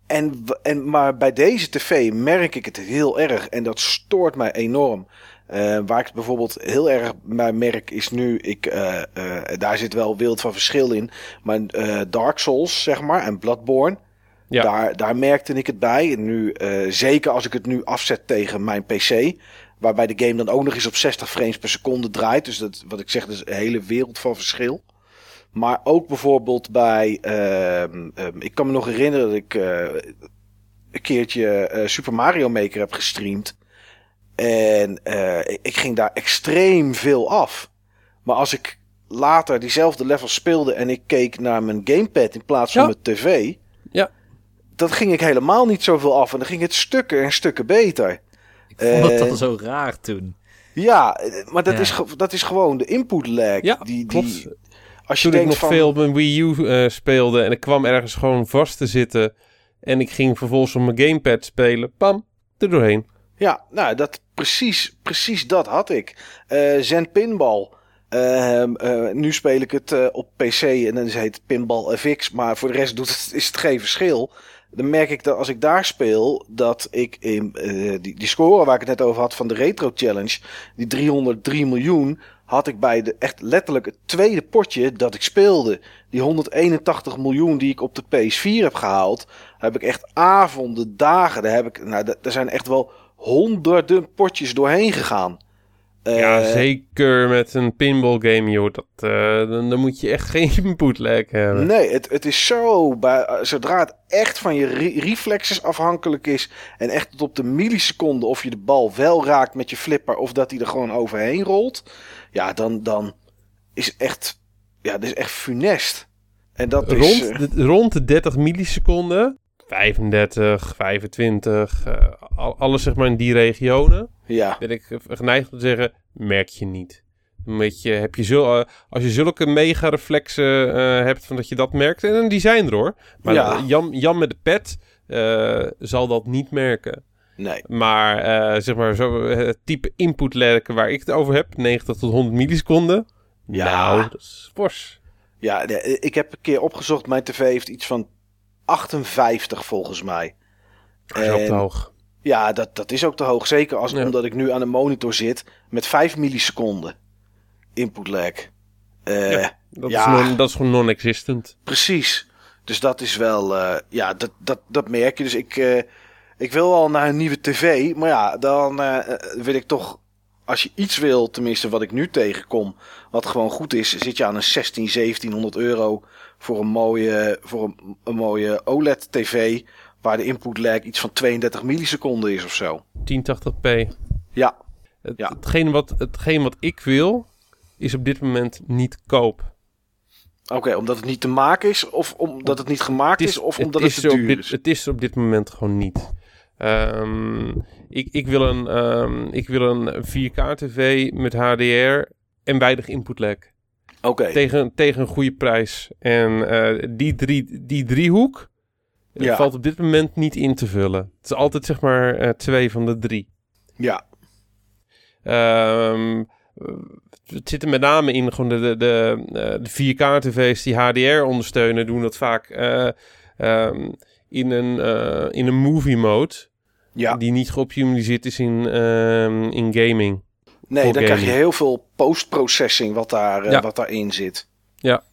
En, en, maar bij deze tv merk ik het heel erg. En dat stoort mij enorm. Eh, waar ik het bijvoorbeeld heel erg bij merk is nu. Ik, eh, eh, daar zit wel wild van verschil in. Maar Dark Souls, zeg maar. En Bloodborne. Ja. Daar, daar merkte ik het bij. En nu, zeker als ik het nu afzet tegen mijn PC. Waarbij de game dan ook nog eens op 60 frames per seconde draait. Dus dat, wat ik zeg, dat is een hele wereld van verschil. Maar ook bijvoorbeeld bij. ehm, ehm, ik kan me nog herinneren dat ik een keertje Super Mario Maker heb gestreamd. En eh, ik, ging daar extreem veel af. Maar als ik later diezelfde level speelde en ik keek naar mijn gamepad in plaats van Ja. mijn tv. Ja. Dan ging ik helemaal niet zoveel af. En dan ging het stukken en stukken beter. Ik vond het Eh, al zo raar toen. Ja, maar dat, Ja. Is, dat is gewoon de input lag. Ja, die, klopt. die, als je Toen ik nog van, veel op mijn Wii U eh, speelde en ik kwam ergens gewoon vast te zitten. En ik ging vervolgens op mijn gamepad spelen. Pam, er doorheen. Ja, nou, dat, precies, precies dat had ik. Eh Zen Pinball. Ehm, eh, nu speel ik het eh, op PC en dan heet het Pinball FX. Maar voor de rest doet het, is het geen verschil. Dan merk ik dat als ik daar speel, dat ik in die, die score waar ik het net over had van de Retro Challenge, die 303 miljoen, had ik bij de echt letterlijk het tweede potje dat ik speelde. Die 181 miljoen die ik op de PS4 heb gehaald, heb ik echt avonden, dagen, daar heb ik, nou, da- daar zijn echt wel honderden potjes doorheen gegaan. ja, Eh, zeker met een pinball game, joh. Dat, eh, dan, dan moet je echt geen input lag hebben. Nee, het, het is zo. Bij, eh, zodra het echt van je re- reflexes afhankelijk is. En echt tot op de milliseconde of je de bal wel raakt met je flipper. Of dat hij er gewoon overheen rolt. Ja, dan, dan is het echt. Ja, dat is echt funest. En dat is. Rond, eh, de, rond de 30 milliseconden, 35, 25, eh, al- alles zeg maar in die regionen, ja, ben ik geneigd om te zeggen, merk je niet. Moet je, heb je zul, eh, als je zulke mega reflexen eh, hebt van dat je dat merkt, en die zijn er hoor. Maar Ja. Jan, Jan met de pet zal dat niet merken. nee. Maar zeg maar, zo, het type input lag waar ik het over heb, 90 tot 100 milliseconden. Ja. Nou, dat is fors. Ja, ik heb een keer opgezocht. Mijn tv heeft iets van 58 volgens mij. Dat is ook te hoog. Ja, dat, dat is ook te hoog. Zeker als, Ja. omdat ik nu aan de monitor zit met 5 milliseconden input lag. Eh, Ja. Dat, Ja. is non- dat is gewoon non-existent. Precies. Dus dat is wel, eh, ja, dat, dat, dat merk je. Dus ik, eh, ik wil wel naar een nieuwe tv. Maar ja, dan eh, wil ik toch, als je iets wil, tenminste wat ik nu tegenkom, wat gewoon goed is, zit je aan een 16, 1700 euro voor een mooie, voor een, een mooie OLED-tv. Waar de input lag iets van 32 milliseconden is of zo. 1080p. Ja, Het, Ja. hetgeen, wat, hetgeen wat ik wil, is op dit moment niet koop. oké, omdat het niet te maken is, of omdat het niet gemaakt is, of omdat het, is te duur dit, is. Het is op dit moment gewoon niet. Ehm, ik, ik wil een, ehm, ik wil een 4K-tv met HDR en weinig input lag. Tegen, tegen een goede prijs. En eh, die, drie, die driehoek eh, Ja. valt op dit moment niet in te vullen. Het is altijd zeg maar eh, twee van de drie. ja, Ehm, het zit er met name in gewoon de, de, de, de 4K-tv's die HDR ondersteunen, doen dat vaak eh, ehm, in, een, in een movie mode. Ja. Die niet geoptimaliseerd is in, ehm, in gaming. Nee, dan krijg je heel veel post-processing wat, daar, eh, Ja. wat daarin zit. Ja.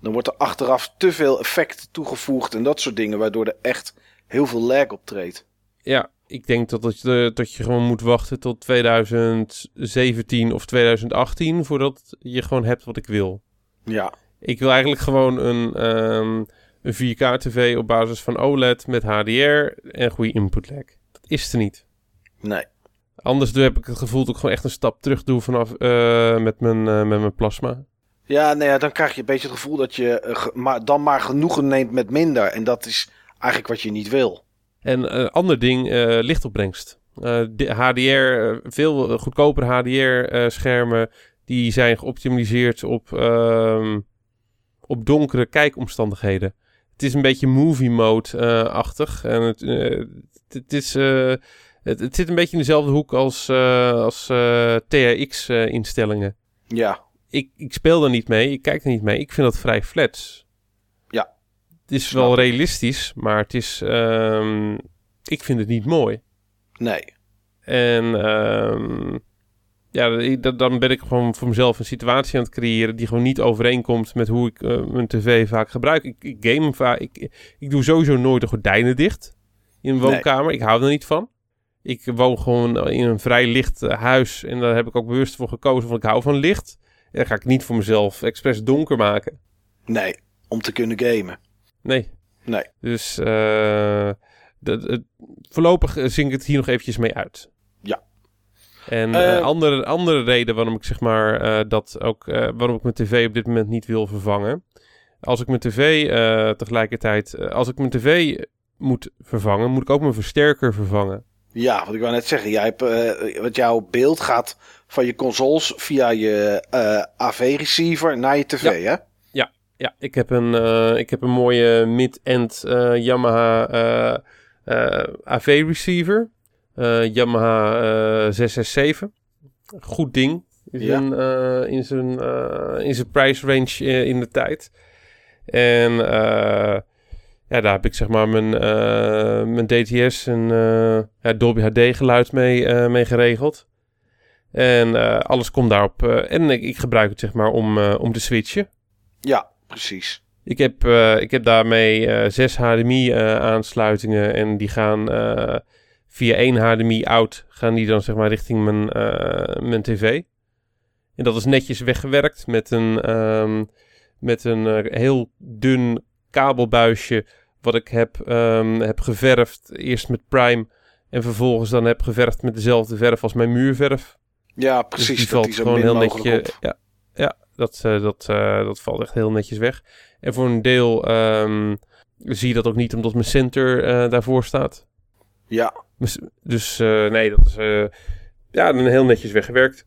Dan wordt er achteraf te veel effect toegevoegd en dat soort dingen, waardoor er echt heel veel lag optreedt. Ja, ik denk dat, dat, je, dat je gewoon moet wachten tot 2017 of 2018 voordat je gewoon hebt wat ik wil. Ja, Ik wil eigenlijk gewoon een, ehm, een 4K-tv op basis van OLED met HDR en goede input lag. Dat is er niet. nee. Anders heb ik het gevoel dat ik gewoon echt een stap terug doe vanaf eh, met, mijn, eh, met mijn plasma. Ja, nou ja, dan krijg je een beetje het gevoel dat je eh, maar, dan maar genoegen neemt met minder. En dat is eigenlijk wat je niet wil. En een ander ding, lichtopbrengst. HDR, veel goedkopere HDR-schermen, die zijn geoptimaliseerd op, ehm, op donkere kijkomstandigheden. Het is een beetje movie mode-achtig. en het, het, het is, het, het zit een beetje in dezelfde hoek als, eh, als THX-instellingen. Ja, ik, ik speel er niet mee, ik kijk er niet mee. Ik vind dat vrij flats. Ja. Het is Snap wel ik. realistisch, maar het is... ehm, ik vind het niet mooi. nee. En ehm, ja, dan ben ik gewoon voor mezelf een situatie aan het creëren... die gewoon niet overeenkomt met hoe ik eh, mijn tv vaak gebruik. Ik, ik game vaak... Ik, ik doe sowieso nooit de gordijnen dicht in Nee. woonkamer. Ik hou er niet van. Ik woon gewoon in een vrij licht eh, huis. En daar heb ik ook bewust voor gekozen. Want ik hou van licht. En dan ga ik niet voor mezelf expres donker maken. Nee, om te kunnen gamen. Nee. Nee. Dus eh, voorlopig eh, zing ik het hier nog eventjes mee uit. Ja. En andere, andere reden waarom ik zeg maar dat ook waarom ik mijn tv op dit moment niet wil vervangen. Als ik mijn tv tegelijkertijd, als ik mijn tv moet vervangen, moet ik ook mijn versterker vervangen. Ja, wat ik wou net zeggen. Jij hebt, eh, wat jouw beeld gaat van je consoles via je eh, AV-receiver naar je tv, hè? Ja, ik heb een, eh, ik heb een mooie mid-end Yamaha AV-receiver. Yamaha eh 667. Goed ding. In Ja. zijn, in zijn, in zijn price range eh, in de tijd. En eh, ja, daar heb ik zeg maar mijn, eh, mijn DTS en eh, ja, Dolby HD geluid mee, eh, mee geregeld. En alles komt daarop. en ik, ik gebruik het zeg maar om, om te switchen. Ja, precies. Ik heb, ik heb daarmee zes HDMI-aansluitingen en die gaan via één HDMI-out gaan die dan zeg maar richting mijn, mijn tv. En dat is netjes weggewerkt met een, ehm, met een heel dun kabelbuisje wat ik heb, ehm, heb geverfd. Eerst met Prime en vervolgens dan heb geverfd met dezelfde verf als mijn muurverf. Ja, Dus precies. die valt die zo gewoon heel netjes. op. Ja, ja dat, eh, dat, eh, dat valt echt heel netjes weg. En voor een deel ehm, zie je dat ook niet omdat mijn center eh, daarvoor staat. Ja. Dus, dus nee, dat is ja, dan heel netjes weggewerkt.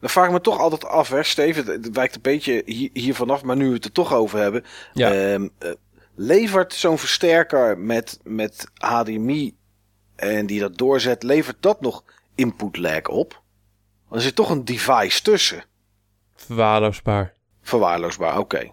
Dan vraag ik me toch altijd af, hè, Steven. Het- wijkt een beetje hier, hier vanaf, maar nu we het er toch over hebben. Ja. Ehm, eh, levert zo'n versterker met, met HDMI en die dat doorzet, levert dat nog input lag op? Er zit toch een device tussen. Verwaarloosbaar. Verwaarloosbaar, oké.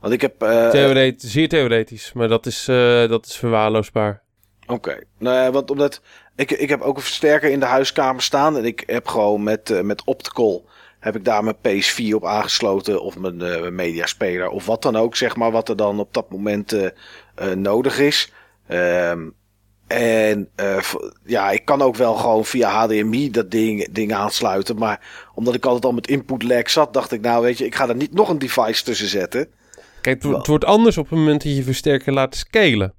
Want ik heb... eh, Theoret- zeer theoretisch, maar dat is, eh, dat is verwaarloosbaar. Oké, nou ja, want omdat ik, ik heb ook een versterker in de huiskamer staan en ik heb gewoon met, eh, met Optical heb ik daar mijn PS4 op aangesloten of mijn eh, mediaspeler of wat dan ook, zeg maar, wat er dan op dat moment eh, nodig is. Ehm, en ja, ik kan ook wel gewoon via HDMI dat ding, ding aansluiten, maar omdat ik altijd al met input lag zat, dacht ik nou, weet je, ik ga er niet nog een device tussen zetten. Kijk, het, het wordt anders op het moment dat je versterker laat scalen.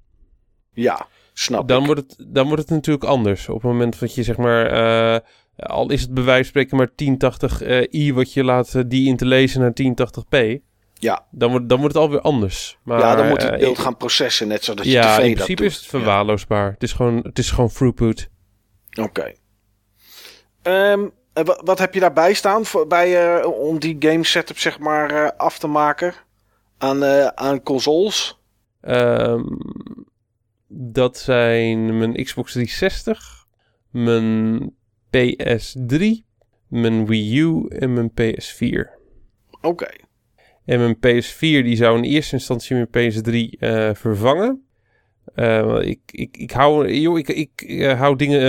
Ja, snap Dan ik. wordt, het, dan wordt het natuurlijk anders. Op het moment dat je zeg maar, eh, al is het bij wijze van spreken maar 1080i wat je laat eh, die in te lezen naar 1080p. Ja. Dan wordt, dan wordt het alweer anders. Maar, ja, dan moet eh, het beeld gaan processen, net zoals je Ja, tv in dat principe doet. is het verwaarloosbaar. Het, is gewoon, het is gewoon throughput. Oké. Ehm, en wa- wat heb je daarbij staan voor, bij, eh, om die game setup zeg maar eh, af te maken aan, eh, aan consoles? Ehm, dat zijn mijn Xbox 360, mijn PS3, mijn Wii U en mijn PS4. Oké. En mijn PS4 die zou in eerste instantie mijn PS3 eh, vervangen. Eh, ik, ik, ik hou, joh, ik, ik eh, hou dingen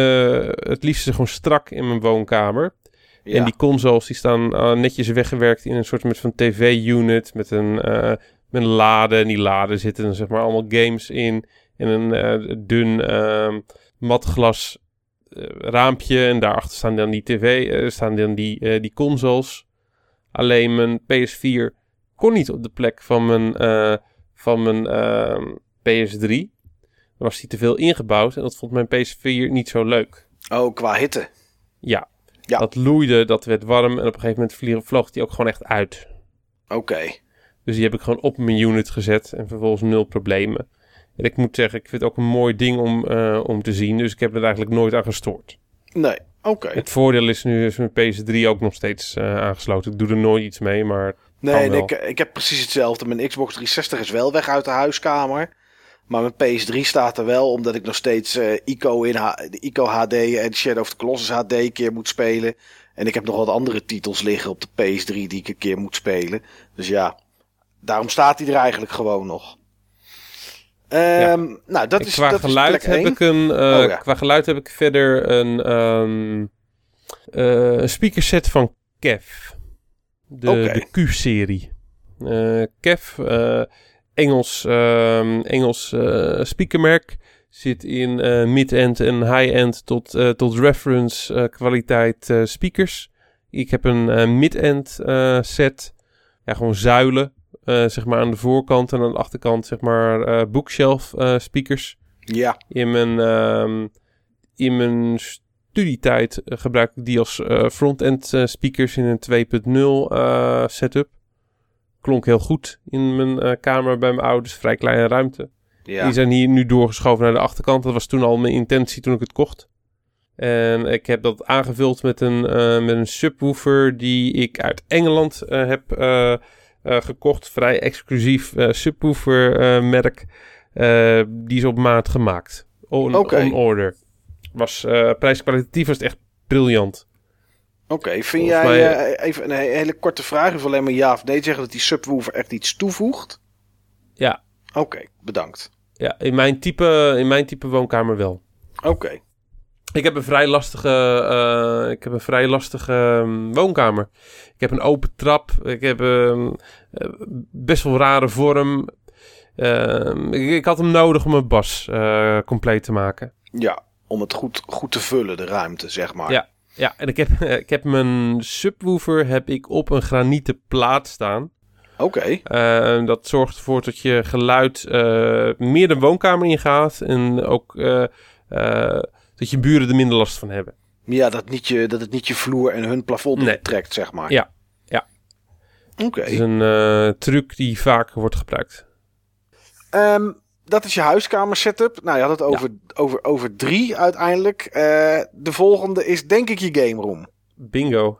het liefst gewoon strak in mijn woonkamer. Ja. En die consoles die staan netjes weggewerkt in een soort met van tv-unit met een, met een lade. En die lade zitten dan zeg maar allemaal games in. En een eh, dun ehm matglas eh, raampje. En daarachter staan dan die tv, eh, staan dan die, die consoles. Alleen mijn PS4 kon niet op de plek van mijn, van mijn ehm, PS3. Dan was die te veel ingebouwd en dat vond mijn PS4 niet zo leuk. Oh, qua hitte. Ja, Ja. dat loeide, dat werd warm en op een gegeven moment vloog die ook gewoon echt uit. Oké. Dus die heb ik gewoon op mijn unit gezet en vervolgens nul problemen. En ik moet zeggen, ik vind het ook een mooi ding om, eh, om te zien, dus ik heb er eigenlijk nooit aan gestoord. Nee, oké. Het voordeel is nu is mijn PS3 ook nog steeds eh, aangesloten. Ik doe er nooit iets mee, maar Nee, en wel. ik, ik heb precies hetzelfde. Mijn Xbox 360 is wel weg uit de huiskamer. Maar mijn PS3 staat er wel, omdat ik nog steeds eh, ICO, in H- ICO HD en Shadow of the Colossus HD een keer moet spelen. En ik heb nog wat andere titels liggen op de PS3 die ik een keer moet spelen. Dus ja, daarom staat hij er eigenlijk gewoon nog. Ehm, Nou, dat En is, qua dat geluid heb ik een. eh, Oh, ja. Qua geluid heb ik verder een, ehm eh, een speakerset van Kev. De, Q-serie. Eh, Kev, Engels, ehm, Engels speakermerk. Zit in mid-end en high-end tot, tot reference kwaliteit speakers. Ik heb een mid-end set. Ja, gewoon zuilen. Eh, zeg maar aan de voorkant en aan de achterkant zeg maar eh, bookshelf eh, speakers. Ja, In mijn, ehm, in mijn studietijd gebruik ik die als front-end speakers in een 2.0 eh, setup. Klonk heel goed in mijn kamer bij mijn ouders. Vrij kleine ruimte. ja. Die zijn hier nu doorgeschoven naar de achterkant. Dat was toen al mijn intentie toen ik het kocht. En ik heb dat aangevuld met een, met een subwoofer die ik uit Engeland heb gekocht. Vrij exclusief eh, subwoofer eh, merk. Eh, die is op maat gemaakt. On, order. Was eh prijskwalitatief was het echt briljant. Oké, vind Volgens jij, mij- eh, even een he- hele korte vraag, of alleen maar ja of nee zeggen dat die subwoofer echt iets toevoegt? Ja. Oké, bedankt. Ja, in mijn type, in mijn type woonkamer wel. Oké, Ik heb een vrij lastige, eh, ik heb een vrij lastige ehm, woonkamer. Ik heb een open trap. Ik heb ehm, eh, best wel rare vorm. Ehm, ik, ik had hem nodig om mijn bas eh, compleet te maken. ja, om het goed, goed te vullen, de ruimte, zeg maar. Ja. Ja, en ik heb, ik heb mijn subwoofer heb ik op een granieten plaat staan. Oké, dat zorgt ervoor dat je geluid meer de woonkamer ingaat. En ook dat je buren er minder last van hebben. ja, dat, niet je, dat het niet je vloer en hun plafond Nee. trekt, zeg maar. Ja, ja. Oké, Het is een eh, truc die vaker wordt gebruikt. Ehm, dat is je huiskamer setup. Nou, je had het over, over, over drie uiteindelijk. Eh, de volgende is denk ik je game room. Bingo.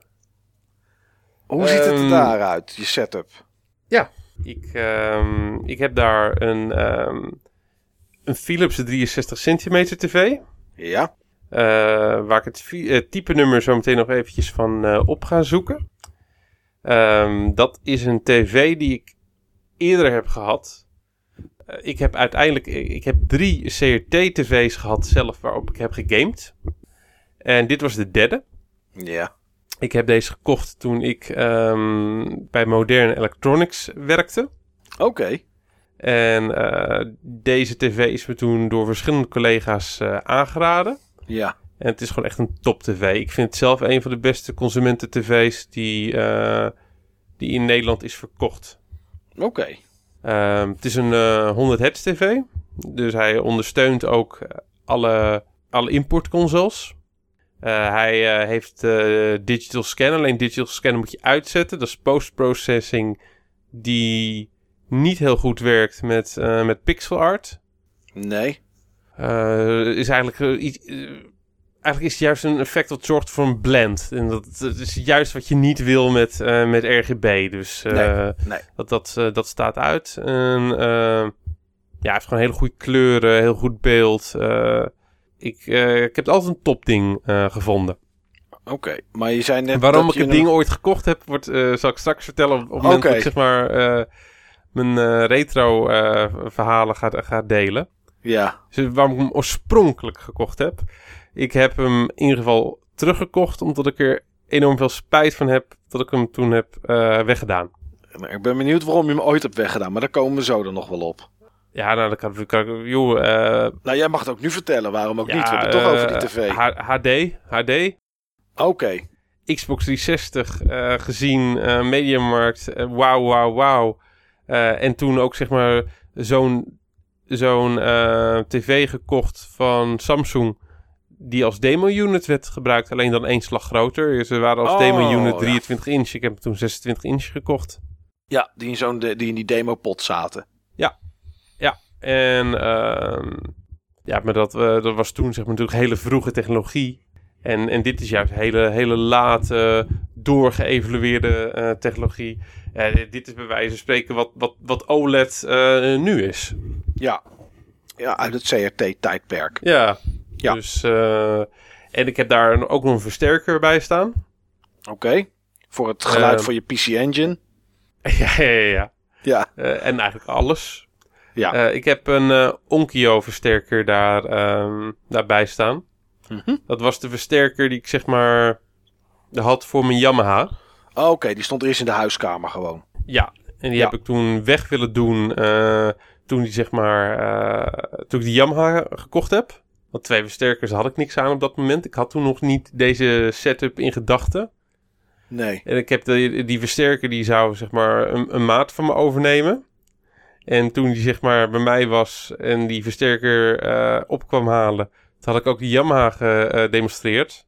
Hoe ziet het er Ehm, daaruit, je setup? Ik, ehm, ik heb daar een, een Philips 63 centimeter tv. Ja, eh, waar ik het eh, type nummer zo meteen nog eventjes van eh, op ga zoeken. Ehm, dat is een tv die ik eerder heb gehad. Eh, ik heb uiteindelijk ik heb drie CRT-tv's gehad zelf waarop ik heb gegamed. En dit was de derde. ja, Ik heb deze gekocht toen ik ehm, bij Modern Electronics werkte. oké. En eh, deze tv is me toen door verschillende collega's eh, aangeraden. Ja, En het is gewoon echt een top tv. Ik vind het zelf een van de beste consumenten tv's die, eh, die in Nederland is verkocht. oké. Ehm, het is een eh 100 hertz tv. Dus hij ondersteunt ook alle, alle importconsoles. Hij heeft digital scan. Alleen digital scan moet je uitzetten. Dat is post-processing die niet heel goed werkt met, eh, met pixel art. Nee. Eh, is eigenlijk eh, iets. eigenlijk is het juist een effect dat zorgt voor een blend. En dat, dat is juist wat je niet wil met, met RGB. Dus Nee, nee. Dat, dat, dat staat uit. En ja, heeft gewoon hele goede kleuren, heel goed beeld. Ik, ik heb het altijd een topding gevonden. Oké, maar je net Waarom dat ik het ding ooit gekocht heb, wordt, zal ik straks vertellen. Op, het moment dat ik zeg maar mijn eh, retro eh, verhalen ga, ga delen. Ja. Dus waarom ik hem oorspronkelijk gekocht heb. Ik heb hem in ieder geval teruggekocht omdat ik er enorm veel spijt van heb dat ik hem toen heb eh, weggedaan. Maar Ik ben benieuwd waarom je hem ooit hebt weggedaan, maar daar komen we zo dan nog wel op. Ja, nou, dat kan, joh, eh, Nou, jij mag het ook nu vertellen, waarom ook ja, niet? We hebben het toch over die tv. HD, HD, Oké. Xbox 360 eh, gezien, Mediamarkt, wauw, wauw, wauw. Eh, en toen ook zeg maar zo'n zo'n eh, tv gekocht van Samsung die als demo-unit werd gebruikt, alleen dan één slag groter. Ze waren als Oh, demo-unit ja. 23 inch. Ik heb toen 26 inch gekocht. Ja, die in, zo'n die in die demo-pot zaten. En ehm, ja, maar dat, eh, dat was toen zeg maar natuurlijk hele vroege technologie. En, en dit is juist hele, hele late, doorgeëvalueerde eh, technologie. Eh, dit- is bij wijze van spreken wat, wat, wat OLED eh, nu is. Ja. Ja, uit het CRT-tijdperk. Ja, Ja. dus... en ik heb daar ook nog een versterker bij staan. Oké. Voor het geluid van je PC Engine. ja, ja, ja. ja. Ja. En eigenlijk alles. Ja. Ik heb een eh, Onkyo versterker daar, ehm, daarbij staan. Mhm. Dat was de versterker die ik zeg maar had voor mijn Yamaha. Oké, die stond eerst in de huiskamer gewoon. Ja, en die Ja. heb ik toen weg willen doen eh, toen die zeg maar eh, toen ik die Yamaha gekocht heb. Want twee versterkers had ik niks aan op dat moment. Ik had toen nog niet deze setup in gedachten. Nee. En ik heb de, die versterker die zou zeg maar een, een maat van me overnemen. En toen die zeg maar bij mij was en die versterker eh, op kwam halen, toen had ik ook die Yamaha gedemonstreerd.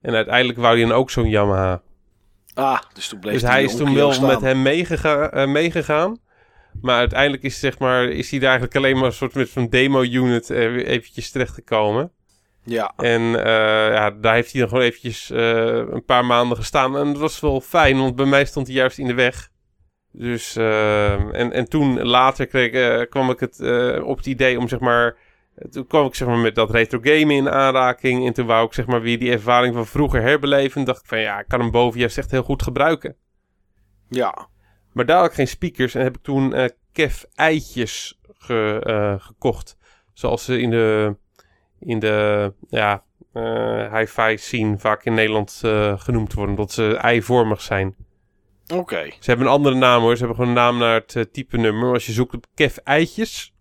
En uiteindelijk wou hij dan ook zo'n Yamaha. Ah, dus toen bleef Dus hij is toen wel staan. met hem meegega eh, meegegaan. Maar uiteindelijk is, zeg maar, is hij daar eigenlijk alleen maar een soort met zo'n demo-unit eh, eventjes terechtgekomen. Ja. En eh, ja, daar heeft hij dan gewoon eventjes eh, een paar maanden gestaan. En dat was wel fijn, want bij mij stond hij juist in de weg. Dus, eh, en, en toen later kreeg, eh, kwam ik het, eh, op het idee om zeg maar... Toen kwam ik zeg maar met dat retro gamen in aanraking. En toen wou ik zeg maar weer die ervaring van vroeger herbeleven. dacht ik van ja, ik kan hem boven juist echt heel goed gebruiken. Ja. Maar daar had ik geen speakers en heb ik toen eh Kev eitjes ge- eh, gekocht. Zoals ze in de, in de ja, eh, hi-fi scene vaak in Nederland genoemd worden. Omdat ze eivormig zijn. Oké. Ze hebben een andere naam hoor. Ze hebben gewoon een naam naar het type nummer. Als je zoekt op Kev eitjes.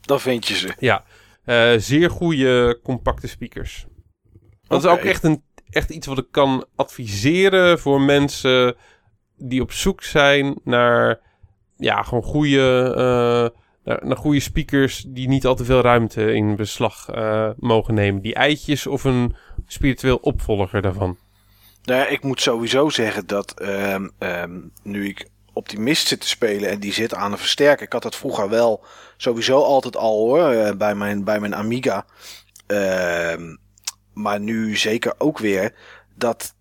Dan vind je ze. Ja, eh, zeer goede compacte speakers. Dat is ook echt, een, echt iets wat ik kan adviseren voor mensen die op zoek zijn naar ja, gewoon goede, eh, naar, naar goede speakers die niet al te veel ruimte in beslag eh, mogen nemen. Die eitjes of een spiritueel opvolger daarvan. Nou ja, ik moet sowieso zeggen dat ehm, ehm, nu ik optimist zit te spelen en die zit aan een versterker. Ik had dat vroeger wel sowieso altijd al hoor, eh, bij mijn, bij mijn Amiga. Ehm, maar nu zeker ook weer dat...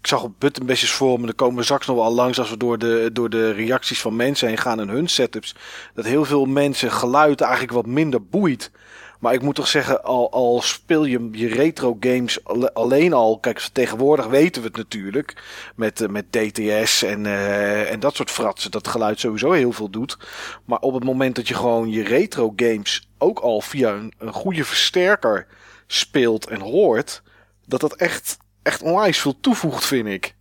Ik zag op buttonbashers voor me, daar komen we straks nog wel langs als we door de, door de reacties van mensen heen gaan en hun setups. Dat heel veel mensen geluid eigenlijk wat minder boeit. Maar ik moet toch zeggen, al, al speel je je retro games alle- alleen al. Kijk, tegenwoordig weten we het natuurlijk. Met, eh, met DTS en, eh, en dat soort fratsen. Dat geluid sowieso heel veel doet. Maar op het moment dat je gewoon je retro games ook al via een, een goede versterker speelt en hoort. Dat dat echt, echt onwijs veel toevoegt, vind ik.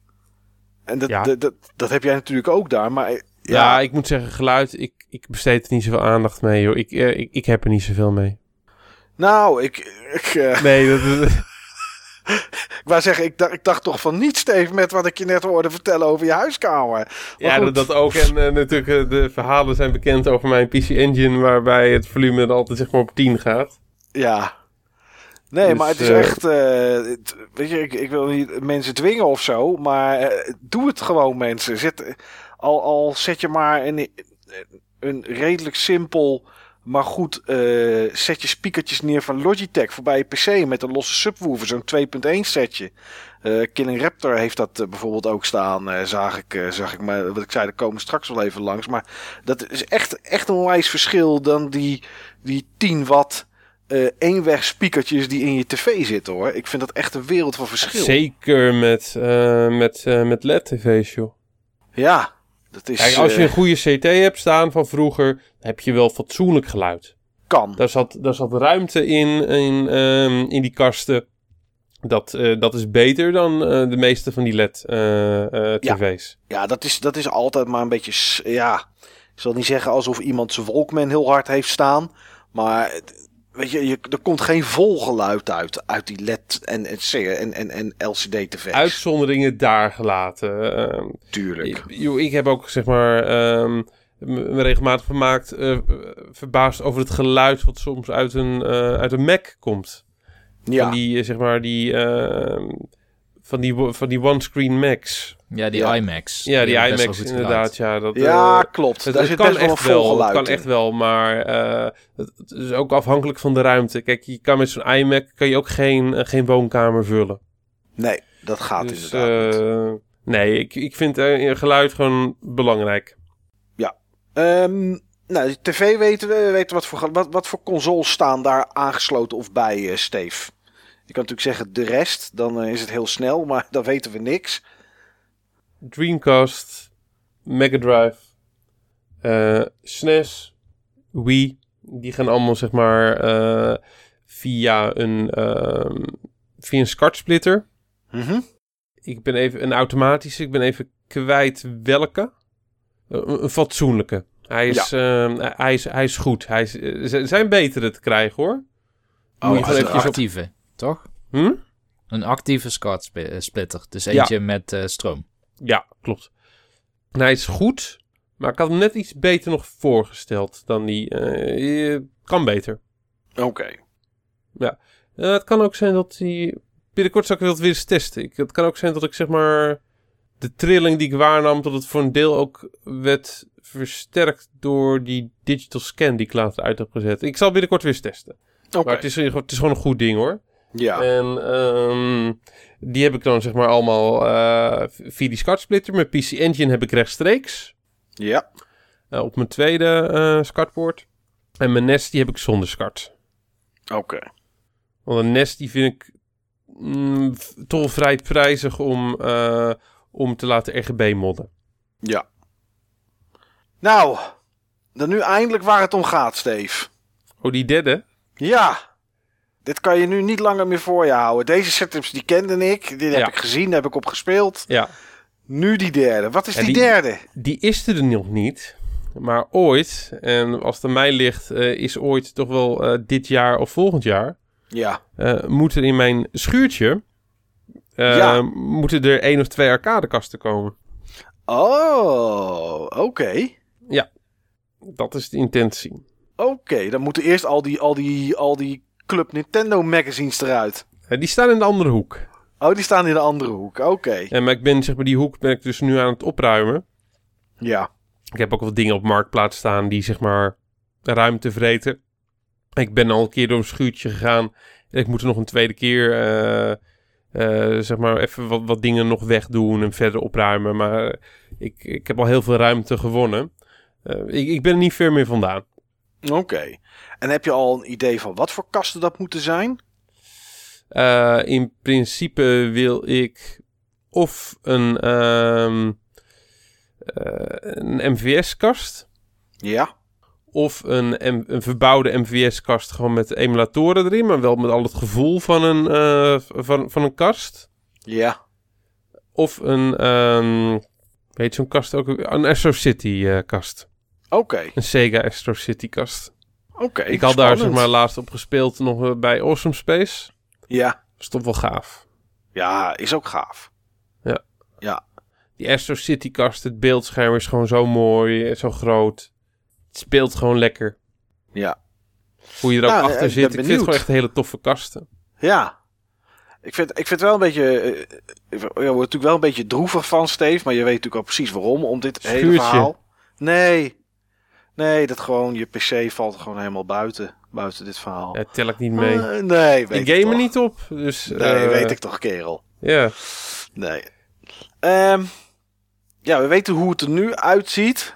En dat, Ja. dat, dat, dat heb jij natuurlijk ook daar. Maar eh, Ja, ik moet zeggen, geluid, ik, ik besteed er niet zoveel aandacht mee. Joh. Ik, eh, ik, ik heb er niet zoveel mee. Nou, ik, ik, eh, Nee, dat, dat- Ik wou zeggen, ik dacht, ik dacht toch van niet, Steve, met wat ik je net hoorde vertellen over je huiskamer. Maar Ja, goed. dat, ook. En eh, natuurlijk, eh, de verhalen zijn bekend over mijn PC Engine, waarbij het volume er altijd zeg maar op 10 gaat. Ja. Nee, Dus, maar het is echt... weet je, ik, ik wil niet mensen dwingen of zo, maar doe het gewoon, mensen. Zet, al, al zet je maar een, een redelijk simpel, maar goed eh setje speakertjes neer van Logitech voorbij je PC met een losse subwoofer, zo'n 2.1 setje. Eh, Killing Raptor heeft dat eh, bijvoorbeeld ook staan, zag, ik, zag ik. Maar wat ik zei, daar komen we straks wel even langs. Maar dat is echt, echt een wijs verschil dan die, die 10 watt eenweg speakertjes die in je tv zitten hoor. Ik vind dat echt een wereld van verschil. Zeker met, met, met LED-tv's, joh. Ja, dat is... Kijk, als je eh, een goede CT hebt staan van vroeger, heb je wel fatsoenlijk geluid. kan. Daar zat, daar zat ruimte in, in, ehm, in die kasten. Dat, eh, dat is beter dan eh, de meeste van die LED-tv's. Ja, dat is, dat is altijd maar een beetje. Ja, ik zal niet zeggen alsof iemand zijn Walkman heel hard heeft staan. Maar het- weet je, je er komt geen vol geluid uit. Uit die LED en, en, en, en, en LCD-tv's. Uitzonderingen daar gelaten. ehm, Tuurlijk. Ik, ik heb ook zeg maar ehm, me regelmatig vermaakt, eh, verbaasd over het geluid wat soms uit een, eh, uit een Mac komt. Ja, Van die, eh, zeg maar, die, ehm, van die, van die one-screen Macs. Ja, die Ja. IMAX. Ja, die wel IMAX inderdaad. Ja, dat, ja eh, klopt. het, kan echt wel, het geluid kan echt wel, maar eh, het, het is ook afhankelijk van de ruimte. Kijk, je kan met zo'n iMac kan je ook geen, eh, geen woonkamer vullen. Nee, dat gaat dus inderdaad niet. eh, nee, ik, ik vind eh, geluid gewoon belangrijk. Ehm, nou, de tv weten we, weten wat voor, wat, wat voor consoles staan daar aangesloten of bij, eh Steve. Je kan natuurlijk zeggen de rest, dan is het heel snel, maar dan weten we niks. Dreamcast, Mega Drive, eh, SNES, Wii. Die gaan allemaal zeg maar eh, via een, ehm via een SCART-splitter. Mhm. Ik ben even een automatische, ik ben even kwijt welke. Eh, Een, een fatsoenlijke. Hij is, ehm, hij is, hij is goed. Hij is, zijn betere te krijgen hoor. Oh, Moet je als gewoon een op... Actieve, toch? Hm? Een actieve SCART sp- eh, splitter. Dus Ja. eentje met eh, stroom. Ja, klopt. En hij is goed, maar ik had hem net iets beter nog voorgesteld dan die. eh, kan beter. Oké. Eh, het kan ook zijn dat hij. Binnenkort zal ik dat weer eens testen. Ik, het kan ook zijn dat ik zeg maar. De trilling die ik waarnam, dat het voor een deel ook werd versterkt door die digital scan die ik later uit heb gezet. Ik zal binnenkort weer eens testen. Oké. Maar het is, het is gewoon een goed ding hoor. Ja. En ehm, die heb ik dan zeg maar allemaal eh via die SCART splitter. Mijn PC Engine heb ik rechtstreeks. ja. eh, op mijn tweede eh SCART-poort. En mijn Nest die heb ik zonder SCART. Oké. Want een Nest die vind ik mm, toch vrij prijzig om, om te laten RGB modden. Ja. Nou, dan nu eindelijk waar het om gaat, Steve. Oh, die derde? Ja. Dit kan je nu niet langer meer voor je houden. Deze setups die kende ik. Die heb Ja. ik gezien, daar heb ik op gespeeld. Ja. Nu die derde. Wat is die, die- derde? Die is er nog niet. Maar ooit, en als het aan mij ligt, eh, is ooit toch wel eh, dit jaar of volgend jaar... Ja. eh, moeten in mijn schuurtje... Ja. moeten er één of twee arcadekasten komen. Oh, oké. Dat is de intentie. Oké, dan moeten eerst al die, al, die, al die Club Nintendo magazines eruit. Eh, die staan in de andere hoek. Oh, die staan in de andere hoek. Oké. En maar ik ben, zeg maar, die hoek ben ik dus nu aan het opruimen. Ja. Ik heb ook wat dingen op marktplaats staan die, zeg maar, ruimte vreten. Ik ben al een keer door een schuurtje gegaan. En ik moet er nog een tweede keer, eh, eh, zeg maar, even wat, wat dingen nog wegdoen en verder opruimen. Maar ik, ik heb al heel veel ruimte gewonnen. Ik, ik ben er niet ver meer vandaan. Oké. En heb je al een idee van wat voor kasten dat moeten zijn? Eh, in principe wil ik of een, ehm, eh, een MVS-kast Ja. of een, M- een verbouwde MVS-kast gewoon met emulatoren erin, maar wel met al het gevoel van een, eh, van, van een kast. Ja. Of een, ehm, weet zo'n kast ook, een Astro City-kast. Oké. een Sega Astro City-kast. Oké. Ik had daar zeg maar laatst op gespeeld nog eh, bij Awesome Space. Ja. Is toch wel gaaf. Ja, is ook gaaf. Die Astro City kast, het beeldscherm is gewoon zo mooi, eh, zo groot. Het speelt gewoon lekker. Ja. Hoe je er ook Nou, achter ik zit. Ik vind het gewoon echt hele toffe kasten. Ja. Ik vind, ik vind het wel een beetje... eh, Ik word natuurlijk wel een beetje droevig van, Steve. Maar je weet natuurlijk ook precies waarom. Om dit hele verhaal. Nee. Nee, dat gewoon... Je PC valt gewoon helemaal buiten. Buiten dit verhaal. Ja, tel ik niet mee. Eh, nee, weet ik ik game er niet op. Dus, Nee, eh, weet ik toch, kerel. Ja. Nee. Ehm, ja, we weten hoe het er nu uitziet.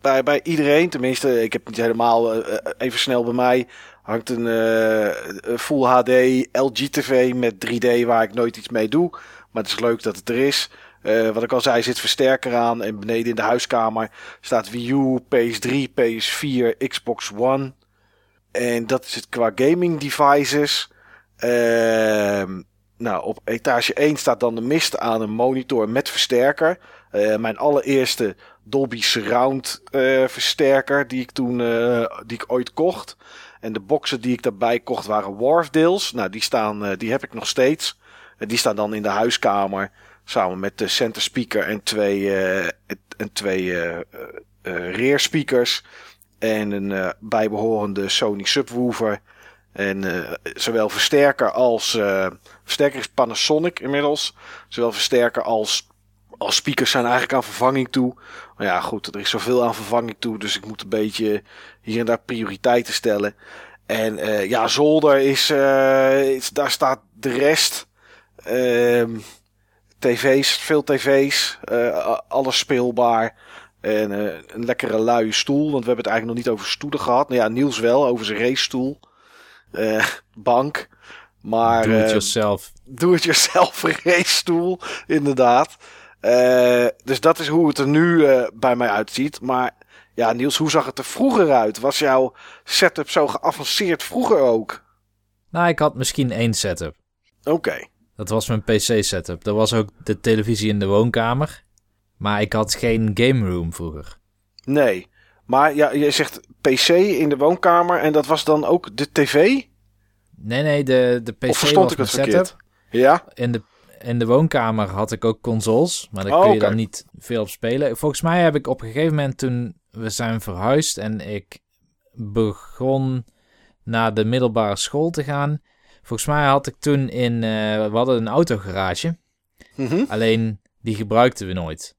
Bij, bij iedereen. Tenminste, ik heb niet helemaal... eh, even snel bij mij hangt een een Full HD LG TV met 3D waar ik nooit iets mee doe. Maar het is leuk dat het er is. Eh, wat ik al zei, zit versterker aan. En beneden in de huiskamer staat Wii U, PS3, PS4, Xbox One. En dat is het qua gaming devices. Ehm, nou, op etage 1 staat dan de mist aan een monitor met versterker. Eh, mijn allereerste Dolby Surround eh, versterker die ik toen die ik ooit kocht. En de boxen die ik daarbij kocht waren Wharfdeals. Nou, die, staan, die heb ik nog steeds. Die staan dan in de huiskamer. Samen met de center speaker en twee, eh, en twee eh, rear speakers. En een eh, bijbehorende Sony subwoofer. En zowel versterker als. versterker is Panasonic inmiddels. Zowel versterker als, als speakers zijn eigenlijk aan vervanging toe. Maar ja, goed, er is zoveel aan vervanging toe. Dus ik moet een beetje hier en daar prioriteiten stellen. En ja, zolder is, is- Daar staat de rest. Ehm, tv's, veel tv's. eh, alles speelbaar. En eh, een lekkere luie stoel. Want we hebben het eigenlijk nog niet over stoelen gehad. Nou ja, Niels wel, over zijn racestoel. Eh, bank. Maar, Do it eh, yourself. do-it-yourself racestoel, inderdaad. Dus dat is hoe het er nu bij mij uitziet. Maar ja, Niels, hoe zag het er vroeger uit? Was jouw setup zo geavanceerd vroeger ook? Nou, ik had misschien één setup. Oké. Dat was mijn PC-setup. Dat was ook de televisie in de woonkamer. Maar ik had geen game room vroeger. Nee. Maar ja, je zegt PC in de woonkamer en dat was dan ook de tv? Nee, nee, de, de PC Of verstond was ik het verkeerd? setup. Ja? In de, in de woonkamer had ik ook consoles, maar daar Oh, kun je dan niet veel op spelen. Volgens mij heb ik op een gegeven moment toen we zijn verhuisd en ik begon naar de middelbare school te gaan. Volgens mij had ik toen in, eh, we hadden een autogarage, Mhm. alleen die gebruikten we nooit.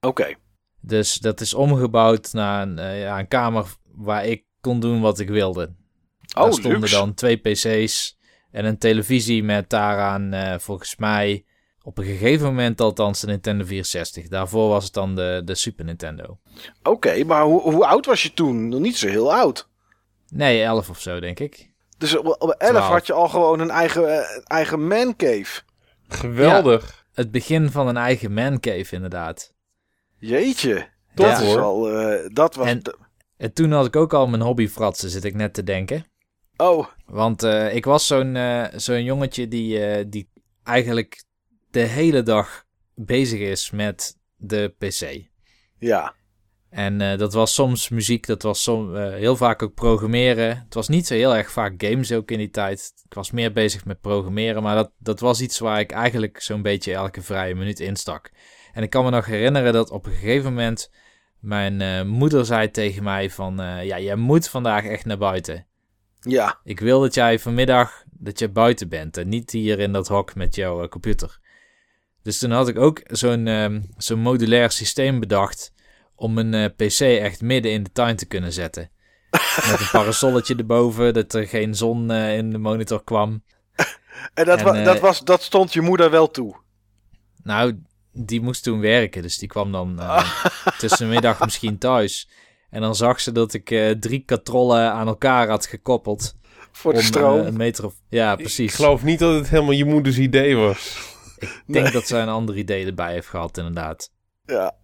Oké. Dus dat is omgebouwd naar een, eh, ja, een kamer waar ik kon doen wat ik wilde. Daar Oh, stonden luxe. dan twee PC's en een televisie met daaraan eh, volgens mij op een gegeven moment althans de Nintendo 64. Daarvoor was het dan de, de Super Nintendo. Oké, maar hoe, hoe oud was je toen? Nog niet zo heel oud. Nee, 11 of zo denk ik. Dus op, op 11 Twaalf. had je al gewoon een eigen, eh, eigen mancave. Geweldig. Het begin van een eigen mancave inderdaad. Jeetje. Dat is al, eh, dat was... En- En toen had ik ook al mijn hobby fratsen, zit ik net te denken. Oh, Want eh, ik was zo'n eh, zo'n jongetje die, eh, die eigenlijk de hele dag bezig is met de PC. ja. En eh, dat was soms muziek, dat was eh, heel vaak ook programmeren. Het was niet zo heel erg vaak games ook in die tijd. Ik was meer bezig met programmeren, maar dat, dat was iets waar ik eigenlijk zo'n beetje elke vrije minuut instak. En ik kan me nog herinneren dat op een gegeven moment mijn eh, moeder zei tegen mij van... ja, jij moet vandaag echt naar buiten. Ja. Ik wil dat jij vanmiddag dat je buiten bent en niet hier in dat hok met jouw computer. Dus toen had ik ook zo'n ehm, zo'n modulair systeem bedacht om mijn eh, PC echt midden in de tuin te kunnen zetten. Met een parasolletje erboven, dat er geen zon eh, in de monitor kwam. En, dat, En, wa- eh, dat, was, dat stond je moeder wel toe. Nou, die moest toen werken, dus die kwam dan eh, tussenmiddag misschien thuis. En dan zag ze dat ik eh, drie katrollen aan elkaar had gekoppeld. Voor de om stroom. een meter of... Ja, Ik precies. geloof niet dat het helemaal je moeders idee was. Ik denk dat zij een ander idee erbij heeft gehad, inderdaad. Ja.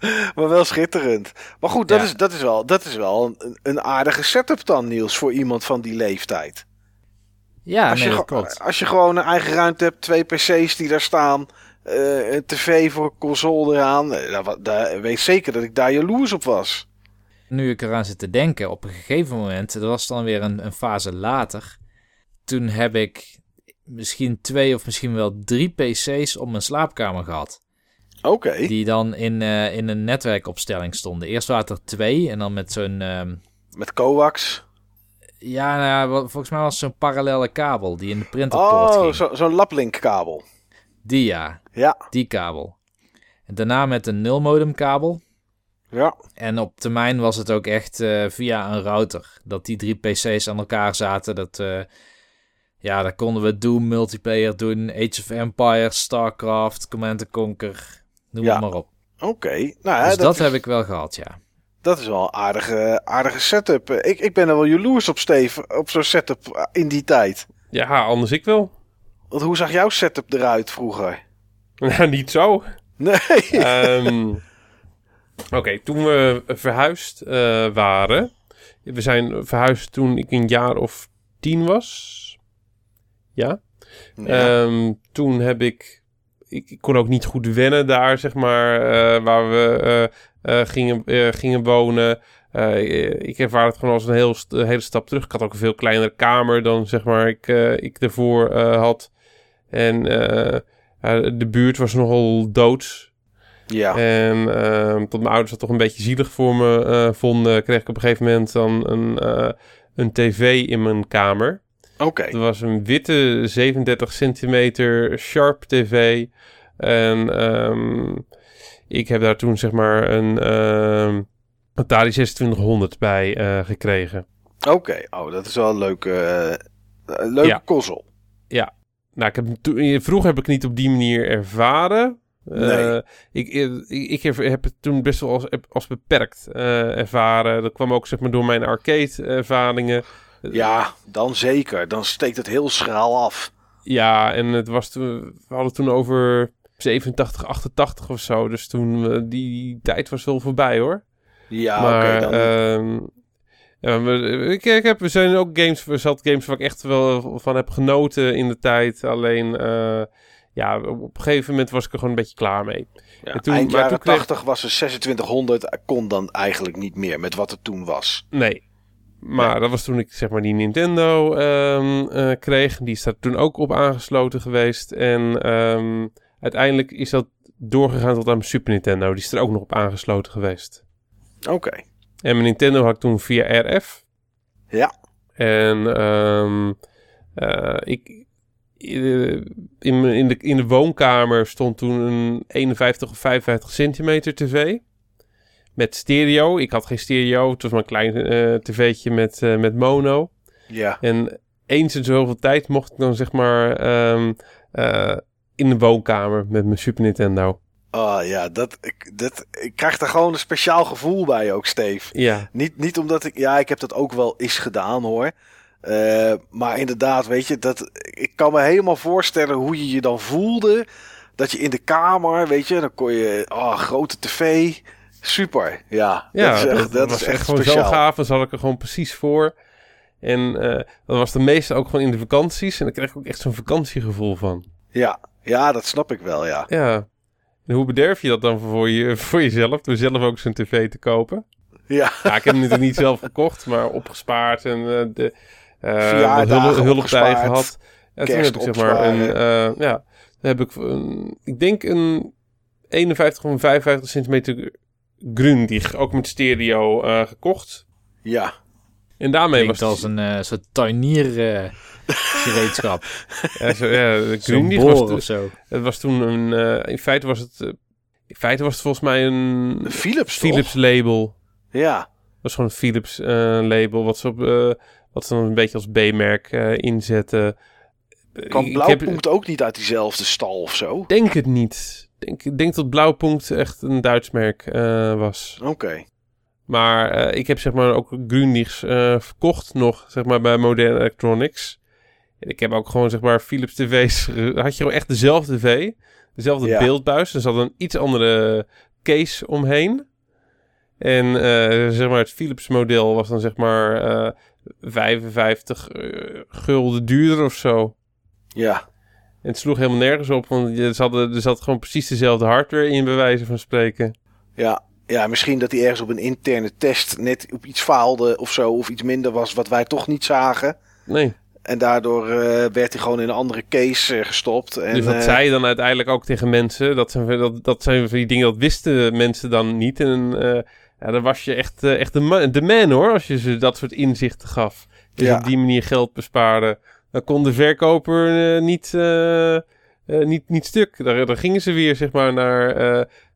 maar wel schitterend. Maar goed, dat, Ja. is, dat is wel, dat is wel een, een aardige setup dan, Niels, voor iemand van die leeftijd. Ja, als, nee, je, dat ge- klopt. als je gewoon een eigen ruimte hebt, twee PC's die daar staan, eh, een tv voor een console eraan, eh, nou, daar, weet zeker dat ik daar jaloers op was. Nu ik eraan zit te denken, op een gegeven moment, dat was dan weer een, een fase later. Toen heb ik misschien twee of misschien wel drie PC's op mijn slaapkamer gehad. Oké. Die dan in, eh, in een netwerkopstelling stonden. Eerst waren het er twee en dan met zo'n... ehm, Met coax. ja, nou volgens mij was het zo'n parallele kabel die in de printerpoort Oh, ging. zo- zo'n laplink kabel. Die ja, Ja, die kabel. En daarna met een nulmodem kabel. ja. En op termijn was het ook echt eh, via een router. Dat die drie PC's aan elkaar zaten. Dat, eh, ja, daar konden we Doom multiplayer doen. Age of Empires, Starcraft, Command Conquer. Noem Ja. het maar op. Oké. Nou, Dus dat, is, heb ik wel gehad, ja. dat is wel een aardige, aardige setup. Eh, Ik, ik ben er wel jaloers op, Steven, op zo'n setup eh, in die tijd. Ja, anders ik wel. Want hoe zag jouw setup eruit vroeger? Nou, niet zo. Nee. Ehm, Oké, toen we verhuisd eh, waren, we zijn verhuisd toen ik een jaar of tien was. Ja. Ja. Ehm, toen heb ik, ik... Ik kon ook niet goed wennen daar, zeg maar, eh, waar we eh, eh, gingen, gingen wonen. Ik ervaar het gewoon als een heel, hele stap terug. Ik had ook een veel kleinere kamer dan, zeg maar, ik, ik ervoor had. En de buurt was nogal doods. ja. En ehm, tot mijn ouders dat toch een beetje zielig voor me vonden, kreeg ik op een gegeven moment dan een, een tv in mijn kamer. Oké. Het was een witte 37 centimeter Sharp tv. En ehm, ik heb daar toen zeg maar een ehm Atari 2600 bij eh, gekregen. Oké. Oh, dat is wel een leuke, eh, een leuke Ja. console. Nou, ik heb, toen- vroeger heb ik niet op die manier ervaren. Eh, Nee. ik, ik, ik heb- het toen best wel als, als beperkt eh, ervaren. Dat kwam ook zeg maar door mijn arcade ervaringen. Ja, dan zeker. Dan steekt het heel schraal af. Ja, en het was toen, we hadden toen over 87, 88 of zo. Dus toen, die tijd was wel voorbij hoor. Ja, maar oké. dan... ehm, ja, we, ik, ik heb, er zijn ook games, er zat games waar ik echt wel van heb genoten in de tijd. Alleen, eh, ja, op een gegeven moment was ik er gewoon een beetje klaar mee. ja, en toen- eind maar jaren toen kreeg- 80 was er 2600. Kon dan eigenlijk niet meer met wat er toen was. Nee. Maar dat was toen ik zeg maar die Nintendo ehm, eh, kreeg. Die is daar toen ook op aangesloten geweest. En ehm, uiteindelijk is dat doorgegaan tot aan mijn Super Nintendo. Die is er ook nog op aangesloten geweest. Oké. En mijn Nintendo had ik toen via RF. Ja. En ehm, eh, ik, eh, in, in, de, in de woonkamer stond toen een 51 of 55 centimeter tv. Met stereo. Ik had geen stereo. Het was maar een klein eh, tv'tje met, eh, met mono. Ja. En eens in zoveel tijd mocht ik dan zeg maar ehm, eh, in de woonkamer met mijn Super Nintendo. Oh ja, dat, ik, dat, ik krijg er gewoon een speciaal gevoel bij ook, Steve. Ja, Niet, niet omdat ik... Ja, ik heb dat ook wel eens gedaan, hoor. Maar inderdaad, weet je, dat, ik kan me helemaal voorstellen hoe je je dan voelde. Dat je in de kamer, weet je, dan kon je... Oh, grote tv. Super, ja. ja dat is echt, dat was is echt gewoon speciaal. zo gaaf. Dan zat ik er gewoon precies voor. En eh, dat was de meeste ook gewoon in de vakanties. En daar kreeg ik ook echt zo'n vakantiegevoel van. Ja, ja, dat snap ik wel, ja. Ja. En hoe bederf je dat dan voor, je, voor jezelf? Door zelf ook zo'n tv te kopen? Ja, Ja, ik heb hem natuurlijk niet zelf gekocht, maar opgespaard en eh, de Verjaardagen hulp, hulp bij gehad. Ja, toen heb ik zeg maar een, ja, heb ik een, ik denk een 51 of een 55 centimeter Grundig, ook met stereo eh, gekocht. ja. En daarmee Klinkt was als een eh, soort tuinier eh, gereedschap. ja, zo, ja, Grundig was, of toen- zo. het was toen een, eh, in feite was het, in feite was het volgens mij een Philips, toch? Philips label. Ja, Dat was gewoon een Philips eh, label, wat ze, op, eh, wat ze dan een beetje als B-merk eh, inzetten. heb- Blauwpunkt ook niet uit diezelfde stal of zo? denk het niet. Denk, ik denk dat Blauwpunkt echt een Duits merk eh, was. Oké. Maar eh, ik heb zeg maar ook Grundigs eh verkocht nog, zeg maar bij Modern Electronics. En ik heb ook gewoon zeg maar Philips tv's. had je gewoon echt dezelfde tv, dezelfde Ja. beeldbuis. Er zat een iets andere case omheen. En zeg maar het Philips model was dan zeg maar eh 55 eh, gulden duurder of zo. Ja, het sloeg helemaal nergens op, want je- ze hadden, er zat gewoon precies dezelfde hardware in, bij wijze van spreken. ja. Ja, misschien dat hij ergens op een interne test net op iets faalde of zo. Of iets minder was wat wij toch niet zagen. Nee. En daardoor eh, werd hij gewoon in een andere case eh, gestopt. En, dus dat eh, zei je dan uiteindelijk ook tegen mensen. Dat zijn, dat, dat zijn van die dingen, dat wisten mensen dan niet. En ja, dan was je echt, echt de, ma- de man hoor, als je ze dat soort inzichten gaf. Dus Ja. op die manier geld bespaarde. Dan kon de verkoper eh, niet, eh, eh, niet, niet stuk. Daar, daar gingen ze weer zeg maar naar,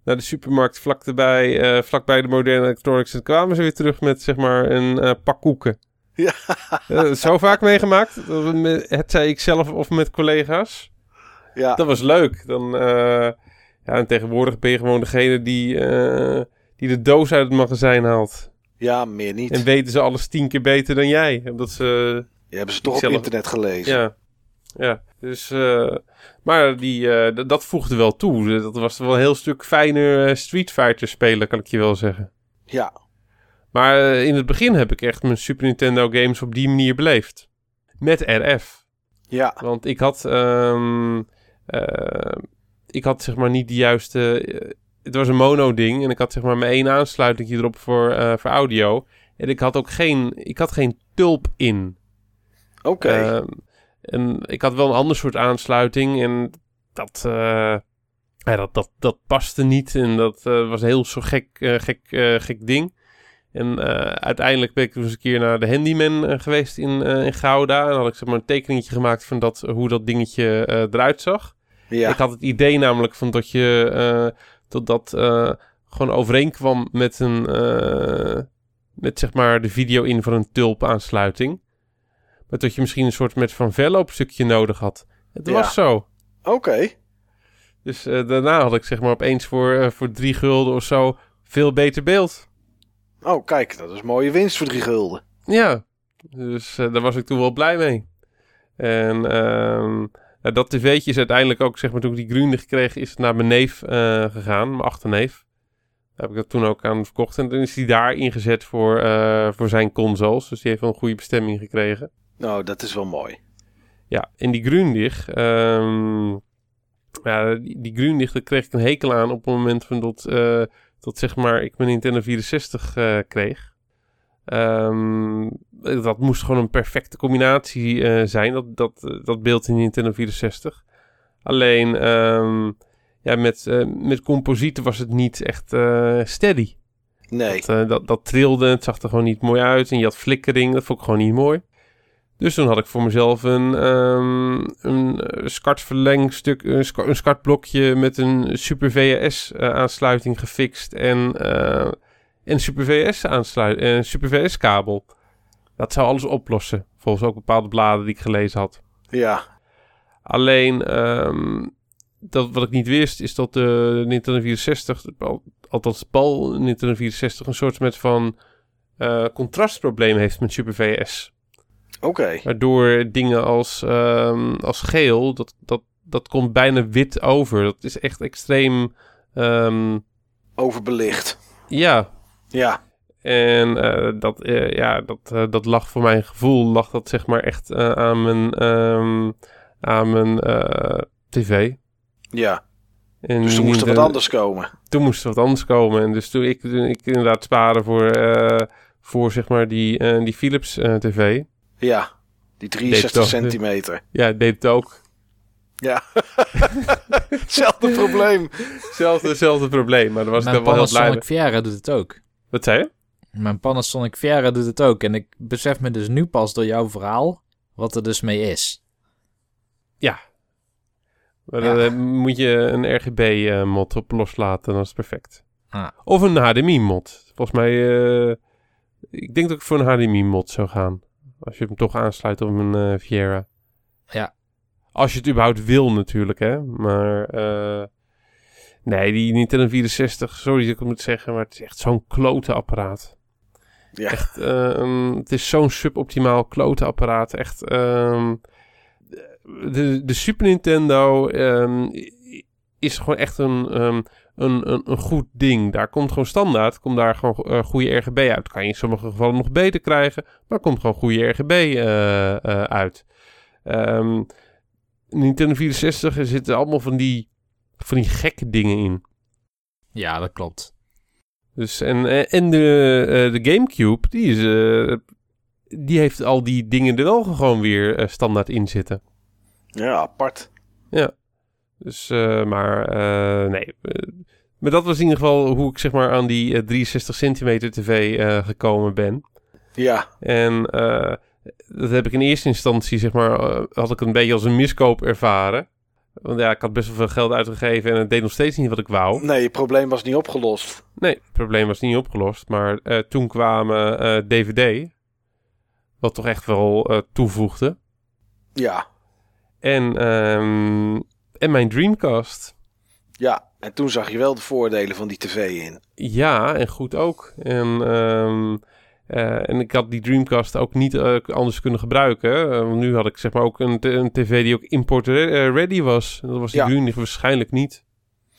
naar de supermarkt vlak eh, vlakbij de moderne electronics. En kwamen ze weer terug met zeg maar een pak koeken. Ja. Zo vaak meegemaakt. Het zei ik zelf of met collega's. Ja, Dat was leuk. Dan, ja, en tegenwoordig ben je gewoon degene die, die de doos uit het magazijn haalt. ja, meer niet. En weten ze alles tien keer beter dan jij. Omdat ze, Die hebben ze toch op internet gelezen. ja, ja. Dus, eh, maar die, eh, dat voegde wel toe. Dat was wel een heel stuk fijner eh, Street Fighter spelen, kan ik je wel zeggen. Ja. Maar in het begin heb ik echt mijn Super Nintendo games op die manier beleefd. Met RF. Ja, Want ik had, ehm, eh, ik had zeg maar niet de juiste. het was een mono-ding en ik had zeg maar maar één aansluiting erop voor, voor audio. En ik had ook geen, ik had geen tulp in. Oké. Ehm, en ik had wel een ander soort aansluiting en dat, eh, ja, dat, dat, dat paste niet. En dat eh, was een heel zo gek, eh, gek, gek ding. En uiteindelijk ben ik dus een keer naar de handyman geweest in, in Gouda. En had ik zeg maar een tekeningetje gemaakt van dat, hoe dat dingetje eruit zag. ja, Ik had het idee namelijk van dat je dat dat gewoon overeenkwam met een met zeg maar de video in van een tulp aansluiting. Maar dat je misschien een soort met van verloop stukje nodig had. Het Ja. was zo. oké. Dus eh, daarna had ik zeg maar opeens voor, eh, voor drie gulden of zo veel beter beeld. Oh, kijk, dat is mooie winst voor drie gulden. Ja, dus eh, daar was ik toen wel blij mee. En ehm, dat tv'tje is uiteindelijk ook, zeg maar, toen ik die Grundig kreeg, is het naar mijn neef gegaan, mijn achterneef. Daar heb ik dat toen ook aan verkocht. En toen is hij daar ingezet voor, voor zijn consoles. Dus die heeft wel een goede bestemming gekregen. Nou, dat is wel mooi. Ja, en die Grundig, ehm, ja, die, die Grundig, daar kreeg ik een hekel aan op het moment van dat, eh, dat zeg maar, ik mijn Nintendo 64 eh, kreeg. Ehm, dat moest gewoon een perfecte combinatie eh, zijn, dat, dat, dat beeld in Nintendo 64. Alleen, ehm, ja, met, met composieten was het niet echt steady. Nee, Dat, dat, dat trilde, het zag er gewoon niet mooi uit. En je had flikkering, dat vond ik gewoon niet mooi. Dus toen had ik voor mezelf een, ehm een eh, SCART-verlengstuk, een, een SCART-blokje met een Super VHS-aansluiting gefixt. En, eh en Super VHS-aansluiting, Super VHS-kabel. Dat zou alles oplossen. Volgens ook bepaalde bladen die ik gelezen had. ja, Alleen, ehm, dat, wat ik niet wist, is dat de Nintendo 64, al- althans bal Nintendo 64, een soort met van eh, contrastprobleem heeft met Super VS. oké. Waardoor dingen als, ehm, als geel, dat, dat, dat komt bijna wit over. Dat is echt extreem, ehm, Overbelicht. ja. Ja, En eh, dat, eh, ja, dat, eh, dat lag voor mijn gevoel, lag dat zeg maar echt aan mijn, ehm, aan mijn tv. ja. En Dus er moest er wat anders komen. toen moest er wat anders komen. En dus toen ik, toen ik inderdaad sparen voor, voor zeg maar die, die Philips tv. Ja, die Deed 63 toch, centimeter. Ja, ik deed het ook. Ja, hetzelfde probleem. Hetzelfde, probleem, maar daar was ik Mijn dan wel heel blij. Panasonic Viera doet het ook. Wat zei je? Mijn Panasonic Viera doet het ook. En ik besef me dus nu pas door jouw verhaal wat er dus mee is. Maar Ja. eh, moet je een RGB-mod op loslaten, dan is het perfect. Ah. Of een HDMI-mod. Volgens mij, eh, ik denk dat ik voor een HDMI-mod zou gaan. Als je hem toch aansluit op een eh Viera. Ja. Als je het überhaupt wil natuurlijk, hè. Maar, eh, nee, die Nintendo 64, sorry dat ik het moet zeggen, maar het is echt zo'n klote apparaat. Ja. Echt, eh, een- het is zo'n suboptimaal klote apparaat. Echt, ehm, de, de Super Nintendo ehm, is gewoon echt een, ehm, een, een, een goed ding. Daar komt gewoon standaard, komt daar gewoon eh, goede RGB uit. Kan je in sommige gevallen nog beter krijgen, maar komt gewoon goede RGB eh, eh, uit. Ehm, Nintendo 64, er zitten allemaal van die, van die gekke dingen in. Ja, dat klopt. Dus en, en de, eh, de Gamecube, die, is, die heeft al die dingen er wel gewoon weer standaard in zitten. Ja, apart. Dus, eh, maar eh, nee. eh, maar dat was in ieder geval hoe ik zeg maar aan die eh, 63 centimeter tv eh, gekomen ben. Ja, En eh, dat heb ik in eerste instantie, zeg maar, eh, had ik een beetje als een miskoop ervaren. Want ja, ik had best wel veel geld uitgegeven en het deed nog steeds niet wat ik wou. nee, het probleem was niet opgelost. Nee, het probleem was niet opgelost. Maar eh, toen kwamen eh, DVD, wat toch echt wel eh, toevoegde. Ja, En, ehm, en mijn Dreamcast. ja. En toen zag je wel de voordelen van die tv in. Ja, en goed ook. En, ehm, eh, en ik had die Dreamcast ook niet eh, anders kunnen gebruiken. Eh, want nu had ik zeg maar ook een, een tv die ook import re- eh, ready was. En dat was die Ja. Dreamcast waarschijnlijk niet.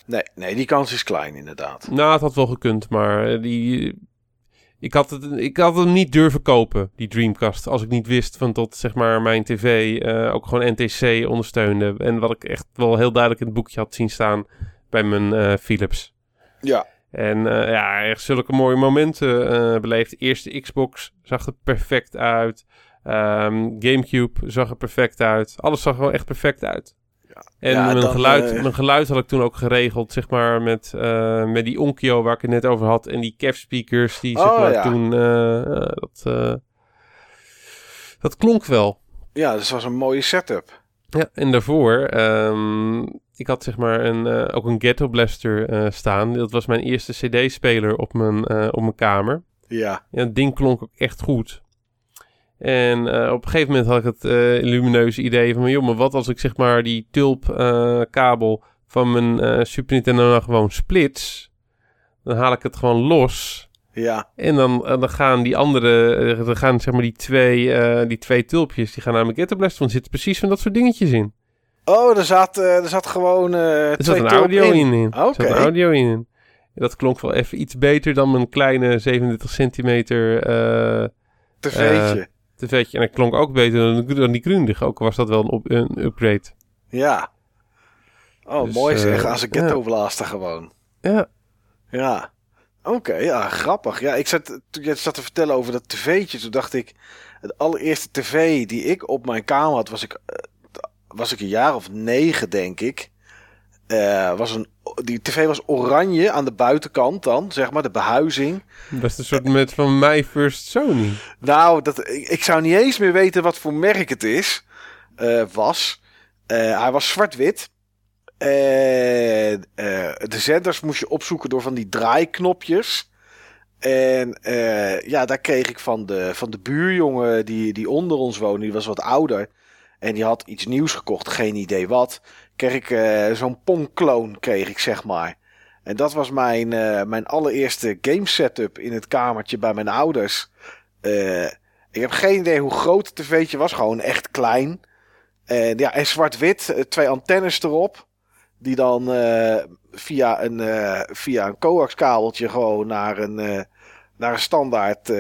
Nee, nee, die kans is klein inderdaad. Nou, het had wel gekund, maar die... Ik had, het, ik had hem niet durven kopen, die Dreamcast. Als ik niet wist van tot zeg maar mijn tv eh, ook gewoon NTC ondersteunde. En wat ik echt wel heel duidelijk in het boekje had zien staan bij mijn eh, Philips. Ja, En eh, ja, echt zulke mooie momenten beleefd. Eerste Xbox zag er perfect uit. Ehm, Gamecube zag er perfect uit. Alles zag er gewoon echt perfect uit. En Ja, mijn, dan, geluid, eh, mijn geluid had ik toen ook geregeld, zeg maar, met, eh, met die Onkyo waar ik het net over had. En die Kev speakers, die zeg Oh, maar ja. toen... eh, dat, dat klonk wel. ja, dus was een mooie setup. Ja, en daarvoor, ehm, ik had zeg maar een, ook een Ghetto Blaster staan. Dat was mijn eerste cd-speler op, mijn op mijn kamer. Ja, Ja, het ding klonk ook echt goed. En eh, op een gegeven moment had ik het eh, lumineuze idee van... joh, maar wat als ik zeg maar die tulp-kabel van mijn eh, Super Nintendo nou gewoon splits... dan haal ik het gewoon los... ja, En dan, dan gaan die andere, eh, dan gaan zeg maar die twee, eh, die twee tulpjes, die gaan naar mijn Ghetto Blaster. Want er zitten precies van dat soort dingetjes in. Oh, er zat, eh, er zat gewoon eh Er zat een audio in. in. Er Oké. zat een audio in. En dat klonk wel even iets beter dan mijn kleine 37 centimeter eh tv'tje. Tv'tje. En het klonk ook beter dan, dan die Grundig. Ook was dat wel een, op, een upgrade. ja. Oh, Dus, mooi zeg. eh, Als een ghetto blaster gewoon. Ja, Ja. Oké, ja, grappig. Ja, ik zat, toen je zat te vertellen over dat tv'tje, toen dacht ik... Het allereerste tv die ik op mijn kamer had, was ik, eh, was ik een jaar of negen, denk ik. Eh, was een, die tv was oranje aan de buitenkant dan, zeg maar, de behuizing. dat is een soort met van My First Sony. Nou, dat, ik, ik zou niet eens meer weten wat voor merk het is. eh, was. Eh, hij was zwart-wit. Eh, de zenders moest je opzoeken door van die draaiknopjes. En ja, daar kreeg ik van de, van de buurjongen die, die onder ons woonde. Die was wat ouder. En die had iets nieuws gekocht, geen idee wat. Kreeg ik eh, zo'n Pong-kloon, kreeg ik zeg maar. En dat was mijn, eh, mijn allereerste game setup in het kamertje bij mijn ouders. Eh, ik heb geen idee hoe groot het tv'tje was. Gewoon echt klein. En, ja, en zwart-wit. Twee antennes erop. Die dan via een, via een coax kabeltje gewoon naar een, naar een standaard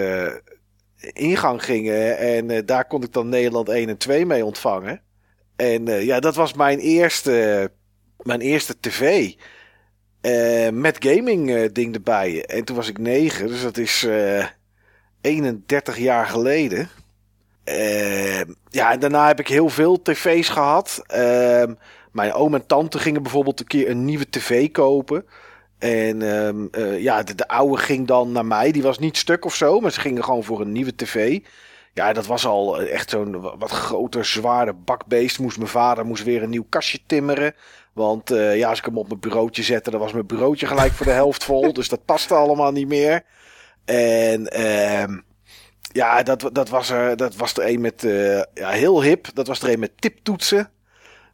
ingang gingen. En daar kon ik dan Nederland 1 en 2 mee ontvangen. En eh, ja, dat was mijn eerste, mijn eerste tv. Eh, met gaming eh, ding erbij. En toen was ik 9. Dus dat is... eh, 31 jaar geleden. Eh, ja, en daarna heb ik heel veel tv's gehad. Ehm, mijn oom en tante gingen bijvoorbeeld een keer een nieuwe tv kopen. En ehm, eh, ja, de, de oude ging dan naar mij. Die was niet stuk of zo, maar ze gingen gewoon voor een nieuwe tv. Ja, dat was al echt zo'n wa- wat groter, zware bakbeest. Moest mijn vader moest weer een nieuw kastje timmeren. Want eh, ja, als ik hem op mijn bureautje zette, dan was mijn bureautje gelijk voor de helft vol. Dus dat paste allemaal niet meer. En ehm, ja, dat, dat, was er, dat was er een met, eh, ja, heel hip. Dat was er een met tiptoetsen.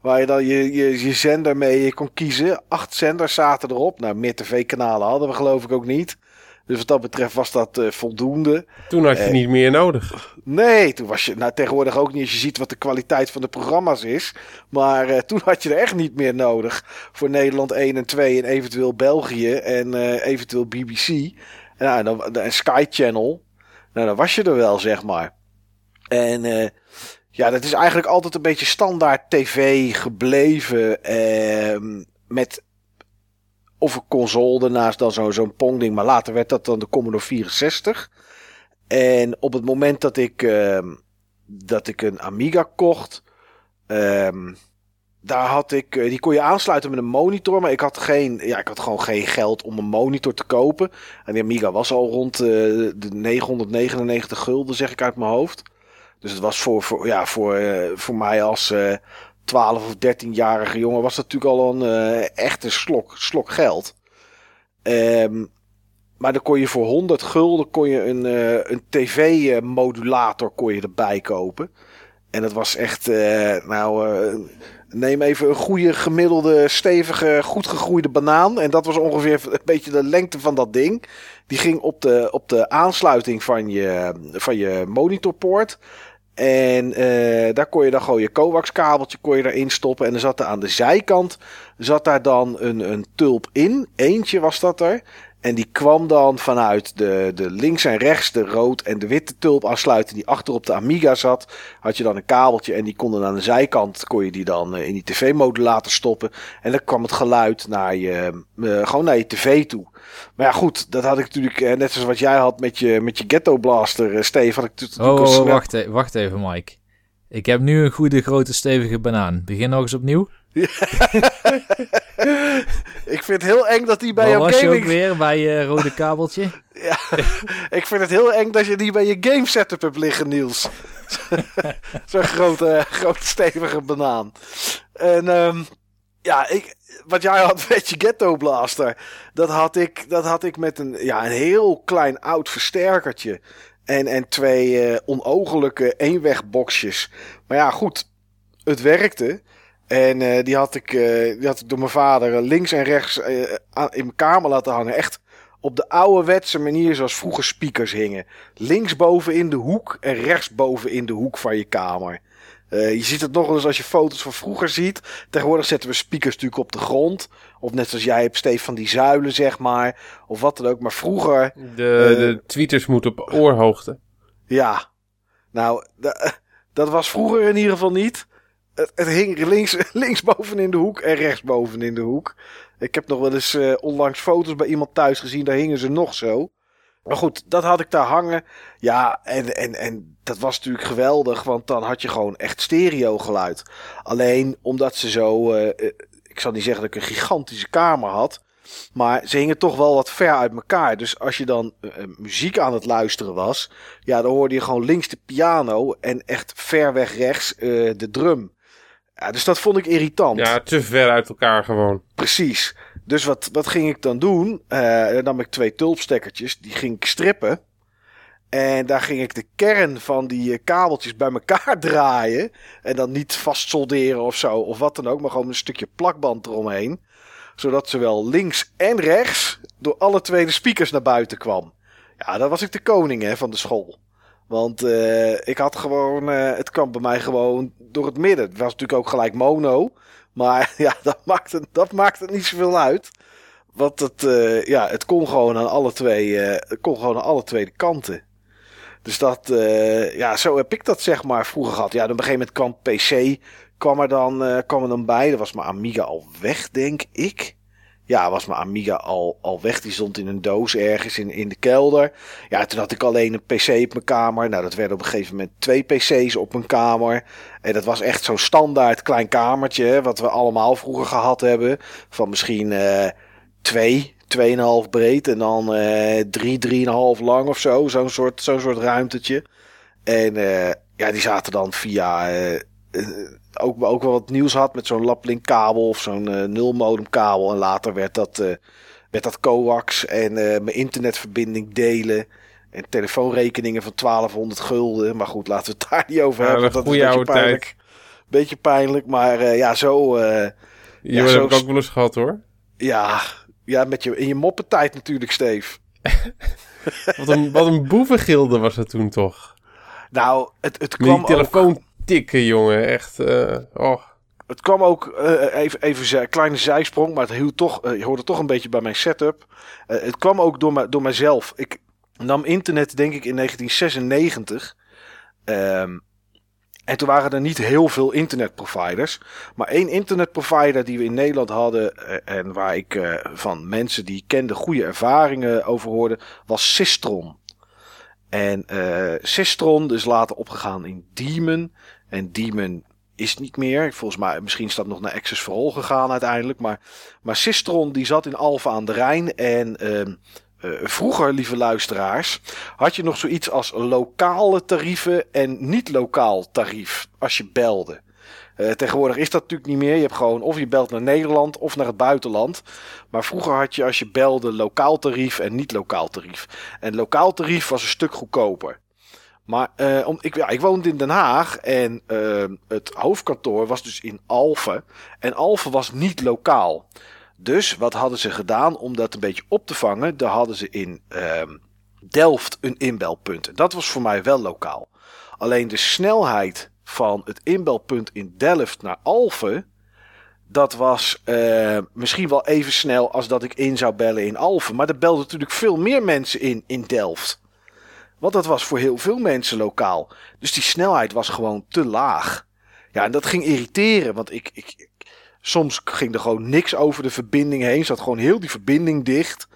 Waar je dan je, je, je zender mee kon kiezen. Acht zenders zaten erop. Nou, meer tv-kanalen hadden we geloof ik ook niet. Dus wat dat betreft was dat eh, voldoende. Toen had je Eh. niet meer nodig. Nee, toen was je nou, tegenwoordig ook niet als je ziet wat de kwaliteit van de programma's is. Maar eh, toen had je er echt niet meer nodig voor Nederland 1 en 2 en eventueel België en eventueel BBC. En, nou, dan, en Sky Channel. Nou, dan was je er wel, zeg maar. En ja, dat is eigenlijk altijd een beetje standaard tv gebleven. ehm, met of een console daarnaast dan zo- zo'n Pong-ding. Maar later werd dat dan de Commodore 64. En op het moment dat ik, ehm, dat ik een Amiga kocht, ehm, daar had ik, eh, die kon je aansluiten met een monitor, maar ik had geen, ja, ik had gewoon geen geld om een monitor te kopen. En die Amiga was al rond eh, de 999 gulden, zeg ik uit mijn hoofd. Dus het was voor, voor, ja, voor, eh, voor mij als 12 of 13-jarige jongen was dat natuurlijk al een eh, echte slok, slok geld. Ehm, maar dan kon je voor 100 gulden kon je een, eh, een tv-modulator kon je erbij kopen. En dat was echt, eh, nou, neem even een goede, gemiddelde, stevige, goed gegroeide banaan. En dat was ongeveer een beetje de lengte van dat ding. Die ging op de, op de aansluiting van je, van je monitorpoort. En eh, daar kon je dan gewoon je coax kabeltje kon je erin stoppen. En er zat er aan de zijkant zat daar dan een, een tulp in. Eentje was dat er. En die kwam dan vanuit de, de links en rechts, de rood en de witte tulp aansluiten die achter op de Amiga zat. Had je dan een kabeltje en die konden aan de zijkant, kon je die dan eh, in die tv-modulator stoppen. En dan kwam het geluid naar je, eh, gewoon naar je tv toe. Maar ja, goed, dat had ik natuurlijk, eh, net zoals wat jij had met je, met je Ghetto Blaster, Steve. Had ik natuurlijk Oh, oh, wacht, e- wacht even, Mike. Ik heb nu een goede grote stevige banaan. Begin nog eens opnieuw. Ik vind het heel eng dat die bij Waar jouw was je ook gaming... weer bij je rode kabeltje? Ik vind het heel eng dat je die bij je game setup hebt liggen, Niels. Zo'n grote, grote stevige banaan. En ehm, ja, ik, wat jij had met je Ghetto Blaster, dat had ik, dat had ik met een, ja, een heel klein oud versterkertje. En, en twee eh, onogelijke eenwegboxjes. Maar ja, goed, het werkte. En eh, die, had ik, eh, die had ik door mijn vader eh, links en rechts aan- in mijn kamer laten hangen. Echt op de ouderwetse manier zoals vroeger speakers hingen. Linksboven in de hoek en rechtsboven in de hoek van je kamer. Je ziet het nog wel eens als je foto's van vroeger ziet. Tegenwoordig zetten we speakers natuurlijk op de grond. Of net zoals jij hebt, Steve, van die zuilen, zeg maar. Of wat dan ook. Maar vroeger, De, de tweeters moeten op oorhoogte. ja. Nou, da- dat was vroeger in ieder geval niet. Het, hing links, linksboven in de hoek en rechtsboven in de hoek. Ik heb nog wel eens eh, onlangs foto's bij iemand thuis gezien. Daar hingen ze nog zo. Maar goed, dat had ik daar hangen. Ja, en, en, en dat was natuurlijk geweldig. Want dan had je gewoon echt stereo geluid. Alleen omdat ze zo... eh, eh, ik zal niet zeggen dat ik een gigantische kamer had. Maar ze hingen toch wel wat ver uit elkaar. Dus als je dan muziek aan het luisteren was. Ja, dan hoorde je gewoon links de piano. En echt ver weg rechts de drum. Ja, dus dat vond ik irritant. Ja, te ver uit elkaar gewoon. Precies. Dus wat, wat ging ik dan doen? Eh, dan nam ik twee tulpstekkertjes, die ging ik strippen. En daar ging ik de kern van die eh, kabeltjes bij elkaar draaien. En dan niet vast solderen of zo, of wat dan ook, maar gewoon een stukje plakband eromheen. Zodat zowel links en rechts door alle twee de speakers naar buiten kwam. Ja, dan was ik de koning hè, van de school. Want eh, ik had gewoon, eh, het kwam bij mij gewoon door het midden. Het was natuurlijk ook gelijk mono. Maar ja, dat maakt het, dat maakt het niet zoveel uit. Want het, eh, ja, het kon gewoon aan alle twee, het kon gewoon aan alle twee kanten. Dus dat, ja, zo heb ik dat zeg maar vroeger gehad. Ja, op een gegeven moment kwam PC, kwam er dan, kwam dan bij. Dat was mijn Amiga al weg, denk ik. Ja, was mijn Amiga al, al weg. Die stond in een doos ergens in, in de kelder. Ja, toen had ik alleen een PC op mijn kamer. Nou, dat werden op een gegeven moment twee PC's op mijn kamer. En dat was echt zo'n standaard klein kamertje. Wat we allemaal vroeger gehad hebben. Van misschien eh twee, tweeënhalf breed. En dan eh drie, drieënhalf lang of zo. Zo'n soort, zo'n soort ruimtetje. En eh, ja, die zaten dan via. eh, ook, ook wel wat nieuws had met zo'n laplink kabel of zo'n eh nulmodem kabel. En later werd dat, eh, werd dat coax en eh, mijn internetverbinding delen. En telefoonrekeningen van 1200 gulden. Maar goed, laten we het daar niet over Ja, hebben. Dat is een beetje pijnlijk. Beetje pijnlijk, maar ja, zo. eh, Ja, Ja, dat zo heb ik is- ook wel eens gehad hoor. ja, ja, met je, in je moppentijd natuurlijk, Steve. Wat een, wat een boevengilde was dat toen toch. Nou, het, het Met kwam die telefoon tikken, jongen. Echt, eh, oh. Het kwam ook, eh, even, even zij- kleine zijsprong, maar het hield toch, eh, je hoorde toch een beetje bij mijn setup. Het kwam ook door, door mijzelf. Ik nam internet denk ik in 1996. Ehm, en toen waren er niet heel veel internetproviders. Maar één internetprovider die we in Nederland hadden en waar ik van mensen die ik kende goede ervaringen over hoorde, was Sistron. En eh Sistron is later opgegaan in Demon. En Demon is niet meer. Volgens mij, misschien is dat nog naar Access for All gegaan uiteindelijk. Maar, maar Sistron die zat in Alphen aan de Rijn. En ehm, eh, vroeger, lieve luisteraars, had je nog zoiets als lokale tarieven en niet lokaal tarief als je belde. Eh, tegenwoordig is dat natuurlijk niet meer. Je hebt gewoon of je belt naar Nederland of naar het buitenland. Maar vroeger had je als je belde lokaal tarief en niet lokaal tarief. En lokaal tarief was een stuk goedkoper. Maar eh, om, ik, ja, ik woonde in Den Haag en eh, het hoofdkantoor was dus in Alphen. En Alphen was niet lokaal. Dus wat hadden ze gedaan om dat een beetje op te vangen? Daar hadden ze in ehm, Delft een inbelpunt. En dat was voor mij wel lokaal. Alleen de snelheid van het inbelpunt in Delft naar Alphen, dat was eh, misschien wel even snel als dat ik in zou bellen in Alphen. Maar er belden natuurlijk veel meer mensen in in Delft. Want dat was voor heel veel mensen lokaal. Dus die snelheid was gewoon te laag. Ja, en dat ging irriteren. Want ik, ik, ik- soms ging er gewoon niks over de verbinding heen. Zat gewoon heel die verbinding dicht.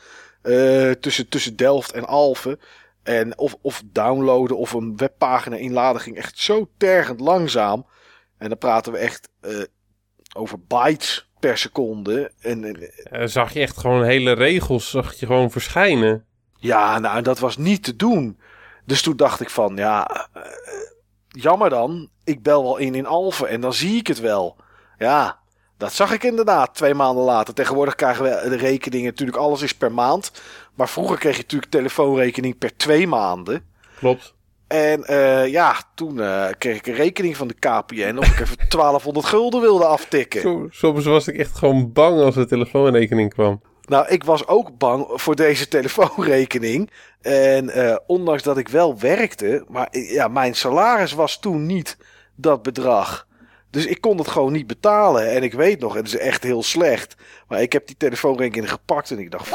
eh, tussen, tussen Delft en Alphen. En of, of downloaden of een webpagina inladen ging echt zo tergend langzaam. En dan praten we echt eh, over bytes per seconde. En, en, Eh, zag je echt gewoon hele regels zag je gewoon verschijnen. Ja, nou, dat was niet te doen. Dus toen dacht ik van, ja, eh, jammer dan. Ik bel wel in in Alphen en dan zie ik het wel. Ja, dat zag ik inderdaad twee maanden later. Tegenwoordig krijgen we de rekeningen, natuurlijk alles is per maand. Maar vroeger kreeg je natuurlijk telefoonrekening per twee maanden. Klopt. En eh, ja, toen eh, kreeg ik een rekening van de KPN of ik even 1200 gulden wilde aftikken. Soms was ik echt gewoon bang als de telefoonrekening kwam. Nou, ik was ook bang voor deze telefoonrekening. En eh, ondanks dat ik wel werkte, maar eh, ja, mijn salaris was toen niet dat bedrag. Dus ik kon het gewoon niet betalen. En ik weet nog, het is echt heel slecht. Maar ik heb die telefoonrekening gepakt en ik dacht,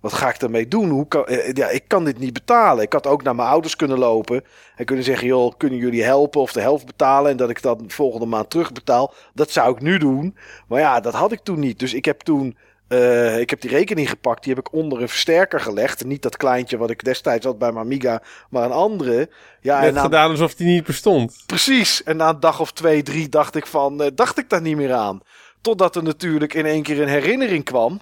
wat ga ik ermee doen? Hoe kan, eh, ja, ik kan dit niet betalen. Ik had ook naar mijn ouders kunnen lopen en kunnen zeggen, joh, kunnen jullie helpen of de helft betalen en dat ik dat volgende maand terugbetaal. Dat zou ik nu doen. Maar ja, dat had ik toen niet. Dus ik heb toen eh, ik heb die rekening gepakt, die heb ik onder een versterker gelegd. Niet dat kleintje wat ik destijds had bij mijn Amiga, maar een andere. Ja, en na, gedaan alsof die niet bestond. precies. En na een dag of twee, drie dacht ik van, eh, dacht ik daar niet meer aan. Totdat er natuurlijk in één keer een herinnering kwam.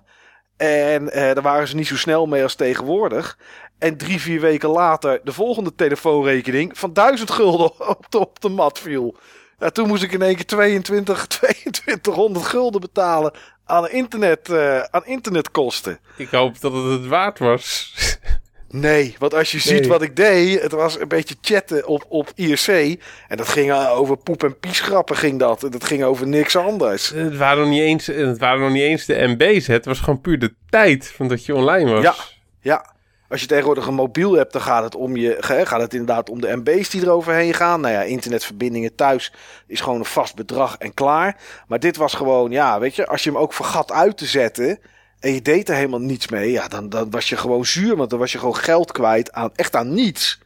En eh, daar waren ze niet zo snel mee als tegenwoordig. En drie, vier weken later de volgende telefoonrekening van 1000 gulden op de, op de mat viel. Ja, toen moest ik in één keer 22, 2200 gulden betalen aan, internet, eh, aan internetkosten. Ik hoop dat het het waard was. Nee, want als je ziet wat ik deed, het was een beetje chatten op, op IRC. En dat ging over poep en piesgrappen ging dat. En dat ging over niks anders. Het waren nog niet eens, het waren nog niet eens de MB's. Het was gewoon puur de tijd van dat je online was. Ja. Ja, als je tegenwoordig een mobiel hebt, dan gaat het, om je, gaat het inderdaad om de MB's die eroverheen gaan. Nou ja, internetverbindingen thuis is gewoon een vast bedrag en klaar. Maar dit was gewoon, ja, weet je, als je hem ook vergat uit te zetten en je deed er helemaal niets mee, ja, dan, dan was je gewoon zuur, want dan was je gewoon geld kwijt aan echt aan niets.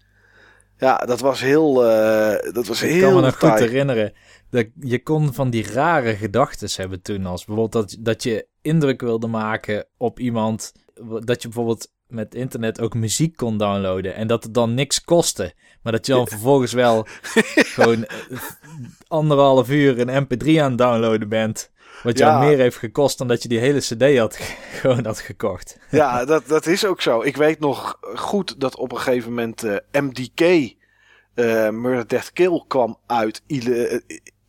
Ja, dat was heel, eh, dat was Ik heel kan me nog goed herinneren. Dat je kon van die rare gedachten hebben toen. Als bijvoorbeeld dat, dat je indruk wilde maken op iemand. Dat je bijvoorbeeld met internet ook muziek kon downloaden. En dat het dan niks kostte. Maar dat je dan vervolgens wel gewoon eh, anderhalf uur een mp3 aan het downloaden bent. Wat jou Ja. meer heeft gekost dan dat je die hele cd had, gewoon had gekocht. Ja, dat, dat is ook zo. Ik weet nog goed dat op een gegeven moment eh, MDK, eh Murder Death Kill, kwam uit. eh,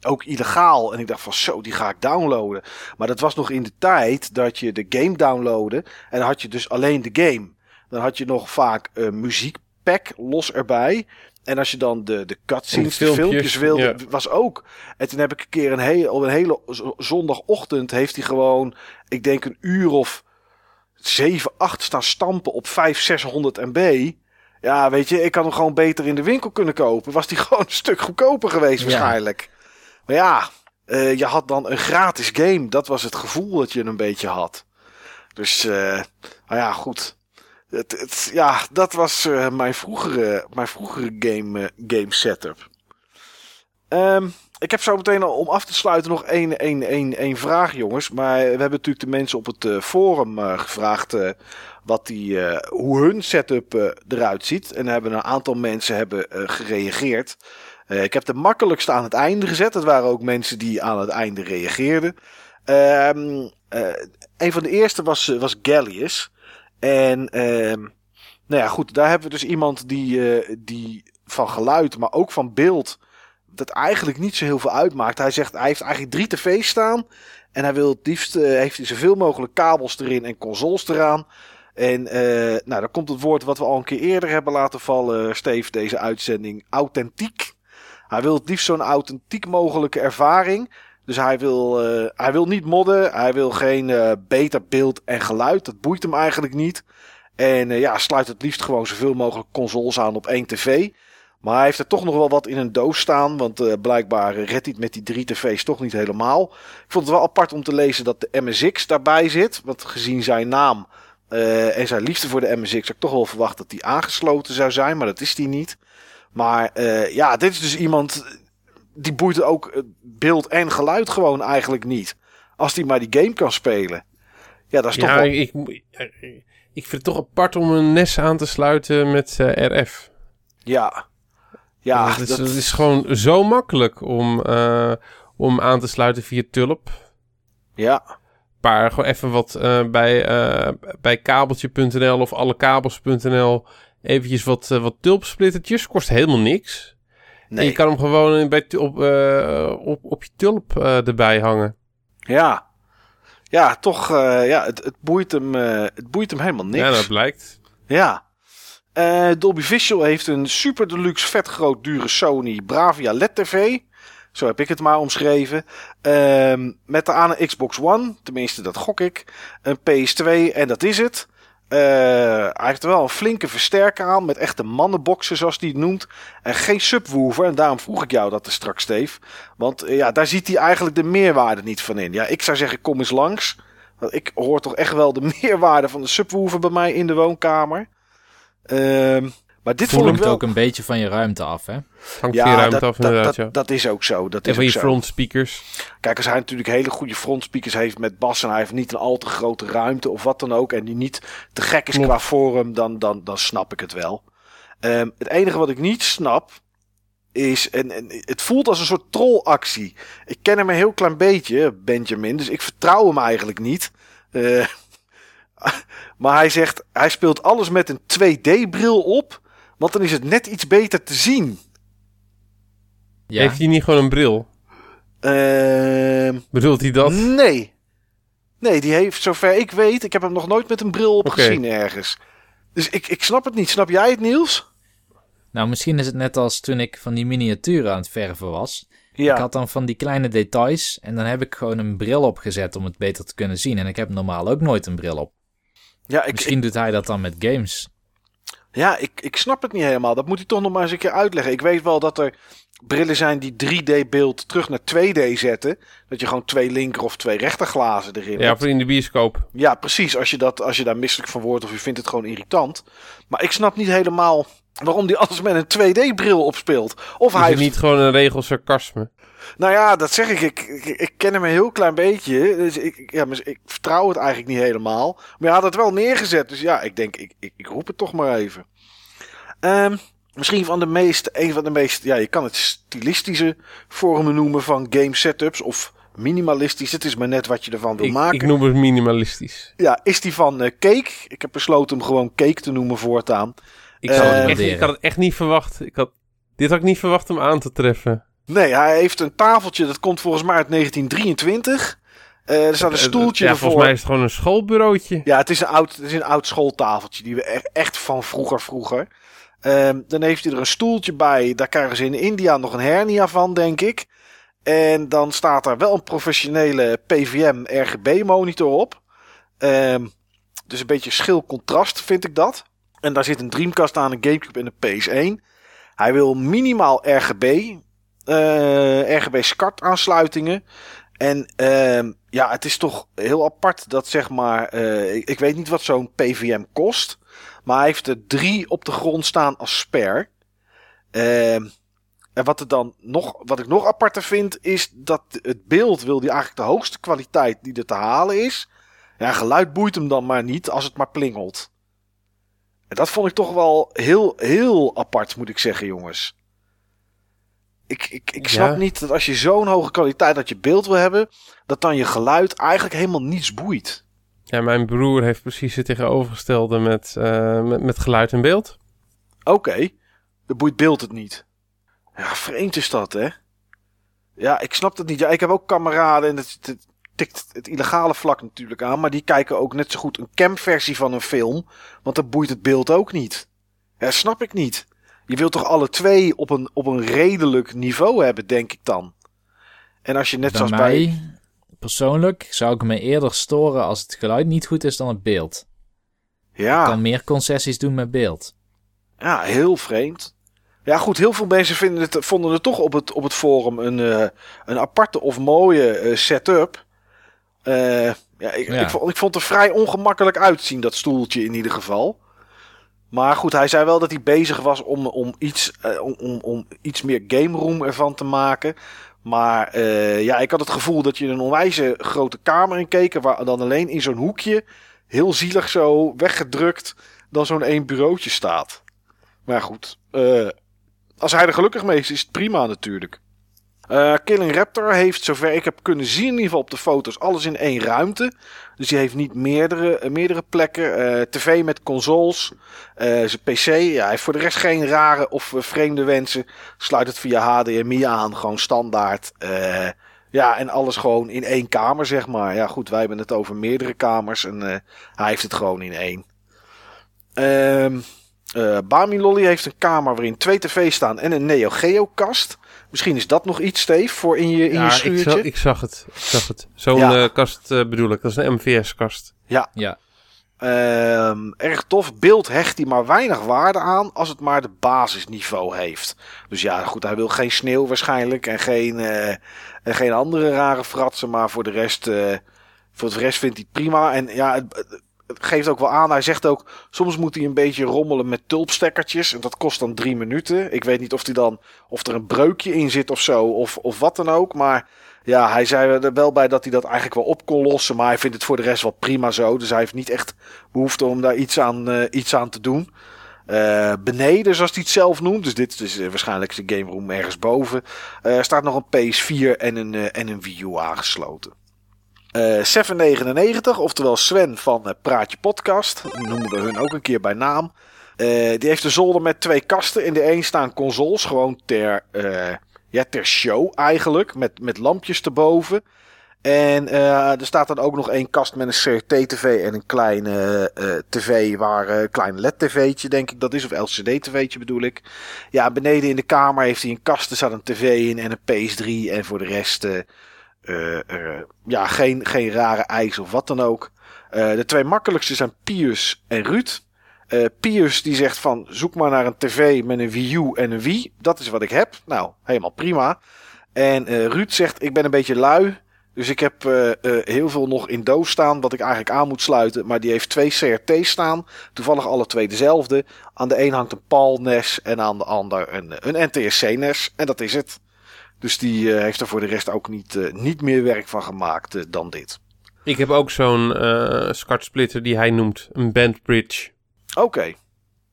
ook illegaal. En ik dacht van zo, die ga ik downloaden. Maar dat was nog in de tijd dat je de game downloadde. En dan had je dus alleen de game. Dan had je nog vaak een muziekpack los erbij. En als je dan de, de cutscenes, De filmpjes, filmpjes wilde, ja. was ook. En toen heb ik een keer een hele, op een hele zondagochtend heeft hij gewoon, ik denk een uur of 7, 8 staan stampen op 5, 600 MB. Ja, weet je, ik had hem gewoon beter in de winkel kunnen kopen. Was die gewoon een stuk goedkoper geweest Ja. Maar ja, eh, je had dan een gratis game. Dat was het gevoel dat je een beetje had. Dus, eh nou ja, goed. Het, het, ja, dat was eh, mijn vroegere, mijn vroegere game, game setup. Ehm, ik heb zo meteen al om af te sluiten nog één, één, één, één vraag, jongens. Maar we hebben natuurlijk de mensen op het forum gevraagd wat die, hoe hun setup eruit ziet. En hebben een aantal mensen hebben gereageerd. Eh, ik heb de makkelijkste aan het einde gezet. Dat waren ook mensen die aan het einde reageerden. Ehm, eh, een van de eerste was, eh, was Gallius. En ehm, nou ja, goed, daar hebben we dus iemand die, die van geluid, maar ook van beeld, dat eigenlijk niet zo heel veel uitmaakt. Hij zegt, hij heeft eigenlijk drie tv's staan. En hij wil het liefst, heeft hij zoveel mogelijk kabels erin en consoles eraan. En nou, dan komt het woord wat we al een keer eerder hebben laten vallen, Steve, deze uitzending, authentiek. Hij wil het liefst zo'n authentiek mogelijke ervaring. Dus hij wil, eh, hij wil niet modden. Hij wil geen eh, beter beeld en geluid. Dat boeit hem eigenlijk niet. En eh, ja, sluit het liefst gewoon zoveel mogelijk consoles aan op één tv. Maar hij heeft er toch nog wel wat in een doos staan. Want blijkbaar redt hij het met die drie tv's toch niet helemaal. Ik vond het wel apart om te lezen dat de MSX daarbij zit. Want gezien zijn naam en zijn liefde voor de MSX... had ik toch wel verwacht dat die aangesloten zou zijn. Maar dat is die niet. Maar eh, ja, dit is dus iemand... Die boeit ook beeld en geluid gewoon eigenlijk niet. Als die maar die game kan spelen. Ja, dat is toch wel... ik, ik, ik vind het toch apart om een NES aan te sluiten met eh, RF. Ja. Ja, het, is, dat- is gewoon zo makkelijk om, eh, om aan te sluiten via Tulp. ja. Maar gewoon even wat bij, bij kabeltje.nl of allekabels.nl eventjes wat, eh, wat tulpsplittertjes. Kost helemaal niks. En Nee. je kan hem gewoon bij, op, eh, op, op je tulp eh, erbij hangen. Ja. Ja, toch, ja, het, het, boeit hem, het boeit hem helemaal niks. Ja, dat blijkt. Ja. Dolby Visual heeft een super deluxe vet groot dure Sony Bravia LED TV. Zo heb ik het maar omschreven. Ehm, met de aan een Xbox One. Tenminste, dat gok ik. Een PS2 en dat is het. Eh, hij heeft wel een flinke versterker aan. Met echte mannenboxen zoals hij het noemt. En geen subwoofer. En daarom vroeg ik jou dat er straks, Steve. Want eh, ja, daar ziet hij eigenlijk de meerwaarde niet van in. Ja, ik zou zeggen, kom eens langs. Want ik hoor toch echt wel de meerwaarde van de subwoofer bij mij in de woonkamer. Ehm, maar dit vond ik Hangt wel... ook een beetje van je ruimte af, hè? Hangt ja, je ruimte dat, af dat, inderdaad, dat, ja. dat is ook zo. Dat En is van ook je zo. front speakers. Kijk, als hij natuurlijk hele goede frontspeakers heeft met bas en hij heeft niet een al te grote ruimte of wat dan ook en die niet te gek is Klopt. qua forum, dan, dan, dan snap ik het wel. Ehm, het enige wat ik niet snap is, en, en het voelt als een soort trollactie. Ik ken hem een heel klein beetje, Benjamin, dus ik vertrouw hem eigenlijk niet. Eh, maar hij zegt, hij speelt alles met een 2D-bril op, want dan is het net iets beter te zien. Ja. Heeft hij niet gewoon een bril? Ehm Bedoelt hij dat? Nee. Nee, die heeft, zover ik weet, ik heb hem nog nooit met een bril op gezien ergens. Dus ik, ik snap het niet. Snap jij het, Niels? Nou, misschien is het net als toen ik van die miniaturen aan het verven was. Ja. Ik had dan van die kleine details en dan heb ik gewoon een bril opgezet om het beter te kunnen zien. En ik heb normaal ook nooit een bril op. ja, ik, Misschien doet hij dat dan met games. Ja ik, ik snap het niet helemaal. Dat moet hij toch nog maar eens een keer uitleggen. Ik weet wel dat er brillen zijn die 3D-beeld terug naar 2D zetten. Dat je gewoon twee linker of twee rechterglazen erin Ja, hebt. voor in de bioscoop. Ja, precies. Als je, dat, als je daar misselijk van wordt of je vindt het gewoon irritant. Maar ik snap niet helemaal waarom die alles met een 2D-bril opspeelt. Of Is hij het niet gewoon een regel sarcasme? Nou ja, dat zeg ik. Ik, ik, ik ken hem een heel klein beetje. Dus ik, ja, maar ik vertrouw het eigenlijk niet helemaal. Maar hij had het wel neergezet. Dus ja, ik denk, ik, ik, ik roep het toch maar even. Ehm, misschien van de meest, een van de meest, ja, je kan het stilistische vormen noemen van game setups. Of minimalistisch. Het is maar net wat je ervan wil Ik, maken. ik noem het minimalistisch. Ja, is die van eh, Cake? Ik heb besloten hem gewoon Cake te noemen voortaan. Ik, zou het echt, ik had het echt niet verwacht. Ik had, dit had ik niet verwacht om aan te treffen. Nee, hij heeft een tafeltje. Dat komt volgens mij uit 1923. Eh, er staat een Eh, stoeltje ja, ervoor. volgens mij is het gewoon een schoolbureautje. Ja, het is een oud, het is een oud schooltafeltje. Die we e- echt van vroeger vroeger. Ehm, dan heeft hij er een stoeltje bij. Daar krijgen ze in India nog een hernia van, denk ik. En dan staat daar wel een professionele PVM RGB monitor op. Ehm, dus een beetje schil contrast vind ik dat. En daar zit een Dreamcast aan, een Gamecube en een PS1. Hij wil minimaal RGB. Eh, RGB SCART aansluitingen. En ehm, ja, het is toch heel apart dat zeg maar. eh, ik, weet niet wat zo'n PVM kost. Maar hij heeft er drie op de grond staan als spare. Ehm, en wat, er dan nog, wat ik nog aparter vind, is dat het beeld wil die eigenlijk de hoogste kwaliteit die er te halen is. Ja, geluid boeit hem dan maar niet als het maar plingelt. En dat vond ik toch wel heel, heel apart, moet ik zeggen, jongens. Ik, ik, ik snap Ja. niet dat als je zo'n hoge kwaliteit dat je beeld wil hebben, dat dan je geluid eigenlijk helemaal niets boeit. Ja, mijn broer heeft precies het tegenovergestelde met, eh, met, met geluid en beeld. Oké, dan boeit beeld het niet. Ja, vreemd is dat, hè? Ja, ik snap dat niet. Ja, ik heb ook kameraden en het, het tikt het illegale vlak natuurlijk aan, maar die kijken ook net zo goed een camversie van een film, want dan boeit het beeld ook niet. Ja, snap ik niet. Je wilt toch alle twee op een, op een redelijk niveau hebben, denk ik dan. En als je net bij zoals mij, bij... persoonlijk, zou ik me eerder storen als het geluid niet goed is dan het beeld. Ik Ja, kan meer concessies doen met beeld. ja, heel vreemd. Ja, goed, heel veel mensen vinden het, vonden het toch op het, op het forum een, eh, een aparte of mooie eh, setup. Eh, ja, ik, Ja. Ik, vond, ik vond het er vrij ongemakkelijk uitzien, dat stoeltje in ieder geval. Maar goed, hij zei wel dat hij bezig was om, om, iets, eh, om, om, iets meer game room ervan te maken. Maar eh, ja, ik had het gevoel dat je een onwijze grote kamer in keek. Waar dan alleen in zo'n hoekje, heel zielig zo weggedrukt, dan zo'n één bureautje staat. Maar goed, eh, als hij er gelukkig mee is, is het prima natuurlijk. Eh, Killing Raptor heeft, zover ik heb kunnen zien, in ieder geval op de foto's, alles in één ruimte. Dus die heeft niet meerdere, eh, meerdere plekken. Eh, TV met consoles, zijn PC. Ja, hij heeft voor de rest geen rare of vreemde wensen. Sluit het via HDMI aan, gewoon standaard. Ja, en alles gewoon in één kamer, zeg maar. Ja, goed, wij hebben het over meerdere kamers en hij heeft het gewoon in één. Ehm eh Bami Lolly heeft een kamer waarin twee tv's staan en een Neo Geo kast. Misschien is dat nog iets, Steve, voor in je, in je Ja, ik, schuurtje. zag, ik zag het. Ik zag het. Zo'n Ja. eh, kast eh, bedoel ik. Dat is een MVS-kast. Ja, Ja. Ehm, erg tof. Beeld hecht hij maar weinig waarde aan als het maar de basisniveau heeft. Dus ja, goed, hij wil geen sneeuw waarschijnlijk en geen, eh, en geen andere rare fratsen. Maar voor de rest, eh, voor de rest vindt hij het prima. En ja, het geeft ook wel aan. Hij zegt ook, soms moet hij een beetje rommelen met tulpstekkertjes. En dat kost dan drie minuten. Ik weet niet of, hij dan, of er een breukje in zit of zo, of, of wat dan ook. Maar ja, hij zei er wel bij dat hij dat eigenlijk wel op kon lossen. Maar hij vindt het voor de rest wel prima zo. Dus hij heeft niet echt behoefte om daar iets aan, eh, iets aan te doen. Eh, beneden, zoals hij het zelf noemt. Dus dit is eh, waarschijnlijk zijn game room ergens boven. eh, staat nog een PS4 en een, en een Wii U aangesloten. Eh 799, oftewel Sven van eh, Praatje Podcast. Noemen we hun ook een keer bij naam. Eh, die heeft een zolder met twee kasten. In de een staan consoles, gewoon ter, eh, ja, ter show eigenlijk. Met, met lampjes erboven. En eh, er staat dan ook nog één kast met een CRT-tv en een kleine eh, tv waar eh, een klein LED-tv'tje denk ik dat is. Of LCD-tv'tje bedoel ik. Ja, beneden in de kamer heeft hij een kast. Er staat een tv in en een PS3. En voor de rest eh, eh, eh, ja, geen, geen rare ijs of wat dan ook. Eh, de twee makkelijkste zijn Pius en Ruud. Eh Pius die zegt van zoek maar naar een tv met een Wii U en een Wii. Dat is wat ik heb. Nou, helemaal prima. En eh, Ruud zegt ik ben een beetje lui. Dus ik heb eh, eh, heel veel nog in doos staan wat ik eigenlijk aan moet sluiten. Maar die heeft twee CRT's staan. Toevallig alle twee dezelfde. Aan de een hangt een PAL NES en aan de ander een, een NTSC NES. En dat is het. Dus die eh, heeft er voor de rest ook niet, eh, niet meer werk van gemaakt eh, dan dit. Ik heb ook zo'n eh SCART splitter die hij noemt. Een bandbridge. Oké,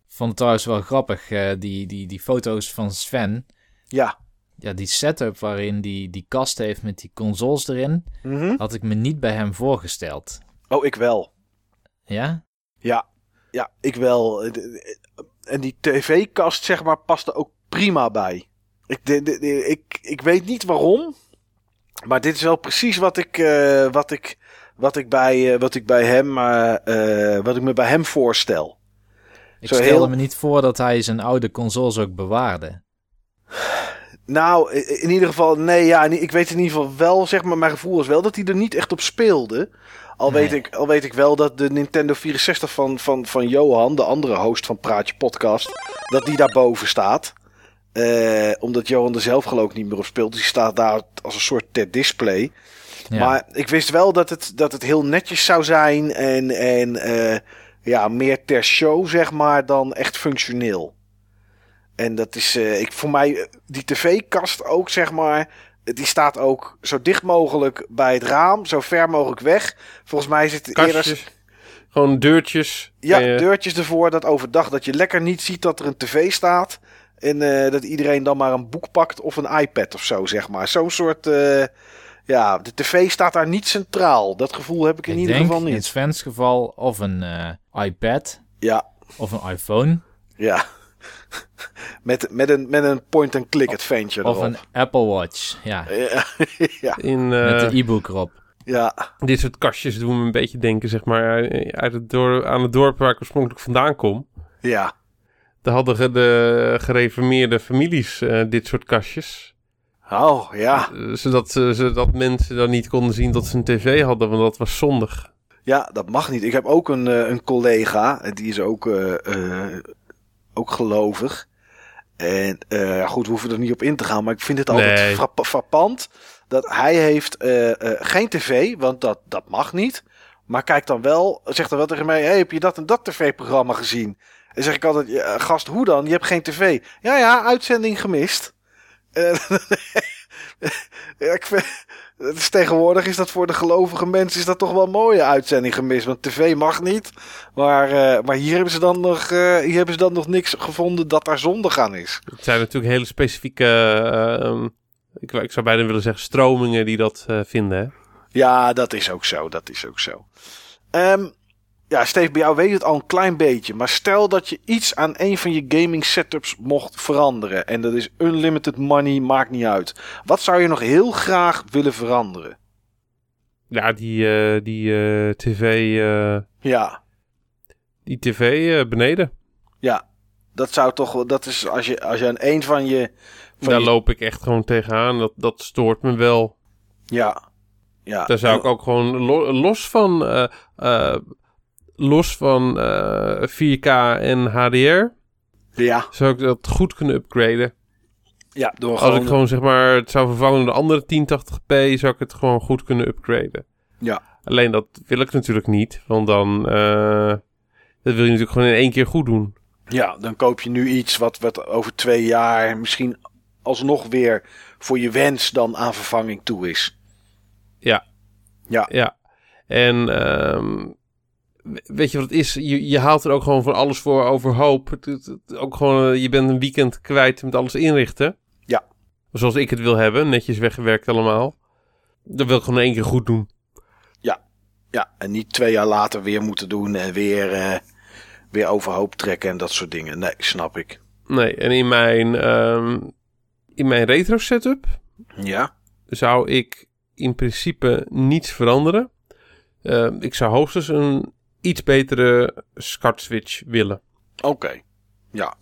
vond het trouwens wel grappig, eh, die, die, die foto's van Sven. ja. Ja, die setup waarin die, die kast heeft met die consoles erin, Mhm. had ik me niet bij hem voorgesteld. Oh, ik wel. Ja? Ja, ja, ik wel. En die tv-kast, zeg maar, past er ook prima bij. Ik, de, de- de- ik, ik weet niet waarom. Maar dit is wel precies wat ik, eh, wat ik, wat ik, bij, eh, wat ik bij hem, eh, wat ik me bij hem voorstel. Ik Zo stelde heel- me niet voor dat hij zijn oude consoles ook bewaarde. Nou, in ieder geval, nee, ja, ik weet in ieder geval wel, zeg maar, mijn gevoel is wel dat hij er niet echt op speelde. Al, weet, ik, al weet ik wel dat de Nintendo 64 van, van, van Johan, de andere host van Praatje Podcast, dat die daarboven staat. Eh, omdat Johan er zelf geloof ik niet meer op speelt. Dus die staat daar als een soort ter display. Ja. Maar ik wist wel dat het, dat het heel netjes zou zijn. En, en eh, ja, meer ter show, zeg maar, dan echt functioneel. En dat is eh, ik, voor mij, die tv-kast ook, zeg maar. Die staat ook zo dicht mogelijk bij het raam, zo ver mogelijk weg. Volgens mij zit het eerder. Gewoon deurtjes. Ja, deurtjes ervoor dat overdag dat je lekker niet ziet dat er een tv staat. En eh, dat iedereen dan maar een boek pakt of een iPad of zo, zeg maar. Zo'n soort. eh, ja, de tv staat daar niet centraal. Dat gevoel heb ik in ik ieder denk geval in niet. Sven's geval of een eh, iPad Ja, of een iPhone ja. met, met een, met een point-and-click adventure of erop. een Apple Watch. Ja, Ja, ja, In met de e-book erop. ja, dit soort kastjes doen me een beetje denken, zeg maar, uit het dorp, aan het dorp waar ik oorspronkelijk vandaan kom. ja. Daar hadden de gereformeerde families eh, dit soort kastjes. Oh, ja. Eh, zodat, ze- zodat mensen dan niet konden zien dat ze een tv hadden, want dat was zondig. Ja, dat mag niet. Ik heb ook een, eh, een collega, die is ook, ook gelovig. En goed, we hoeven er niet op in te gaan, maar ik vind het altijd Nee. frap- frappant dat hij heeft geen tv, want dat, dat mag niet. Maar kijkt dan wel, zegt dan wel tegen mij, hey, heb je dat en dat tv-programma gezien? En zeg ik altijd, ja, gast, hoe dan? Je hebt geen tv. Ja, ja, uitzending gemist. Eh, ja, ik vind, het is tegenwoordig is dat voor de gelovige mensen is dat toch wel een mooie uitzending gemist. Want tv mag niet. Maar, eh, maar hier, hebben ze dan nog, eh, hier hebben ze dan nog niks gevonden dat daar zondig aan is. Het zijn natuurlijk hele specifieke, eh, ehm, ik, ik zou bijna willen zeggen, stromingen die dat vinden. Hè? Ja, dat is ook zo. Dat is ook zo. Ehm, ja, Steve, bij jou weet het al een klein beetje. Maar stel dat je iets aan een van je gaming setups mocht veranderen. En dat is unlimited money, maakt niet uit. Wat zou je nog heel graag willen veranderen? Ja, die, eh, die eh, tv, eh, Ja, die tv beneden. ja. Dat zou toch wel. Dat is als je, als je aan een van je. Van Daar je- loop ik echt gewoon tegenaan. Dat, dat stoort me wel. Ja. Ja. Daar zou ik ook gewoon lo- los van, los van eh, 4K en HDR, Ja. zou ik dat goed kunnen upgraden. Ja, door Als gewoon. ik gewoon zeg maar het zou vervangen door de andere 1080p, zou ik het gewoon goed kunnen upgraden. Ja. Alleen dat wil ik natuurlijk niet, want dan eh, dat wil je natuurlijk gewoon in één keer goed doen. Ja, dan koop je nu iets wat, wat over twee jaar misschien alsnog weer voor je wens dan aan vervanging toe is. Ja. Ja. Ja. En ehm, we- weet je wat het is? Je, je haalt er ook gewoon van alles voor overhoop. Het, het- het- ook gewoon, eh, je bent een weekend kwijt met alles inrichten. Ja. Zoals ik het wil hebben, netjes weggewerkt allemaal. Dat wil ik gewoon één keer goed doen. Ja, en niet twee jaar later weer moeten doen en weer, eh, weer overhoop trekken en dat soort dingen. Nee, snap ik. Nee, en in mijn, ehm, in mijn retro setup Ja, zou ik in principe niets veranderen. Ehm, ik zou hoogstens een iets betere SCART switch willen. oké. Ja,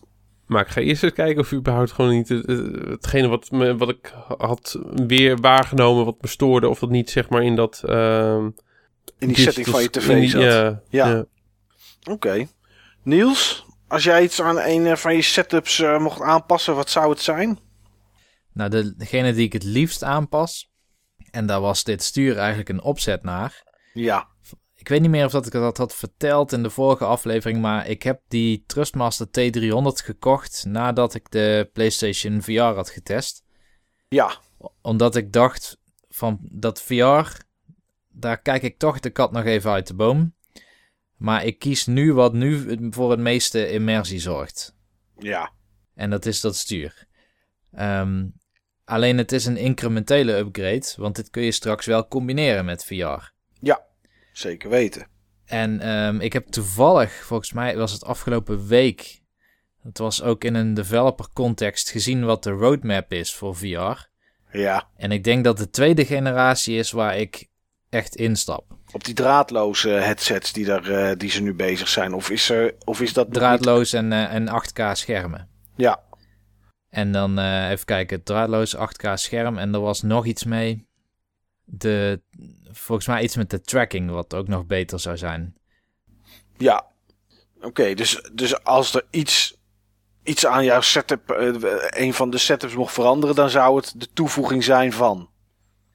Maar ik ga eerst eens kijken of überhaupt gewoon niet het- het- hetgene wat, me, wat ik had weer waargenomen, wat me stoorde, of dat niet zeg maar in dat... ehm, in die digital setting van je tv die- zat. Ja, Ja. ja. Oké. Niels, als jij iets aan een eh, van je setups eh, mocht aanpassen, wat zou het zijn? Nou, de, degene die ik het liefst aanpas, en daar was dit stuur eigenlijk een opzet naar. Ja, Ik weet niet meer of dat ik dat had verteld in de vorige aflevering, maar ik heb die Trustmaster T300 gekocht nadat ik de PlayStation VR had getest. ja, Omdat ik dacht van dat VR, daar kijk ik toch de kat nog even uit de boom. Maar ik kies nu wat nu voor het meeste immersie zorgt. ja. En dat is dat stuur. Ehm, alleen het is een incrementele upgrade, want dit kun je straks wel combineren met VR. Zeker weten. En ehm, ik heb toevallig, volgens mij was het afgelopen week, het was ook in een developer context gezien wat de roadmap is voor VR. Ja, En ik denk dat de tweede generatie is waar ik echt instap. op die draadloze headsets die, daar, eh, die ze nu bezig zijn. Of is, er, of is dat niet- Draadloos en, eh, en 8K schermen. Ja, En dan eh, even kijken, draadloos 8K scherm. En er was nog iets mee. De, volgens mij iets met de tracking, wat ook nog beter zou zijn. ja. Oké, dus, dus als er iets, iets aan jouw setup, eh, een van de setups mocht veranderen, dan zou het de toevoeging zijn van.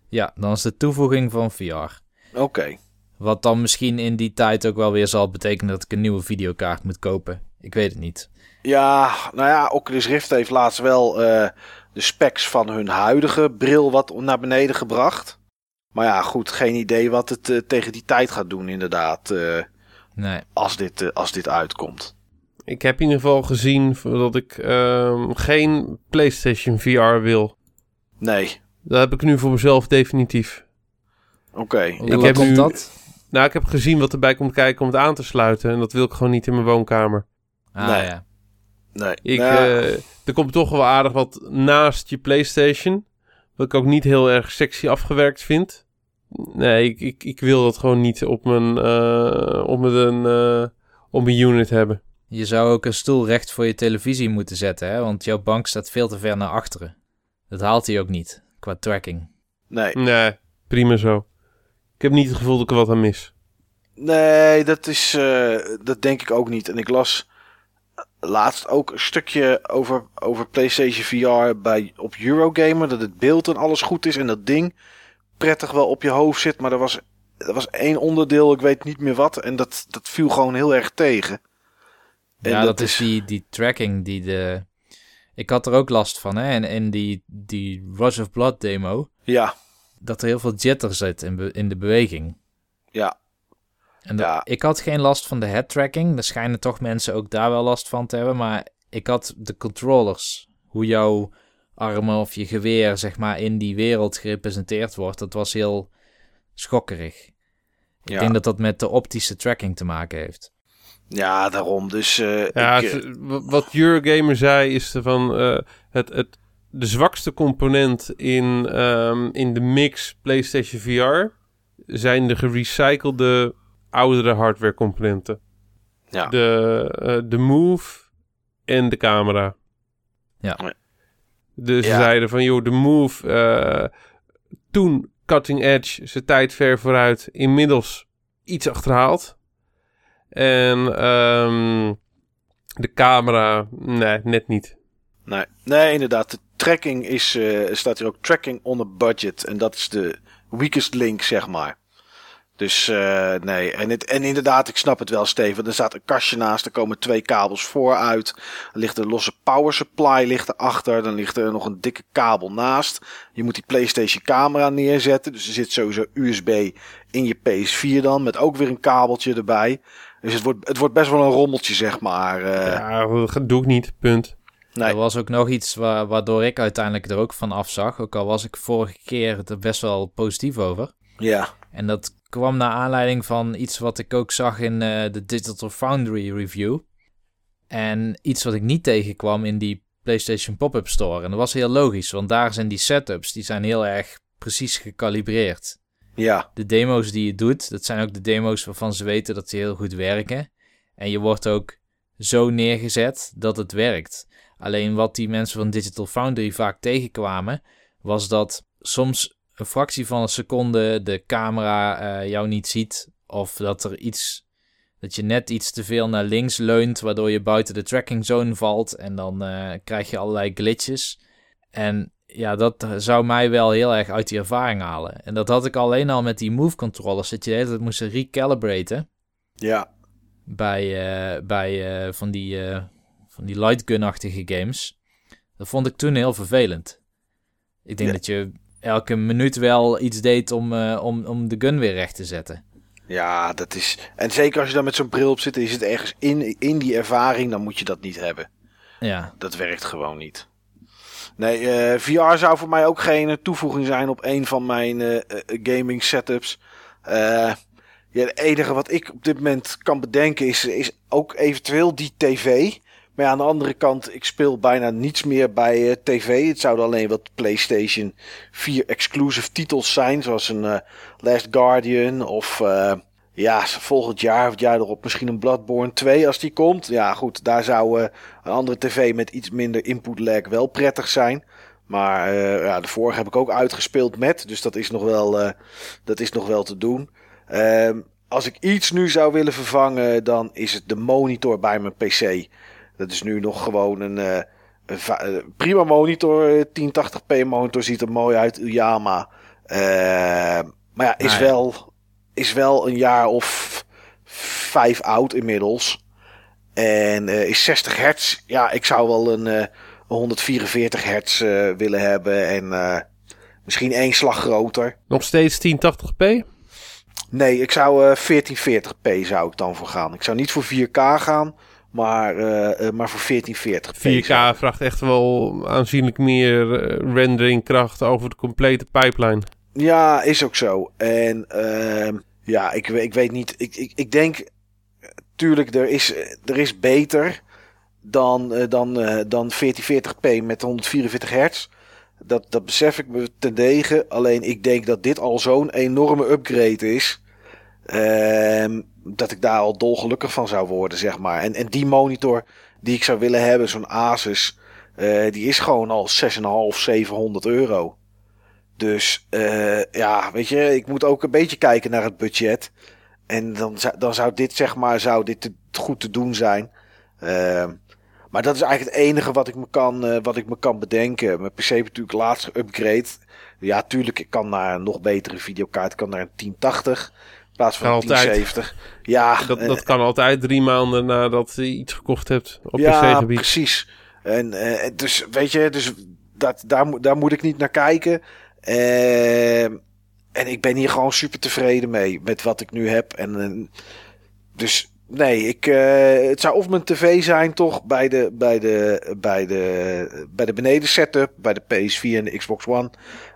Ja, dan is de toevoeging van VR. Oké. Wat dan misschien in die tijd ook wel weer zal betekenen dat ik een nieuwe videokaart moet kopen. Ik weet het niet. Ja, nou ja, Oculus Rift heeft laatst wel eh, de specs van hun huidige bril wat naar beneden gebracht. Maar ja, goed, geen idee wat het eh, tegen die tijd gaat doen inderdaad, eh, Nee. als, dit, eh, als dit uitkomt. Ik heb in ieder geval gezien dat ik ehm, geen PlayStation VR wil. Nee, Dat heb ik nu voor mezelf definitief. oké. Hoe Ik heb komt nu- dat? Nou, ik heb gezien wat erbij komt kijken om het aan te sluiten. En dat wil ik gewoon niet in mijn woonkamer. Ah Nee. ja. Nee. Ik, Nou, eh, er komt toch wel aardig wat naast je PlayStation. Wat ik ook niet heel erg sexy afgewerkt vind. Nee, ik, ik, ik wil dat gewoon niet op mijn, eh, op mijn, eh, op mijn unit hebben. Je zou ook een stoel recht voor je televisie moeten zetten, hè? want jouw bank staat veel te ver naar achteren. Dat haalt hij ook niet, qua tracking. nee. Nee, prima zo. Ik heb niet het gevoel dat ik er wat aan mis. Nee, dat is. eh, dat denk ik ook niet. En ik las. Laatst ook een stukje over, over PlayStation VR bij, op Eurogamer. Dat het beeld en alles goed is en dat ding prettig wel op je hoofd zit. Maar er was, er was één onderdeel, ik weet niet meer wat. En dat, dat viel gewoon heel erg tegen. En ja, dat, is die, die tracking die de... Ik had er ook last van, hè. En in die, die Rush of Blood demo... Ja, Dat er heel veel jitter zit in, be- in de beweging. ja, En Ja. ik had geen last van de head tracking. Er schijnen toch mensen ook daar wel last van te hebben. Maar ik had de controllers. Hoe jouw armen of je geweer, zeg maar, in die wereld gerepresenteerd wordt. Dat was heel schokkerig. Ik ja. denk dat dat met de optische tracking te maken heeft. ja daarom. Dus eh, Ja, ik, eh, het- wat Eurogamer zei is van eh, het, het, de zwakste component in, ehm, in de mix PlayStation VR zijn de gerecyclede oudere hardware componenten. Ja. De, eh, de Move en de camera. Ja. Ja. Dus ze Ja. zeiden van joh, de Move eh, toen cutting edge, zijn tijd ver vooruit, inmiddels iets achterhaald. En ehm, de camera, nee, net niet. Nee, nee, inderdaad. De tracking is, eh, staat hier ook tracking on a budget. En dat is de weakest link, zeg maar. Dus eh, nee, en, het, en inderdaad, ik snap het wel, Steven. Er staat een kastje naast, er komen twee kabels vooruit. Er ligt een losse power supply ligt erachter. Dan ligt er nog een dikke kabel naast. Je moet die PlayStation camera neerzetten. Dus er zit sowieso USB in je PS4 dan, met ook weer een kabeltje erbij. Dus het wordt, het wordt best wel een rommeltje, zeg maar. eh. ja, dat doe ik niet, punt. Nee. Er was ook nog iets wa- waardoor ik uiteindelijk er ook van afzag. Ook al was ik vorige keer er best wel positief over. Ja, En dat kwam naar aanleiding van iets wat ik ook zag in eh, de Digital Foundry review. En iets wat ik niet tegenkwam in die PlayStation Pop-Up Store. En dat was heel logisch, want daar zijn die setups, die zijn heel erg precies gecalibreerd. ja, De demo's die je doet, dat zijn ook de demo's waarvan ze weten dat ze heel goed werken. En je wordt ook zo neergezet dat het werkt. Alleen wat die mensen van Digital Foundry vaak tegenkwamen, was dat soms een fractie van een seconde de camera eh, jou niet ziet. Of dat er iets, dat je net iets te veel naar links leunt, waardoor je buiten de tracking zone valt. En dan eh, krijg je allerlei glitches. En ja, dat zou mij wel heel erg uit die ervaring halen. En dat had ik alleen al met die move controllers, dat je de hele tijd moest recalibraten ja. bij, eh, bij van die, eh, van die lightgun-achtige games. Dat vond ik toen heel vervelend. Ik denk Ja. dat je elke minuut wel iets deed om, eh, om, om de gun weer recht te zetten. Ja, dat is. En zeker als je dan met zo'n bril op zit, is het ergens in, in die ervaring, dan moet je dat niet hebben. Ja, Dat werkt gewoon niet. Nee, eh, VR zou voor mij ook geen eh, toevoeging zijn op een van mijn gaming setups. Ja, het enige wat ik op dit moment kan bedenken is, is ook eventueel die tv. Maar aan de andere kant, ik speel bijna niets meer bij eh, tv. Het zouden alleen wat PlayStation 4 exclusive titels zijn, zoals een eh, Last Guardian of eh, ja, volgend jaar of het jaar erop misschien een Bloodborne 2 als die komt. Ja, goed, daar zou een andere tv met iets minder input lag wel prettig zijn. Maar ja, de vorige heb ik ook uitgespeeld met, dus dat is nog wel, dat is nog wel te doen. Ehm, als ik iets nu zou willen vervangen, dan is het de monitor bij mijn PC. Dat is nu nog gewoon een, eh, een eh, prima monitor. eh, 1080p monitor ziet er mooi uit. Uyama. Maar ja, is, ja. Wel, is wel een jaar of vijf oud inmiddels. En eh, is 60 hertz. Ja, ik zou wel een, eh, een 144 hertz eh, willen hebben. En eh, misschien één slag groter. Nog steeds 1080p? Nee, ik zou eh 1440p zou ik dan voor gaan. Ik zou niet voor 4K gaan, maar, eh, eh, maar voor 1440p. 4K zou- vraagt echt wel aanzienlijk meer eh, renderingkracht over de complete pipeline. Ja, is ook zo. En ehm, ja, ik, ik weet niet. Ik, ik, ik denk, tuurlijk, er is, er is beter dan, dan, dan 1440p met 144 hertz. Dat, dat besef ik me ten degen. Alleen ik denk dat dit al zo'n enorme upgrade is. Ehm, dat ik daar al dolgelukkig van zou worden, zeg maar. En, en die monitor die ik zou willen hebben, zo'n Asus, eh, die is gewoon al 6,5, 700 euro. Dus eh, ja, weet je, ik moet ook een beetje kijken naar het budget. En dan, dan zou dit, zeg maar, zou dit goed te doen zijn. Ehm, Maar dat is eigenlijk het enige wat ik me kan, eh, wat ik me kan bedenken. Mijn PC natuurlijk laatst upgrade. Ja, tuurlijk, ik kan naar een nog betere videokaart. Ik kan naar een 1080 in plaats van Kan een altijd. 1070. Ja, Dat, en- dat kan altijd drie maanden nadat je iets gekocht hebt op ja, PC-gebied. precies. En eh, dus weet je, dus dat, daar, moet- daar moet ik niet naar kijken. Eh, en ik ben hier gewoon super tevreden mee met wat ik nu heb. En, eh, dus nee, ik, eh, het zou of mijn tv zijn toch bij de, bij de, bij de, bij de beneden setup, bij de PS4 en de Xbox One.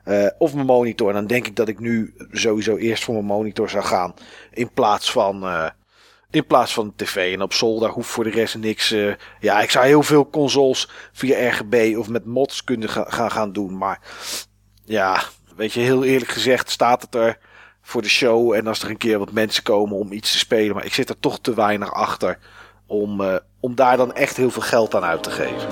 eh, of mijn monitor. En dan denk ik dat ik nu sowieso eerst voor mijn monitor zou gaan. In plaats van, eh, in plaats van de tv. En op zolder hoeft voor de rest niks. ja, ik zou heel veel consoles via RGB of met mods kunnen ga- gaan, gaan doen. Maar ja, weet je, heel eerlijk gezegd staat het er voor de show. En als er een keer wat mensen komen om iets te spelen. Maar ik zit er toch te weinig achter om, eh, om daar dan echt heel veel geld aan uit te geven.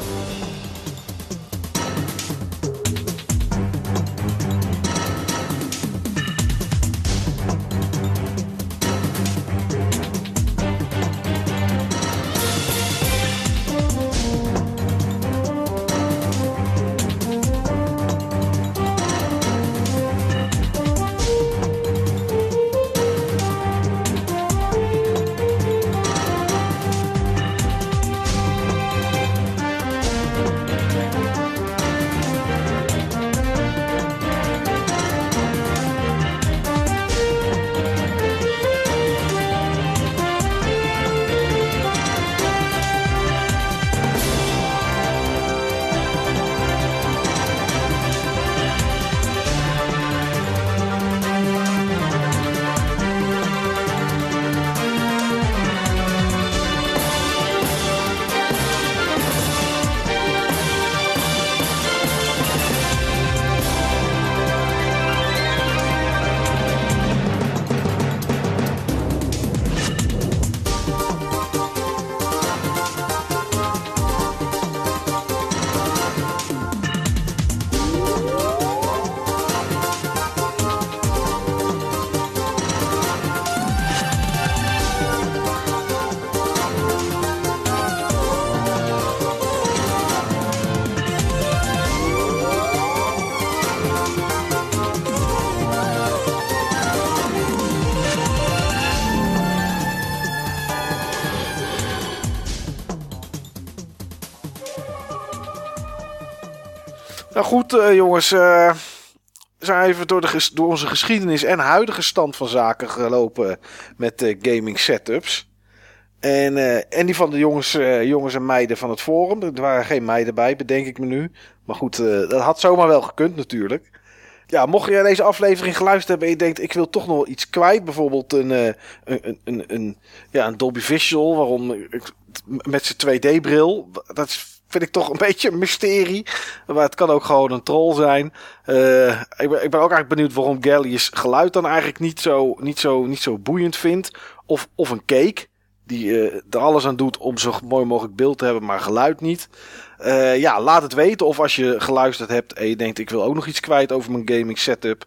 Goed, eh, jongens. eh, we zijn even door, de door onze geschiedenis en huidige stand van zaken gelopen met eh, gaming setups. En, en die van de jongens, jongens en meiden van het forum. Er waren geen meiden bij, bedenk ik me nu. Maar goed, dat had zomaar wel gekund natuurlijk. Ja, mocht je deze aflevering geluisterd hebben en je denkt, ik wil toch nog iets kwijt. Bijvoorbeeld een, een, een, een, ja, een Dolby Visual, waarom met zijn 2D-bril. Dat is, vind ik toch een beetje een mysterie. Maar het kan ook gewoon een troll zijn. Eh, ik, ben, ik ben ook eigenlijk benieuwd waarom Gallius geluid dan eigenlijk niet zo, niet zo, niet zo boeiend vindt. Of, of een cake. Die eh, er alles aan doet om zo mooi mogelijk beeld te hebben, maar geluid niet. Eh, ja, laat het weten. Of als je geluisterd hebt en je denkt ik wil ook nog iets kwijt over mijn gaming setup.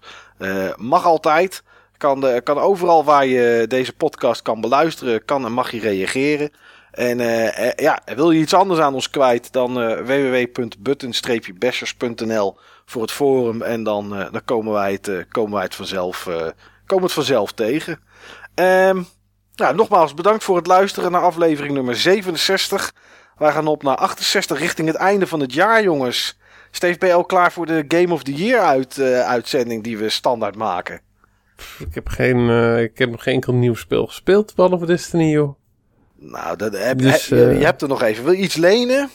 mag altijd. Kan, kan overal waar je deze podcast kan beluisteren, kan en mag je reageren. En eh, eh, ja, wil je iets anders aan ons kwijt, dan eh www.button-bashers.nl voor het forum. En dan, dan komen, wij het, komen wij het vanzelf, komen het vanzelf tegen. Nou, nogmaals bedankt voor het luisteren naar aflevering nummer 67. Wij gaan op naar 68 richting het einde van het jaar, jongens. Steve, ben je al klaar voor de Game of the Year uit, uitzending die we standaard maken? Ik heb, geen, ik heb geen enkel nieuw spel gespeeld, behalve Destiny, joh. Nou, dat heb, Dus, heb- je- eh, je hebt er nog even. Wil je iets lenen?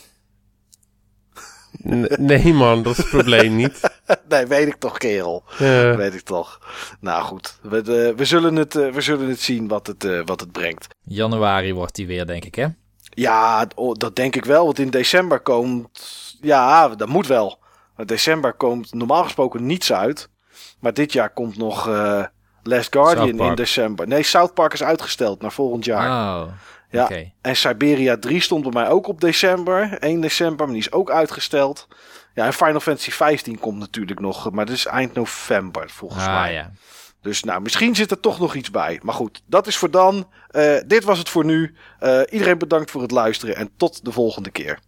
Nee man, dat is het probleem niet. nee, weet ik toch, kerel. Eh, Weet ik toch. Nou goed, we, eh, we, zullen, het, eh, we zullen het zien wat het, eh, wat het brengt. Januari wordt die weer, denk ik, hè? Ja, oh, dat denk ik wel. Want in december komt. Ja, dat moet wel. In december komt normaal gesproken niets uit. Maar dit jaar komt nog eh Last Guardian in december. Nee, South Park is uitgesteld naar volgend jaar. Oh, Ja. En Siberia 3 stond bij mij ook op december. 1 december, maar die is ook uitgesteld. Ja, en Final Fantasy 15 komt natuurlijk nog. Maar dat is eind november volgens Ah, mij. ja. Dus nou, misschien zit er toch nog iets bij. Maar goed, dat is voor dan. Eh, dit was het voor nu. Eh, iedereen bedankt voor het luisteren en tot de volgende keer.